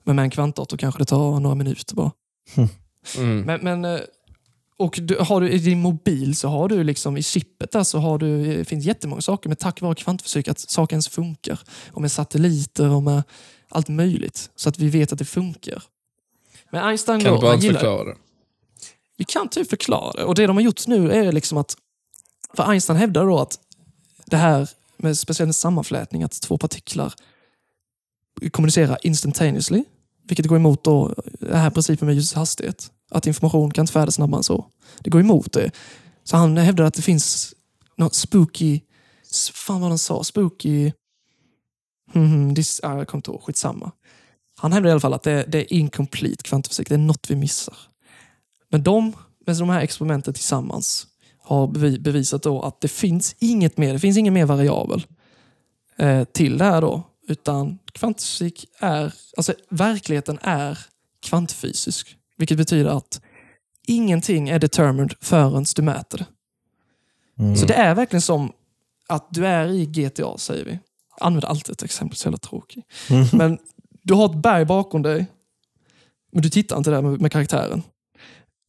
Men med en kvantdator kanske det tar några minuter bara.
Mm.
Men, men eh, och du, har du i din mobil så har du liksom i chippet där så har du, det finns jättemånga saker med tack vare kvantfysik att saker ens funkar. Och med satelliter och med allt möjligt. Så att vi vet att det funkar. Men Einstein
Kan
då,
du bara
han gillar,
förklara det?
Vi kan typ förklara det. Och det de har gjort nu är liksom att... För Einstein hävdar då att det här med speciellt sammanflätning, att två partiklar kommunicerar instantaneously, vilket går emot då den här principen med ljusets hastighet. Att information kan inte färdas snabbare än så. Det går emot det. Så han hävdar att det finns något spooky... Fan vad han sa? Spooky... Mm, hmm, this, ah, jag kommer inte ihåg. Skitsamma. Han hävdar i alla fall att det, det är incomplete kvantfysik. Det är något vi missar. Men de, med de här experimenten tillsammans, har bevi- bevisat då att det finns inget mer, det finns ingen mer variabel eh, till det här då. Utan kvantfysik är, alltså verkligheten är kvantfysisk. Vilket betyder att ingenting är determined förrän du mäter det.
Mm.
Så det är verkligen som att du är i GTA, säger vi. Jag använder alltid ett exempel, så jävla tråkigt.
Mm.
Men du har ett berg bakom dig, men du tittar inte där med, med karaktären.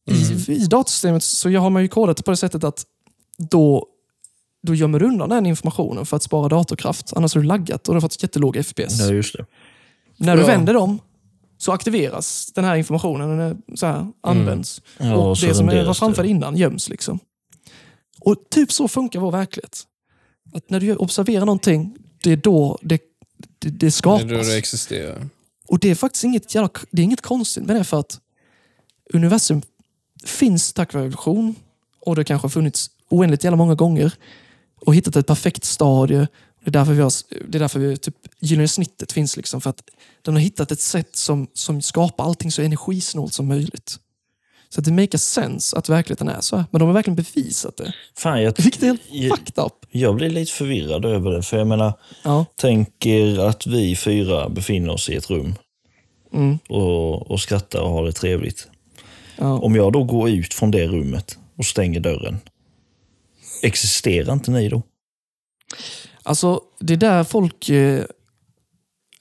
I, I datasystemet så har man ju kodat det på det sättet att då, då gömmer du undan den informationen för att spara datorkraft. Annars har du laggat och du har fått jättelåg FPS.
Ja, just det.
När du
Ja.
vänder dem så aktiveras den här informationen, den så här, används.
Ja,
och
så
det som var framför
det.
innan göms. Liksom. Och typ så funkar vår verklighet. Att när du observerar någonting, det är då det, det, det
Det
skapas.
är då det existerar.
Och det är faktiskt inget, jävla, det är inget konstigt med det för att universum finns tack vare evolution och det kanske har funnits oändligt jävla många gånger och hittat ett perfekt stadie. Det är därför, vi har, det är därför vi, typ, gyllene snittet finns. Liksom, för att den har hittat ett sätt som, som skapar allting så energisnålt som möjligt. Så det makes sense att verkligheten är så här. Men de har verkligen bevisat det.
Fan, jag,
Vilket är helt
Jag-
fucked up.
jag blir lite förvirrad över det. För jag menar,
Ja.
tänker att vi fyra befinner oss i ett rum
Mm.
och, och skrattar och har det trevligt.
Ja.
Om jag då går ut från det rummet och stänger dörren, existerar inte ni då?
Alltså, det är där folk... Eh,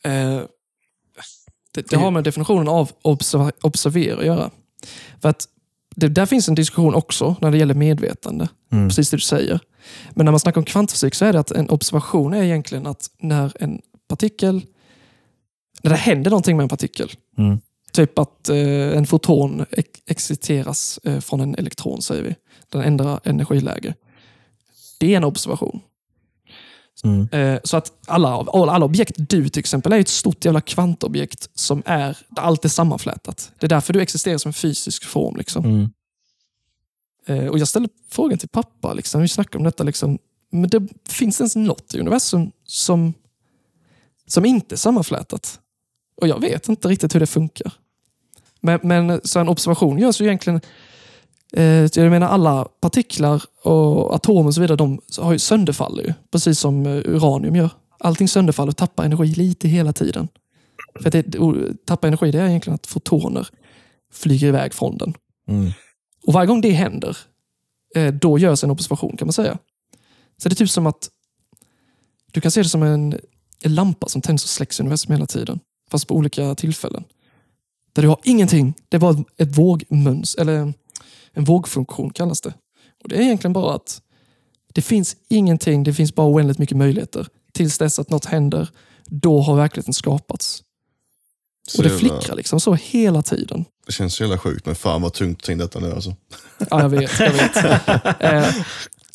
eh, det, det har med definitionen av observa, observera att göra. För att det, där finns en diskussion också när det gäller medvetande.
Mm.
Precis det du säger. Men när man snackar om kvantfysik så är det att en observation är egentligen att när en partikel... När det händer någonting med en partikel.
Mm.
Typ att eh, en foton ex- exciteras eh, från en elektron, säger vi. Den ändrar energiläge. Det är en observation.
Mm.
Eh, Så att alla, alla, alla objekt du till exempel är ett stort jävla kvantobjekt som är, där allt är sammanflätat. Det är därför du existerar som en fysisk form. Liksom.
Mm.
Eh, Och Jag ställde frågan till pappa, liksom, vi snackade om detta. Liksom, men det finns ens något i universum som, som inte är sammanflätat? Och jag vet inte riktigt hur det funkar. Men, men så en observation görs ju egentligen... Eh, jag menar alla partiklar och atomer och så vidare, de har ju sönderfaller ju. Precis som eh, uranium gör. Allting sönderfaller och tappar energi lite hela tiden. För att det, tappa energi det är egentligen att fotoner flyger iväg från den.
Mm.
Och varje gång det händer, eh, då görs en observation kan man säga. Så det är typ som att du kan se det som en, en lampa som tänds och släcks i universum hela tiden. Fast på olika tillfällen. Där du har ingenting. Det är bara ett vågmöns, eller en vågfunktion kallas det. Och Det är egentligen bara att det finns ingenting, det finns bara oändligt mycket möjligheter. Tills dess att något händer, då har verkligheten skapats.
Så
Och det
jävla-
flickrar liksom så hela tiden.
Det känns så jävla sjukt, men fan vad tungt att ta in detta nu alltså.
Ja, jag vet. Jag vet. eh,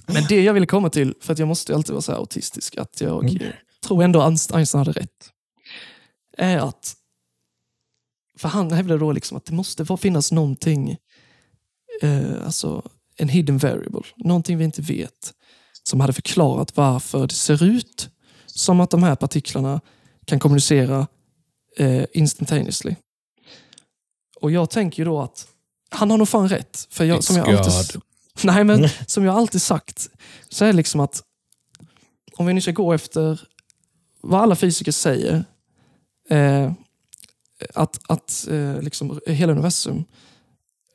men det jag ville komma till, för att jag måste alltid vara så här autistisk, att jag eh, tror ändå Einstein hade rätt. Är att, för han hävdade då liksom att det måste finnas någonting, eh, alltså en hidden variable, någonting vi inte vet, som hade förklarat varför det ser ut som att de här partiklarna kan kommunicera eh, instantaneously. Och jag tänker ju då att han har nog fan rätt. För jag, som jag alltid. Nej, men som jag alltid sagt så är det liksom att om vi nu ska gå efter vad alla fysiker säger, eh, att, att eh, liksom hela universum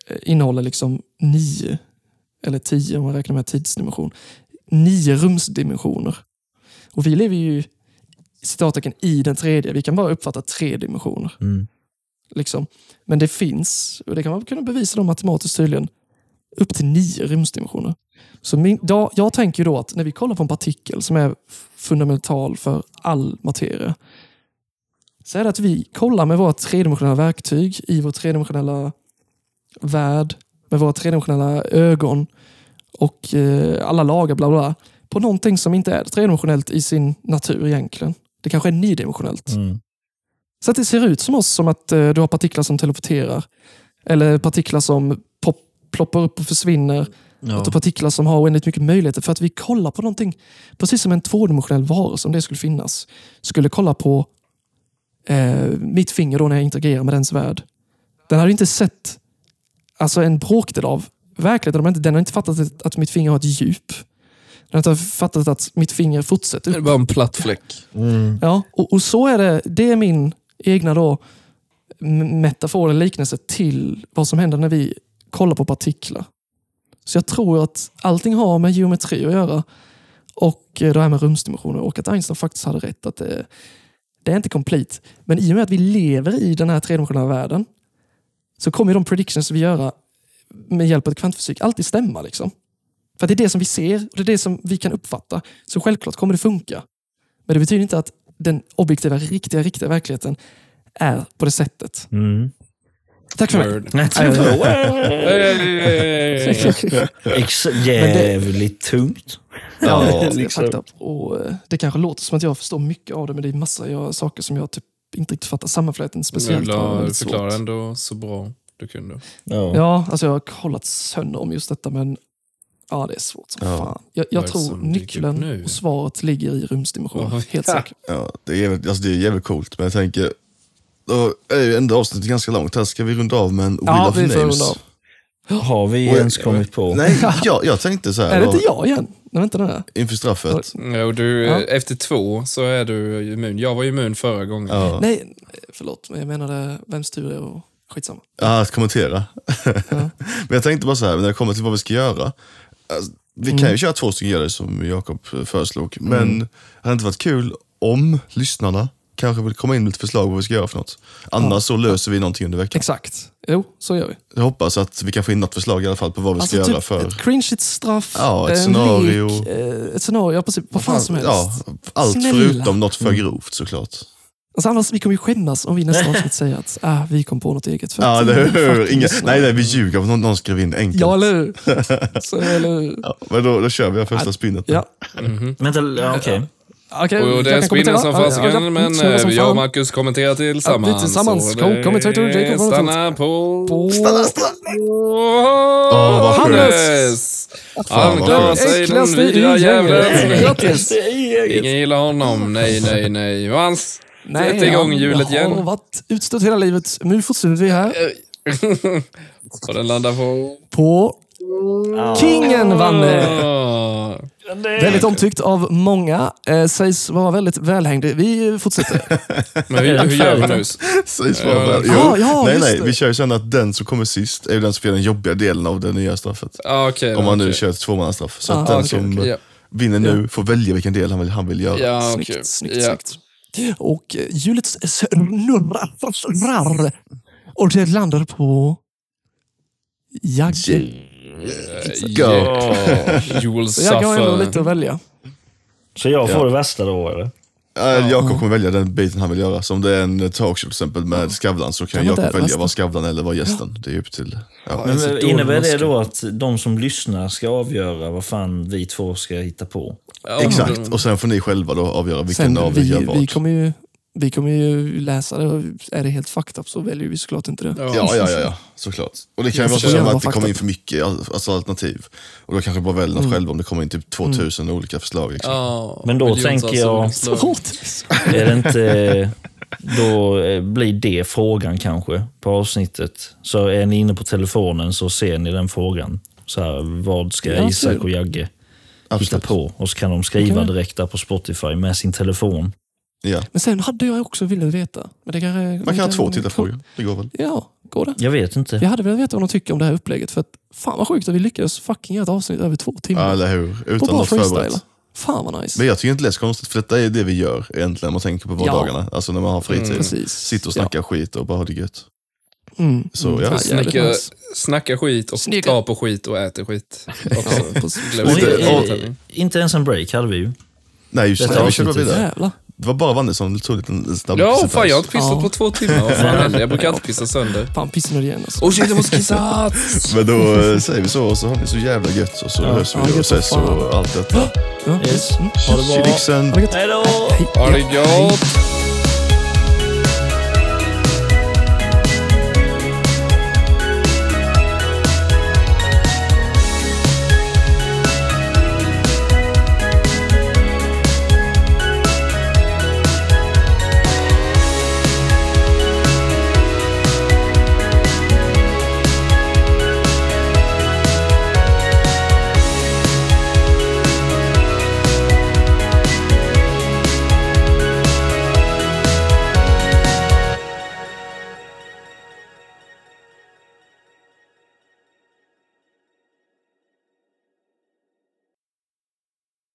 eh, innehåller liksom nio, eller tio om man räknar med tidsdimension, nio rumsdimensioner. Och vi lever ju citattecken i den tredje. Vi kan bara uppfatta tre dimensioner.
Mm.
Liksom. Men det finns, och det kan man kunna bevisa då matematiskt tydligen, upp till nio rumsdimensioner. Så min, då, jag tänker då att när vi kollar på en partikel som är fundamental för all materia, så är det att vi kollar med våra tredimensionella verktyg i vår tredimensionella värld, med våra tredimensionella ögon och eh, alla lagar, bla bla, på någonting som inte är tredimensionellt i sin natur egentligen. Det kanske är nidimensionellt.
Mm.
Så att det ser ut som oss, som att eh, du har partiklar som teleporterar. Eller partiklar som pop, ploppar upp och försvinner.
Ja.
Att partiklar som har oändligt mycket möjligheter. För att vi kollar på någonting, precis som en tvådimensionell varelse, om det skulle finnas, skulle kolla på eh, mitt finger då när jag interagerar med dens värld. Den hade inte sett alltså en bråkdel av verkligheten. Den har inte, den har inte fattat att, att mitt finger har ett djup. Den har inte fattat att mitt finger fortsätter
Det är bara en platt fläck.
Mm.
Ja, och, och så är det. Det är min egna då metafor eller liknelse till vad som händer när vi kollar på partiklar. Så jag tror att allting har med geometri att göra och eh, det här med rumsdimensioner och att Einstein faktiskt hade rätt att det, det är inte complete. Men i och med att vi lever i den här tredimensionella världen så kommer de predictions vi gör med hjälp av kvantfysik alltid stämma. Liksom. För det är det som vi ser och det är det som vi kan uppfatta. Så självklart kommer det funka. Men det betyder inte att den objektiva, riktiga, riktiga verkligheten är på det sättet.
Mm.
Tack för mig.
Ex- jävligt tungt.
Ja, det är
liksom.
Och eh, det kanske låter som att jag förstår mycket av det, men det är massa jag, saker som jag typ inte riktigt fattar. Sammanflätningen speciellt
Du förklarar ändå så bra du kunde.
Ja.
Ja, alltså jag har kollat sönder om just detta, men ja, det är svårt som
Ja.
fan. Jag, jag tror nyckeln och svaret ligger i rumsdimensionen.
Oj.
Helt säkert.
Ja, det är alltså det är jävligt coolt, men jag tänker, då är ju ändå avsnittet ganska långt här. Ska vi runda av med en Wheel
Ja,
of
vi får
Names?
runda av.
Har vi
Och-
ens kommit på?
Nej, jag, jag tänkte så här
Är det
då,
inte jag igen? Nej, vänta nu.
inför straffet.
Ja, och du,
Ja.
Efter två så är du immun. Jag var immun förra gången.
Ja,
Nej, förlåt, men jag menade vems tur det är och skitsamma.
ja, att kommentera. men jag tänkte bara så här, när det kommer till vad vi ska göra. Alltså, vi kan ju köra två stycken som Jakob eh, föreslog, men det hade inte varit kul om lyssnarna kanske vill komma in med lite förslag på vad vi ska göra för något. Annars så löser vi någonting under veckan.
Exakt. Jo, så gör vi.
Jag hoppas att vi kan få in något förslag i alla fall på vad vi ska
Alltså
göra
typ
för...
ett cringeigt straff,
Ja, ett
en
scenario.
lek, eh, ett scenario, ja, precis. Vad fan som helst.
Ja, allt
Snälla.
förutom något för grovt såklart.
Alltså annars, vi kommer ju skämmas om vi nästa avsnitt säger att ah, vi kom på något eget. För
Ja,
eh,
hur. Inga, nej, nej, vi ljuger om någon, någon skrev in enkelt.
Ja, eller hur? Så, eller hur?
Ja, men då, då kör vi första spinnet.
Ja.
Mhm.
Vänta, ja, okej.
Okej,
Och
jag
det
kan
spinner som fasiken, men
som
eh, jag och. Marcus kommenterar tillsammans.
Ja, vi tillsammans. Robertson.
stannar på...
På...
Åh, vad sjukt.
Hannes! Han klarar sig, den vidriga jäveln.
Grattis!
Ingen gillar honom. Nej, nej, nej.
Nej,
Sätt igång hjulet igen.
har varit utstött hela livet. Nu fortsätter vi här.
Och den landar på...
På... Kingen vann! eh,
Ah.
Väldigt omtyckt av många. Eh, sägs vara väldigt välhängd. Vi fortsätter.
Men hur, hur gör vi nu?
Sägs vara väl.
Ja, ja,
nej, nej,
det.
vi kör ju sen att den som kommer sist är den som får den jobbiga delen av det nya straffet.
Ah, okej,
Om man nu
okej.
kör ett tvåmannastraff. Så
Ah,
att den
okej,
som
okej, ja.
vinner nu får välja vilken del han vill, han vill göra.
Ja, okej.
Snyggt, snyggt,
Ja.
snyggt. Och eh, hjulet snurrar. Och det landar på... Jagge.
Go.
Yeah. You will
Så jag har ändå
suffer.
lite att välja.
Så jag får
Ja.
det värsta då, eller?
Äh, Jakob kommer välja den biten han vill göra. Så om det är en talkshow till exempel med Skavlan så kan
Ja, men
Jakob välja vara Skavlan eller vara gästen. Det är upp till... Ja.
Men
dålig
innebär det då att de som lyssnar ska avgöra vad fan vi två ska hitta på?
Ja,
Exakt, och sen får ni själva då avgöra vilken
Sen,
av er
vi,
gör vad.
vi, kommer ju, vi kommer ju läsa det. och Är det helt fucked up så väljer vi såklart inte det.
Ja, ja, ja, ja, såklart. Och det kan ju
Jag
vara så att det kommer in för mycket alltså alternativ. Och då kanske bara väljer
Mm.
något själv om det kommer in typ 2000 olika förslag. Liksom.
Ja,
Men då tänker jag-. Är det inte... Då eh, blir det frågan kanske på avsnittet. Så är ni inne på telefonen så ser ni den frågan. Så här, vad ska
Ja,
Isak och Jagge hitta på? Och så kan de skriva
Okej.
direkt där på Spotify med sin telefon.
Ja.
Men sen hade jag också velat veta. Men det kanske,
Man kan ha två tittarfrågor. Det går väl?
Ja, går det?
Jag vet inte.
Jag hade velat veta vad de tycker om det här upplägget. För att, fan vad sjukt att vi lyckades fucking göra ett avsnitt över två timmar.
Ja, eller hur?
och
Utan
bara
något förberett.
Fan vad nice.
Men jag tycker inte det är så konstigt, för detta är det vi gör egentligen när man tänker på vardagarna. Alltså när man har fritid.
Mm,
Precis.
Sitter och snackar skit och bara har det gött.
Ja. Mm.
Så,
Mm.
ja.
Snacka,
nice.
snacka skit och
Snacka.
ta på skit och äter skit. Också.
Ja, precis.
Glöm
Och,
inte
ens en break hade vi ju.
Nej, just det. Vi kör bara
avsnittet.
vidare.
Jävlar.
Det var bara Vanne som tog en snabb
Ja, fan jag har inte pissat
Ja.
på två timmar. Vad fan händer? Jag brukar alltid pissa sönder.
Fan pissnödig igen alltså.
Åh shit, jag måste kissa!
Men då eh, säger vi så och så har ni så jävla gött och så
Ja.
hörs vi
Ja,
och
gött
ses och allt detta.
Ja,
Yes.
Mm.
Ha det bra.
Tjilixen!
Ha det gött.
Hej då!
Ha det gott!